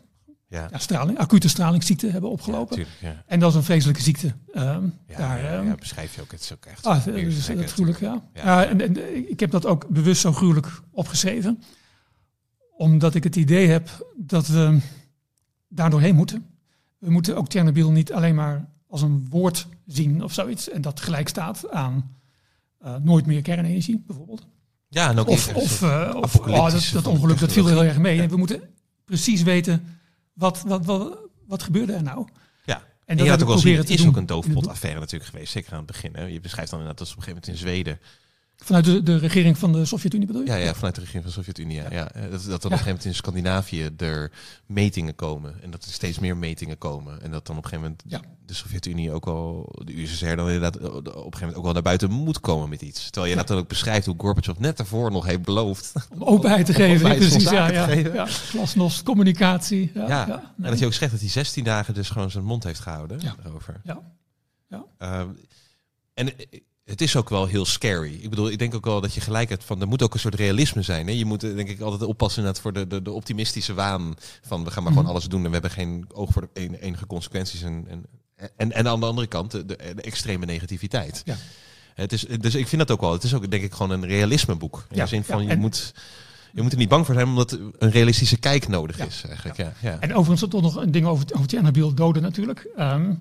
Ja, ja, straling, acute stralingsziekte hebben ja, opgelopen. tuurlijk, ja. en dat is een vreselijke ziekte. Ehm, Ja, daar, ehm, ja, beschrijf je ook. Het is ook echt Ah, zo dat is gruwelijk, ja. Ja. en, en ik heb dat ook bewust zo gruwelijk opgeschreven. Omdat ik het idee heb dat we daar doorheen moeten. We moeten ook Tsjernobyl niet alleen maar als een woord zien of zoiets. En dat gelijk staat aan eh, nooit meer kernenergie bijvoorbeeld. Ja, en ook Of, of, eh, of oh, dat, dat ongeluk, dat viel heel erg mee. En we moeten precies weten wat, wat, wat, wat gebeurde er nou. Ja. En En dat je had ook wel zien, het is doen ook een in het doofpot boek. affaire natuurlijk geweest. Zeker aan het begin. Hè. Je beschrijft dan inderdaad dat ze op een gegeven moment in Zweden. Vanuit de, de regering van de Sovjet-Unie bedoel je? Ja, ja, vanuit de regering van de Sovjet-Unie. Ja, ja. Eh, Dat, dat er op een gegeven moment in Scandinavië er metingen komen. En dat er steeds meer metingen komen. En dat dan op een gegeven moment Ja. de Sovjet-Unie ook wel, de USSR dan inderdaad eh, op een gegeven moment ook wel naar buiten moet komen met iets. Terwijl je dat dan ook beschrijft hoe Gorbachev net daarvoor nog heeft beloofd. Om openheid te geven, openheid precies. Ja, ja, ja. Glasnost, communicatie. Ja, Ja, En dat je ook zegt dat hij 16 dagen dus gewoon zijn mond heeft gehouden Ja. daarover. Ja. Ja. Ehm, en eh, het is ook wel heel scary. Ik bedoel, ik denk ook wel dat je gelijk hebt van, er moet ook een soort realisme zijn. Hè? Je moet denk ik altijd oppassen voor de, de, de optimistische waan van we gaan maar Mhm. gewoon alles doen en we hebben geen oog voor de en- enige consequenties en, en, En, en aan de andere kant de, de, de extreme negativiteit. Ja. Het is, dus ik vind dat ook wel. Het is ook denk ik gewoon een realismeboek. In Ja, de zin van ja, je, moet, je moet er niet bang voor zijn omdat een realistische kijk nodig is. Eigenlijk. Ja. Ja, En overigens toch nog een ding over, over Tsjernobyl doden natuurlijk. Ehm,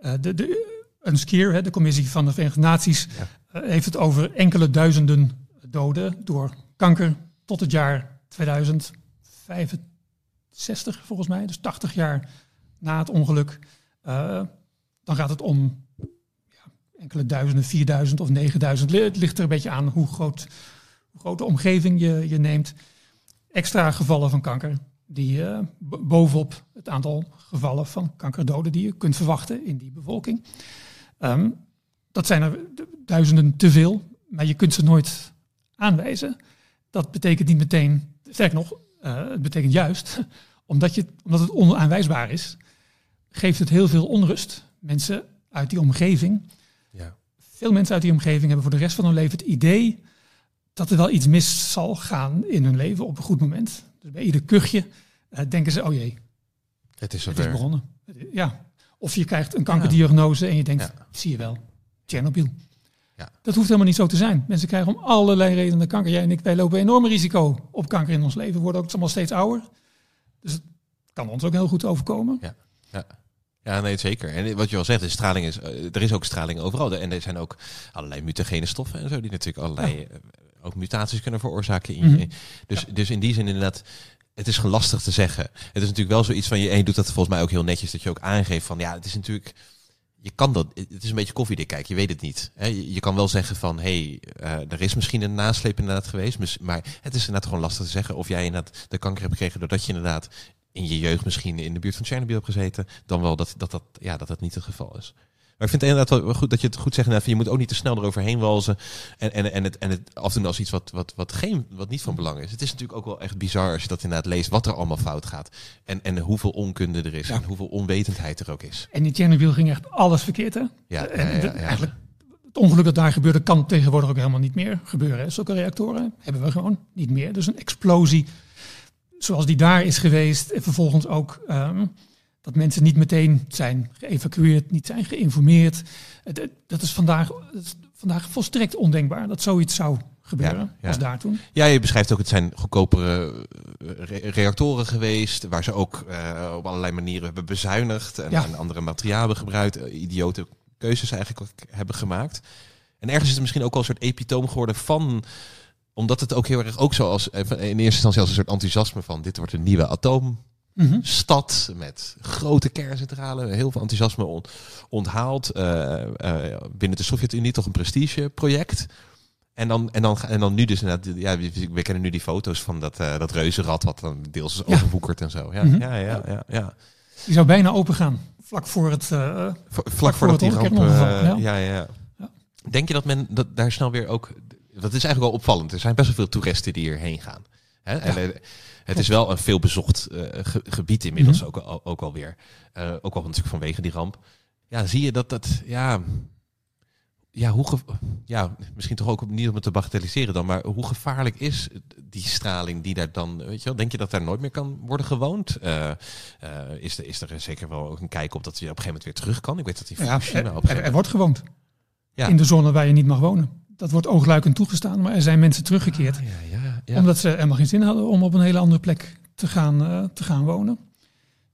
eh, de, de, een skier, hè, de commissie van de Verenigde Naties, Ja. eh, heeft het over enkele duizenden doden door kanker tot het jaar 2065 volgens mij. Dus 80 jaar na het ongeluk. Eh, dan gaat het om ja, enkele duizenden, 4000 of 9000. Het ligt er een beetje aan hoe groot, hoe groot de omgeving je, je neemt. Extra gevallen van kanker die b- bovenop het aantal gevallen van kankerdoden die je kunt verwachten in die bevolking. Ehm, dat zijn er duizenden te veel, maar je kunt ze nooit aanwijzen. Dat betekent niet meteen, sterk nog, eh, het betekent juist, omdat, je, omdat het onaanwijsbaar is, geeft het heel veel onrust. Mensen uit die omgeving, ja. veel mensen uit die omgeving hebben voor de rest van hun leven het idee dat er wel iets mis zal gaan in hun leven op een goed moment. Dus bij ieder kuchje eh, denken ze, oh jee, Het is het is begonnen. Ja. Of je krijgt een kankerdiagnose en je denkt, Ja. zie je wel, Tsjernobyl. Ja. Dat hoeft helemaal niet zo te zijn. Mensen krijgen om allerlei redenen kanker. Jij en ik, wij lopen enorm risico op kanker in ons leven. We worden ook allemaal steeds ouder. Dus het kan ons ook heel goed overkomen. Ja, nee, zeker. En wat je wel zegt, de straling is, eh, er is ook straling overal. En er zijn ook allerlei mutagene stoffen en zo, die natuurlijk allerlei eh, ook mutaties kunnen veroorzaken. In je. Mhm. Dus, dus in die zin inderdaad, het is lastig te zeggen. Het is natuurlijk wel zoiets van je, en doet dat volgens mij ook heel netjes, dat je ook aangeeft van, ja, het is natuurlijk, je kan dat, het is een beetje koffiedik, kijk, je weet het niet. Je, kan wel zeggen van, hé, hey, eh, er is misschien een nasleep inderdaad geweest, maar het is inderdaad gewoon lastig te zeggen of jij inderdaad de kanker hebt gekregen doordat je inderdaad in je jeugd misschien in de buurt van Chernobyl hebt gezeten, dan wel dat dat, dat, ja, dat, dat niet het geval is. Maar ik vind het inderdaad wel goed dat je het goed zegt. van Je moet ook niet te snel eroverheen walzen. En, en, en, het, en het afdoen als iets wat, wat, wat, geen, wat niet van belang is. Het is natuurlijk ook wel echt bizar als je dat inderdaad leest. Wat er allemaal fout gaat. En, en hoeveel onkunde er is. Ja. En hoeveel onwetendheid er ook is. En in Tsjernobyl ging echt alles verkeerd, hè? Ja, En ja, ja. Eigenlijk, het ongeluk dat daar gebeurde kan tegenwoordig ook helemaal niet meer gebeuren. hè. Zulke reactoren hebben we gewoon niet meer. Dus een explosie zoals die daar is geweest. En vervolgens ook ehm, dat mensen niet meteen zijn geëvacueerd, niet zijn geïnformeerd. Dat is vandaag, dat is vandaag volstrekt ondenkbaar dat zoiets zou gebeuren Ja, ja. als daar toen. Ja, je beschrijft ook, het zijn goedkopere eh, re- reactoren geweest, waar ze ook eh, op allerlei manieren hebben bezuinigd en, Ja. en andere materialen gebruikt, eh, idiote keuzes eigenlijk hebben gemaakt. En ergens is het misschien ook wel een soort epitoom geworden van, omdat het ook heel erg ook zoals eh, in eerste instantie als een soort enthousiasme van dit wordt een nieuwe Mhm. met grote kerncentrale, heel veel enthousiasme on- onthaald. eh, eh, binnen de Sovjet-Unie toch een prestigeproject. En dan, en, dan, en dan nu dus inderdaad, ja, we, kennen nu die foto's van dat, eh dat reuzenrad wat dan deels is Ja. overwoekerd en zo. Ja, Mhm. ja, ja, ja, ja. Die zou bijna open gaan, vlak voor het... eh, V- Vlak, voor voordat die ramp... ja. ja. Ja, ja. Ja. Denk je dat men dat daar snel weer ook... Dat is eigenlijk wel opvallend. Er zijn best wel veel toeristen die hierheen gaan. Hè? En, het is wel een veelbezocht ge- gebied inmiddels Mhm. ook, al, ook alweer. Eh ook al natuurlijk vanwege die ramp. Ja, zie je dat dat... Ja, ja, hoe ja, misschien toch ook niet om het te bagatelliseren dan, maar hoe gevaarlijk is die straling die daar dan, weet je wel, denk je dat daar nooit meer kan worden gewoond? Eh, eh, is, er, is er zeker wel ook een kijk op dat je op een gegeven moment weer terug kan? Ik weet dat die ja, Fukushima er, op er, er wordt gewoond Ja. in de zone waar je niet mag wonen. Dat wordt oogluikend toegestaan, maar er zijn mensen teruggekeerd. Ah, ja, ja, ja. Omdat ze helemaal geen zin hadden om op een hele andere plek te gaan, eh, te gaan wonen.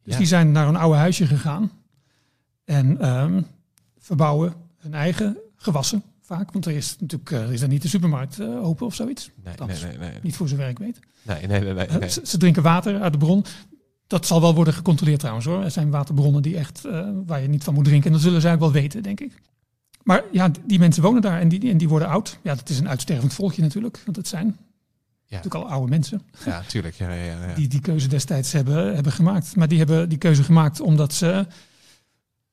Dus die zijn naar een oude huisje gegaan. En ehm, verbouwen hun eigen gewassen vaak. Want er is natuurlijk eh, er is er niet de supermarkt eh, open of zoiets. nee, dat nee, nee, nee, Niet voor zover ik weet. nee, nee, nee, nee. Ze, ze drinken water uit de bron. Dat zal wel worden gecontroleerd trouwens hoor. Er zijn waterbronnen die echt, waar je niet van moet drinken. En dat zullen zij ook wel weten, denk ik. Maar ja, die mensen wonen daar en die, en die worden oud. Ja, dat is een uitstervend volkje natuurlijk. Want het zijn natuurlijk al oude mensen Ja, tuurlijk. Ja, ja, ja. die die keuze destijds hebben, hebben gemaakt. Maar die hebben die keuze gemaakt omdat ze,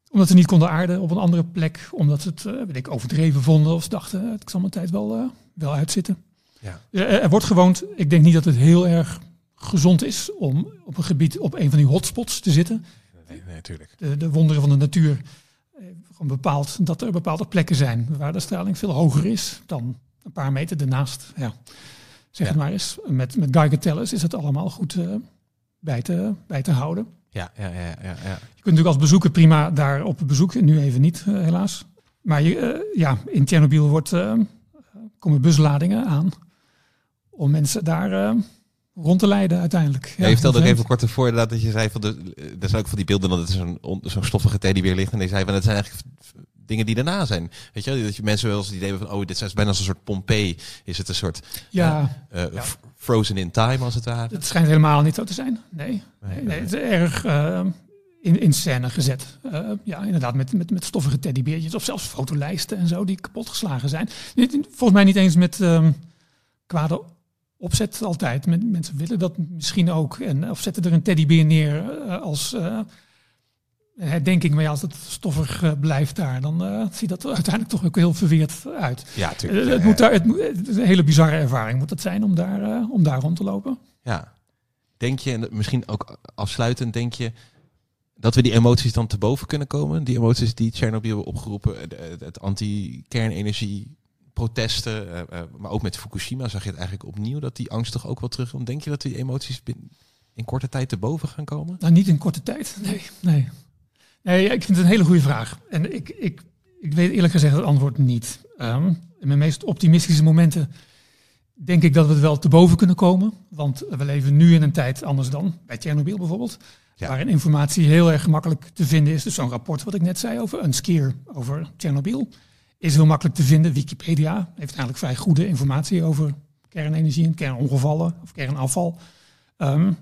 omdat ze niet konden aarden op een andere plek. Omdat ze het eh, weet ik, overdreven vonden of ze dachten, eh, ik zal mijn tijd wel, eh, wel uitzitten. Ja. Dus er, er wordt gewoond. Ik denk niet dat het heel erg gezond is om op een gebied op een van die hotspots te zitten. Nee, nee, tuurlijk. De, de wonderen van de natuur eh, gewoon bepaalt dat er bepaalde plekken zijn waar de straling veel hoger is dan een paar meter ernaast. Ja. Zeg het maar eens. Met, met Geiger tellers is het allemaal goed eh, bij, te, bij te houden. Ja, ja, ja, ja, ja. Je kunt natuurlijk als bezoeker prima daar op bezoek, nu even niet eh, helaas. Maar je, eh, ja, in Tsjernobyl wordt, komen busladingen aan om mensen daar rond te leiden uiteindelijk. Ja, je vertelde ook even kort ervoor inderdaad dat je zei van de, er zijn ook van die beelden dat het zo'n on- zo'n stoffige teddybeer ligt en je zei van het zijn eigenlijk dingen die daarna zijn. Weet je, dat je mensen wel eens het idee hebben van oh dit is bijna als een soort Pompeii, is het een soort Ja, eh, Ja. f- frozen in time als het ware. het schijnt helemaal niet zo te zijn. Nee, Nee, het is erg eh, in, in scène gezet. Eh, ja, inderdaad, met, met, met stoffige teddybeertjes of zelfs fotolijsten en zo die kapotgeslagen zijn. Niet- Volgens mij niet eens met ehm kwade opzet altijd. Men- Mensen willen dat misschien ook. En, of zetten er een teddybeer neer eh, als eh, herdenking. Maar ja, als het stoffig eh, blijft daar, dan eh, ziet dat uiteindelijk toch ook heel verweerd uit. Ja, Eh, het, moet daar, het, is een hele bizarre ervaring moet het zijn om daar, eh, om daar rond te lopen. Ja. Denk je, en misschien ook afsluitend, denk je dat we die emoties dan te boven kunnen komen? Die emoties die Tsjernobyl hebben opgeroepen, het- het anti-kernenergie protesten, eh, eh, maar ook met Fukushima zag je het eigenlijk opnieuw dat die angst toch ook wel terugkomt. Denk je dat die emoties in korte tijd te boven gaan komen? Nou, niet in korte tijd. Nee, nee. Nee, ik vind het een hele goede vraag. En ik, ik, ik weet eerlijk gezegd het antwoord niet. Ehm, in mijn meest optimistische momenten denk ik dat we het wel te boven kunnen komen. Want we leven nu in een tijd anders dan bij Tsjernobyl bijvoorbeeld. Ja. Waarin informatie heel erg gemakkelijk te vinden is. Dus zo'n rapport wat ik net zei over een skier over Tsjernobyl is heel makkelijk te vinden. Wikipedia heeft eigenlijk vrij goede informatie over kernenergie en kernongevallen of kernafval. Ehm,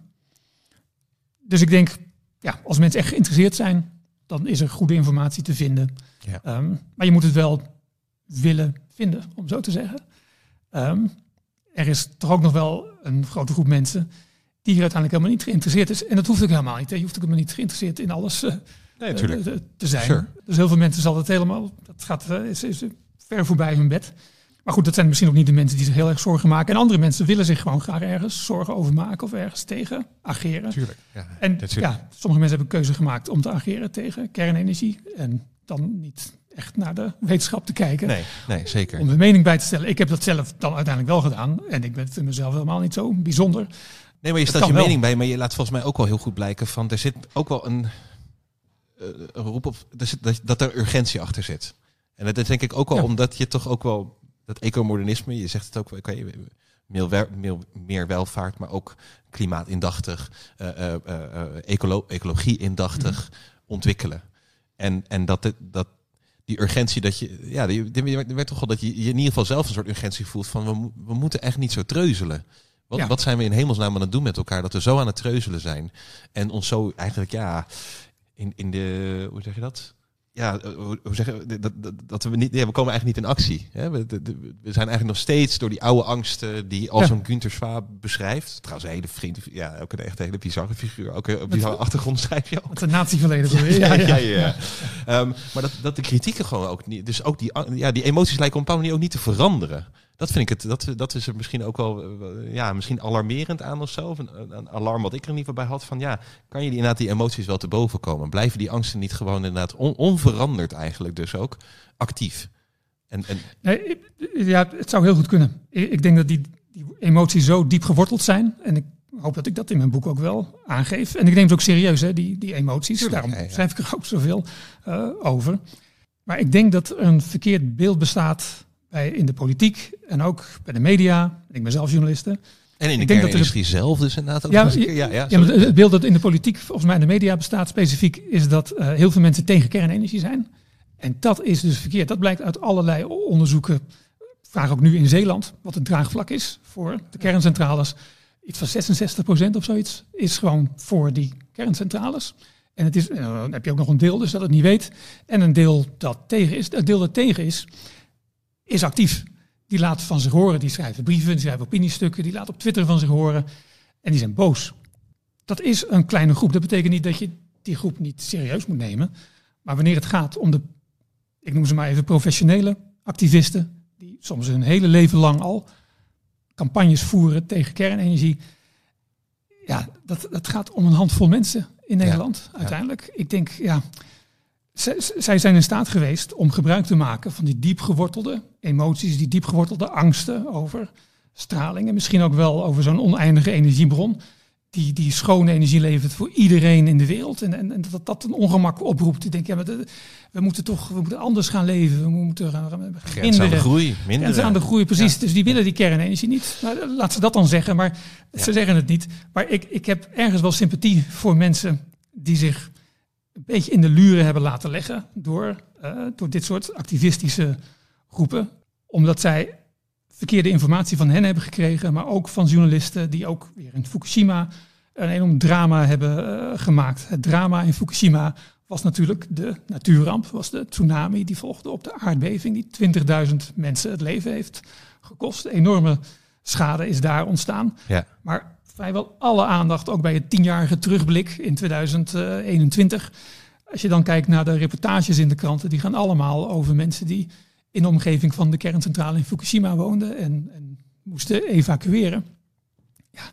dus ik denk, ja, als mensen echt geïnteresseerd zijn, dan is er goede informatie te vinden. Ja. Ehm, maar je moet het wel willen vinden, om zo te zeggen. Ehm, er is toch ook nog wel een grote groep mensen die hier uiteindelijk helemaal niet geïnteresseerd is. En dat hoeft ook helemaal niet. hè. Je hoeft ook helemaal niet geïnteresseerd in alles eh, Nee, eh, te zijn. Sure. Dus heel veel mensen zal het helemaal, dat gaat, eh, is, is ver voorbij hun bed. Maar goed, dat zijn misschien ook niet de mensen die zich heel erg zorgen maken. En andere mensen willen zich gewoon graag ergens zorgen over maken of ergens tegen ageren. Tuurlijk. Ja, En natuurlijk. ja, sommige mensen hebben keuze gemaakt om te ageren tegen kernenergie. En dan niet echt naar de wetenschap te kijken. Nee, nee, zeker. Om hun mening bij te stellen. Ik heb dat zelf dan uiteindelijk wel gedaan. En ik ben- vind mezelf helemaal niet zo bijzonder. Nee, maar je Dat stelt je wel. mening bij, maar je laat volgens mij ook wel heel goed blijken van er zit ook wel een, een roep op dat, dat er urgentie achter zit. En dat is denk ik ook wel Ja. omdat je toch ook wel dat ecomodernisme, je zegt het ook, wel, meer, wel- meer, welvaart, maar ook klimaatindachtig, eh, eh, eh, eh, ecolo- ecologie-indachtig ontwikkelen. En, en dat, dat die urgentie dat je, ja, die werd toch wel dat je, je in ieder geval zelf een soort urgentie voelt van we, mo- we moeten echt niet zo treuzelen. Wat, Ja. wat zijn we in hemelsnaam aan het doen met elkaar dat we zo aan het treuzelen zijn en ons zo eigenlijk ja in, in de hoe zeg je dat? Ja, eh, hoe, hoe zeggen we dat, dat, dat we niet, ja, we komen eigenlijk niet in actie. Hè? We, de- de- we zijn eigenlijk nog steeds door die oude angsten die als Ja. een Günther Swaap beschrijft. Trouwens, een hele vriend, ja, ook een echt hele bizarre figuur. Ook een bizarre achtergrond schrijf je ook. Met een natieverleden. bedoel je? Ja, ja, ja. Ehm, maar dat, dat de kritieken gewoon ook niet. Dus ook die, ja, die emoties lijken op een bepaalde manier ook niet te veranderen. Dat vind ik het. Dat, dat is er misschien ook wel. eh, Ja, misschien alarmerend aan of zo. Of Een, een alarm wat ik er in ieder geval bij had. Van ja, kan je die, inderdaad die emoties wel te boven komen? Blijven die angsten niet gewoon inderdaad on- onveranderd eigenlijk dus ook actief? En, en Nee, ja, het zou heel goed kunnen. Ik, denk dat die, die emoties zo diep geworteld zijn. En ik hoop dat ik dat in mijn boek ook wel aangeef. En ik neem het ook serieus, hè, die, die emoties. Tuurlijk, Daarom schrijf ik er ook zoveel eh, over. Maar ik denk dat er een verkeerd beeld bestaat bij, in de politiek en ook bij de media. Ik ben zelf journaliste. En in de Ik denk dat er- kernindustrie zelf dus inderdaad ook Ja, eens ja, ja, Ja, maar sorry. het beeld dat in de politiek, volgens mij in de media bestaat specifiek, is dat eh, heel veel mensen tegen kernenergie zijn. En dat is dus verkeerd. Dat blijkt uit allerlei onderzoeken. Vraag ook nu in Zeeland, wat het draagvlak is voor de kerncentrales. Iets van 66% of zoiets is gewoon voor die kerncentrales. En het is, dan heb je ook nog een deel dus dat het niet weet. En een deel dat tegen is. Het deel dat tegen is, is actief. Die laat van zich horen, die schrijven brieven, die schrijven opiniestukken, die laat op Twitter van zich horen. En die zijn boos. Dat is een kleine groep. Dat betekent niet dat je die groep niet serieus moet nemen. Maar wanneer het gaat om de, ik noem ze maar even professionele activisten, die soms hun hele leven lang al campagnes voeren tegen kernenergie. Ja, dat, dat gaat om een handvol mensen in Nederland uiteindelijk. Ik denk, ja, zij zijn in staat geweest om gebruik te maken van die diep gewortelde emoties, die diep gewortelde angsten over straling en misschien ook wel over zo'n oneindige energiebron. die, die schone energie levert voor iedereen in de wereld. En, en, en dat dat een ongemak oproept. Ik denk, ja, de, we moeten toch we moeten anders gaan leven. We moeten gaan, gaan Grens aan de groei, minder. Aan de groei, precies. Dus die willen die kernenergie niet. Nou, laat ze dat dan zeggen, maar ze zeggen het niet. Maar ik, ik heb ergens wel sympathie voor mensen die zich een beetje in de luren hebben laten leggen door, uh, door dit soort activistische groepen. Omdat zij verkeerde informatie van hen hebben gekregen, maar ook van journalisten die ook weer in Fukushima een enorm drama hebben uh, gemaakt. Het drama in Fukushima was natuurlijk de natuurramp, was de tsunami die volgde op de aardbeving, die 20.000 mensen het leven heeft gekost. Enorme schade is daar ontstaan. Ja. Maar vrijwel alle aandacht, ook bij het tienjarige terugblik in 2021. Als je dan kijkt naar de reportages in de kranten, die gaan allemaal over mensen die in de omgeving van de kerncentrale in Fukushima woonden en, en moesten evacueren. Ja,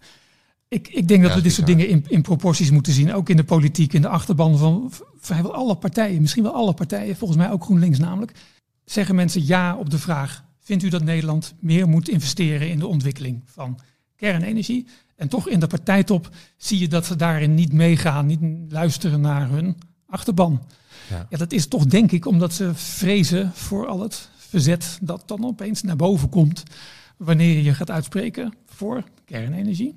ik, ik denk dat we dit soort dingen in, in proporties moeten zien. Ook in de politiek, in de achterban van vrijwel alle partijen. Misschien wel alle partijen, volgens mij ook GroenLinks namelijk. Zeggen mensen ja op de vraag: vindt u dat Nederland meer moet investeren in de ontwikkeling van kernenergie? En toch in de partijtop zie je dat ze daarin niet meegaan, niet luisteren naar hun achterban. Ja. ja. dat is toch denk ik omdat ze vrezen voor al het verzet dat dan opeens naar boven komt wanneer je gaat uitspreken voor kernenergie.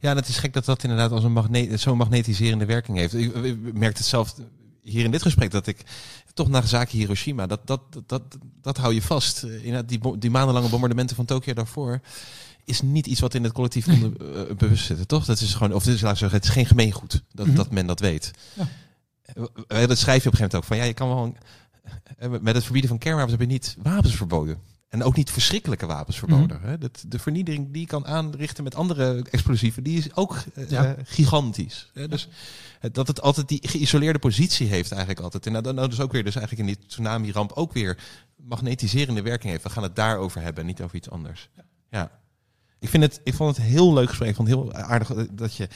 Ja, dat is gek dat dat inderdaad als een magneet, zo'n magnetiserende werking heeft. Ik, merk het zelf hier in dit gesprek dat ik toch naar zaken Hiroshima, dat, dat, dat, dat, hou je vast. In die, die maandenlange bombardementen van Tokio daarvoor is niet iets wat in het collectief onder, uh, bewust zit, toch? Dat is gewoon, of dus, laat ik zeggen, het is geen gemeengoed dat, mm dat men dat weet. Ja. Dat schrijf je op een gegeven moment ook van, ja, je kan wel met het verbieden van kernwapens heb je niet wapens verboden. En ook niet verschrikkelijke wapens verboden. Mm de, de vernietiging die je kan aanrichten met andere explosieven, die is ook uh, gigantisch. Hè? Dus dat het altijd die geïsoleerde positie heeft eigenlijk altijd. En dan nou, dus ook weer, dus eigenlijk in die tsunami-ramp ook weer magnetiserende werking heeft. We gaan het daarover hebben, niet over iets anders. Ja. ja. Ik, vind het, ik vond het heel leuk gesprek. Ik vond het heel aardig dat je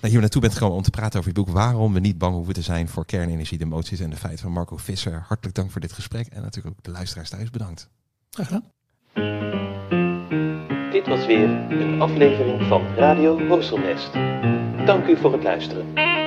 nou, hier naartoe bent gekomen om te praten over je boek. Waarom we niet bang hoeven te zijn voor kernenergie, de emoties en de feiten van Marco Visser. Hartelijk dank voor dit gesprek. En natuurlijk ook de luisteraars thuis bedankt. Graag gedaan. Dit was weer een aflevering van Radio Horselnest. Dank u voor het luisteren.